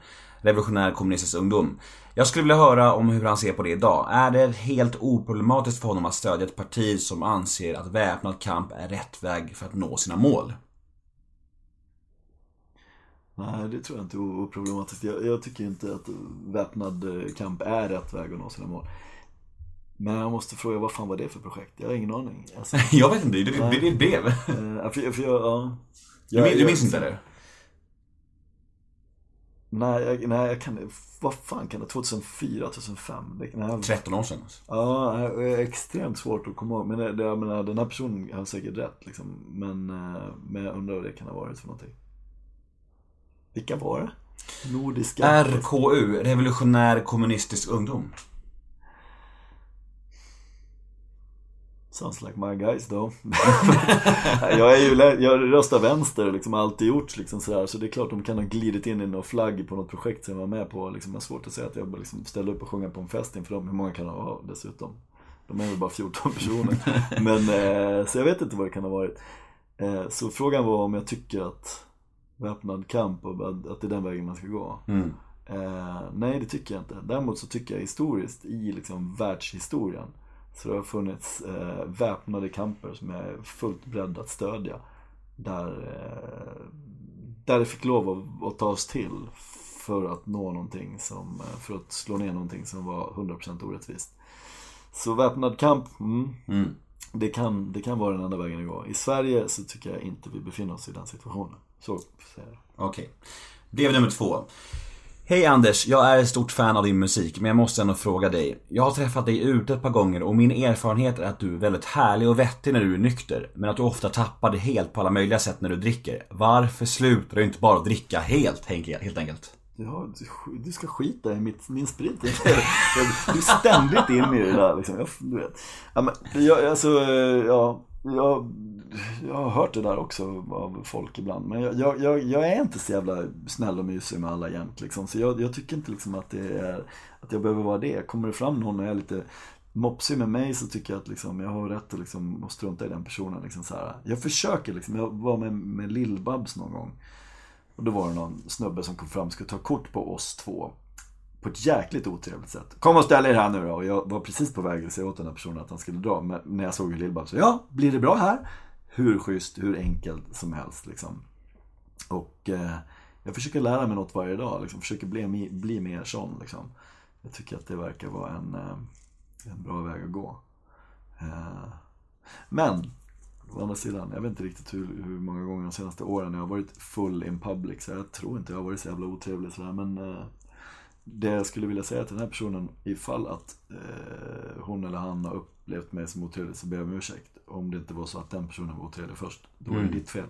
Revolutionär Kommunistisk Ungdom. Jag skulle vilja höra om hur han ser på det idag. Är det helt oproblematiskt för honom att stödja ett parti som anser att väpnad kamp är rätt väg för att nå sina mål? Nej, det tror jag inte är oproblematiskt. Jag, jag tycker inte att väpnad eh, kamp är rätt väg att nå sina mål. Men jag måste fråga, vad fan var det för projekt? Jag har ingen aning. Alltså, Jag vet inte, det är det är ett brev. eh, för, för jag, ja. Du, min- du minns inte eller? Nej, jag, nej, jag kan Vad fan kan det? 2004, 2005? Det, nej, 13 år sedan. alltså. Ja, det är extremt svårt att komma ihåg. Men det, det, jag menar, den här personen har säkert rätt liksom. Men, eh, men jag undrar vad det kan ha varit för någonting. Vilka var det? Nordiska? RKU, Revolutionär Kommunistisk Ungdom. Sounds like my guys though. jag, är ju, jag röstar vänster, liksom alltid gjort liksom sådär. Så det är klart de kan ha glidit in i någon flagg på något projekt som jag var med på. Liksom, jag har svårt att säga att jag liksom ställde upp och sjunga på en fest inför dem. Hur många kan det vara dessutom? De är väl bara 14 personer. Men, eh, så jag vet inte vad det kan ha varit. Eh, så frågan var om jag tycker att väpnad kamp och att att det är den vägen man ska gå. Mm. Eh, nej, det tycker jag inte. Däremot så tycker jag historiskt, i liksom världshistorien, så det har funnits eh, väpnade kamper som jag är fullt beredd att stödja. Där, eh, där det fick lov att, att ta oss till för att nå någonting som, eh, för att slå ner någonting som var 100% orättvist. Så väpnad kamp, mm, Mm. det, kan, det kan vara den enda vägen att gå. I Sverige så tycker jag inte vi befinner oss i den situationen. Så säger jag. Okej. Brev nummer två. Hej Anders, jag är ett stort fan av din musik, men jag måste ändå fråga dig. Jag har träffat dig ute ett par gånger och min erfarenhet är att du är väldigt härlig och vettig när du är nykter, men att du ofta tappar det helt på alla möjliga sätt när du dricker. Varför slutar du inte bara dricka helt, helt helt enkelt? Ja, du, du ska skita i mitt, min sprit. Du är ständigt inne i det där liksom. Jag, du vet. Ja, men, jag, alltså, ja, jag, jag har hört det där också av folk ibland. Men jag, jag, jag, jag är inte så jävla snäll och mysig med alla jämt liksom. Så jag, jag tycker inte liksom att det är, att jag behöver vara det. Kommer det fram någon och är lite mopsig med mig så tycker jag att liksom, jag har rätt att, liksom, att strunta i den personen. Liksom, så här. Jag försöker liksom, jag var med, med Lill-Babs någon gång. Och då var det någon snubbe som kom fram och skulle ta kort på oss två. På ett jäkligt otrevligt sätt. Kom och ställ er här nu då. Och jag var precis på väg att säga åt den här personen att han skulle dra. Men när jag såg hur Lill-Babs sa, ja, blir det bra här? Hur schysst, hur enkelt som helst liksom. Och eh, jag försöker lära mig något varje dag. Liksom. Försöker bli, bli mer sån liksom. Jag tycker att det verkar vara en, eh, en bra väg att gå. Eh, men Å andra sidan, jag vet inte riktigt hur, hur många gånger de senaste åren jag har varit full in public. Så jag tror inte jag har varit så jävla otrevlig sådär. Men eh, det jag skulle vilja säga till den här personen, ifall att eh, hon eller han har upplevt mig som otrevlig så ber jag om ursäkt. Om det inte var så att den personen var otrevlig först. Då är det ditt fel.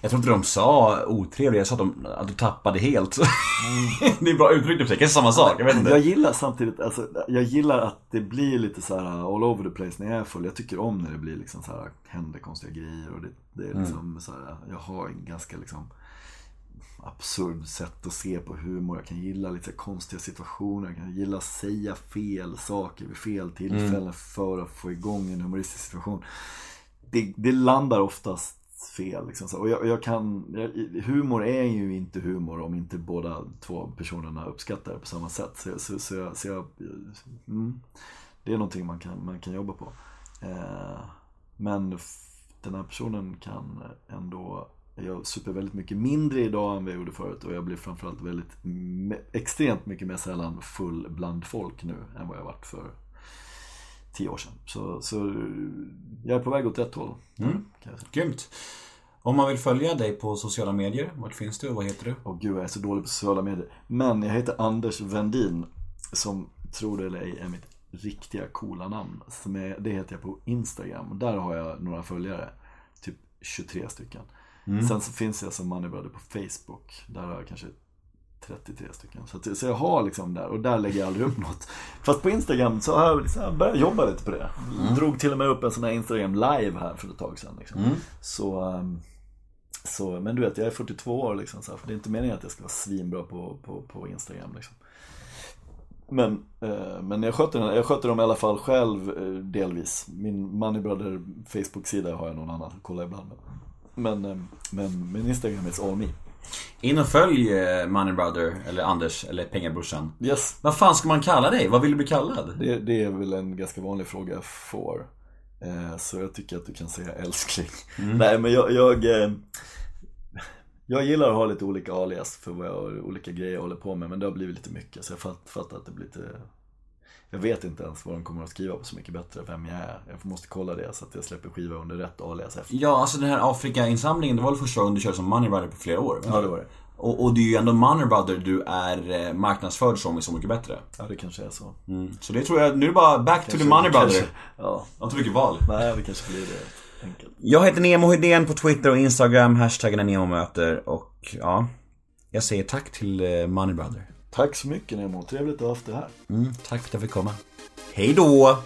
Jag tror inte de sa otrevliga, jag sa att, de, att du tappade helt. det är bra uttryck, det är kanske samma sak, jag vet inte. Jag gillar samtidigt, alltså, jag gillar att det blir lite så här all over the place när jag är full. Jag tycker om när det blir liksom så här, händer konstiga grejer och det, det är liksom så här, jag har en ganska liksom absurd sätt att se på humor. Jag kan gilla lite konstiga situationer. Jag kan gilla att säga fel saker vid fel tillfällen för att få igång en humoristisk situation. Det, det landar oftast fel. Liksom. Och jag, jag kan, humor är ju inte humor om inte båda två personerna uppskattar det på samma sätt. Så, så, så, jag, så jag, mm, det är någonting man kan, man kan jobba på. Eh, men den här personen kan ändå jag super väldigt mycket mindre idag än vad jag gjorde förut och jag blir framförallt väldigt extremt mycket mer sällan full bland folk nu än vad jag varit för tio år sedan. Så, så jag är på väg åt rätt håll. Mm. Grymt. Om man vill följa dig på sociala medier, vart finns du och vad heter du? Åh gud jag är så dålig på sociala medier. Men jag heter Anders Vendin som tror det eller ej är mitt riktiga coola namn. Som är, det heter jag på Instagram. Där har jag några följare. Typ 23 stycken. Sen så finns jag som Moneybrother på Facebook. Där har jag kanske 33 stycken. Så, att, så jag har liksom där och där lägger jag aldrig upp något. Fast på Instagram så har jag liksom börjat jobba lite på det. Drog till och med upp en sån här Instagram live här för ett tag sedan. Liksom. Så, ehm, så, men du vet, jag är 42 år liksom, så här, för det är inte meningen att jag ska vara svinbra på, på, på Instagram liksom. Men, eh, men jag, sköter, jag sköter dem i alla fall själv eh, delvis. Min Moneybrother Facebook-sida har jag någon annan som kollar ibland. Men, eh, men min Instagram är all me. In och följ eh, Money Brother, eller Anders, eller Pengabrorsan. Yes, Vad fan ska man kalla dig? Vad vill du bli kallad? det, det är väl en ganska vanlig fråga jag får. Eh, Så jag tycker att du kan säga älskling. Nej men jag, jag, jag gillar att ha lite olika alias för vad jag, olika grejer jag håller på med. Men det har blivit lite mycket så jag fatt, fattar att det blir lite Jag vet inte ens vad de kommer att skriva på Så Mycket Bättre, vem jag är. Jag måste kolla det så att jag släpper skiva under rätt alias efter. Ja, alltså den här Afrika-insamlingen, det var väl första gången du körde som Money Brother på flera år? Ja det var det. Och, och det är ju ändå Money Brother du är eh, marknadsförd som i Så Mycket Bättre. Ja det kanske är så. Mm. Så det tror jag, nu är det bara back to the Money Brother. Kanske, ja, Jag har inte mycket val. nej det kanske blir det enkelt. Jag heter Nemo Hedén på Twitter och Instagram, hashtaggen är NEMOMÖTER och ja, jag säger tack till eh, Money Brother. Tack så mycket Nemo, trevligt att ha haft det här. Mm, tack för att jag fick komma. Hej då!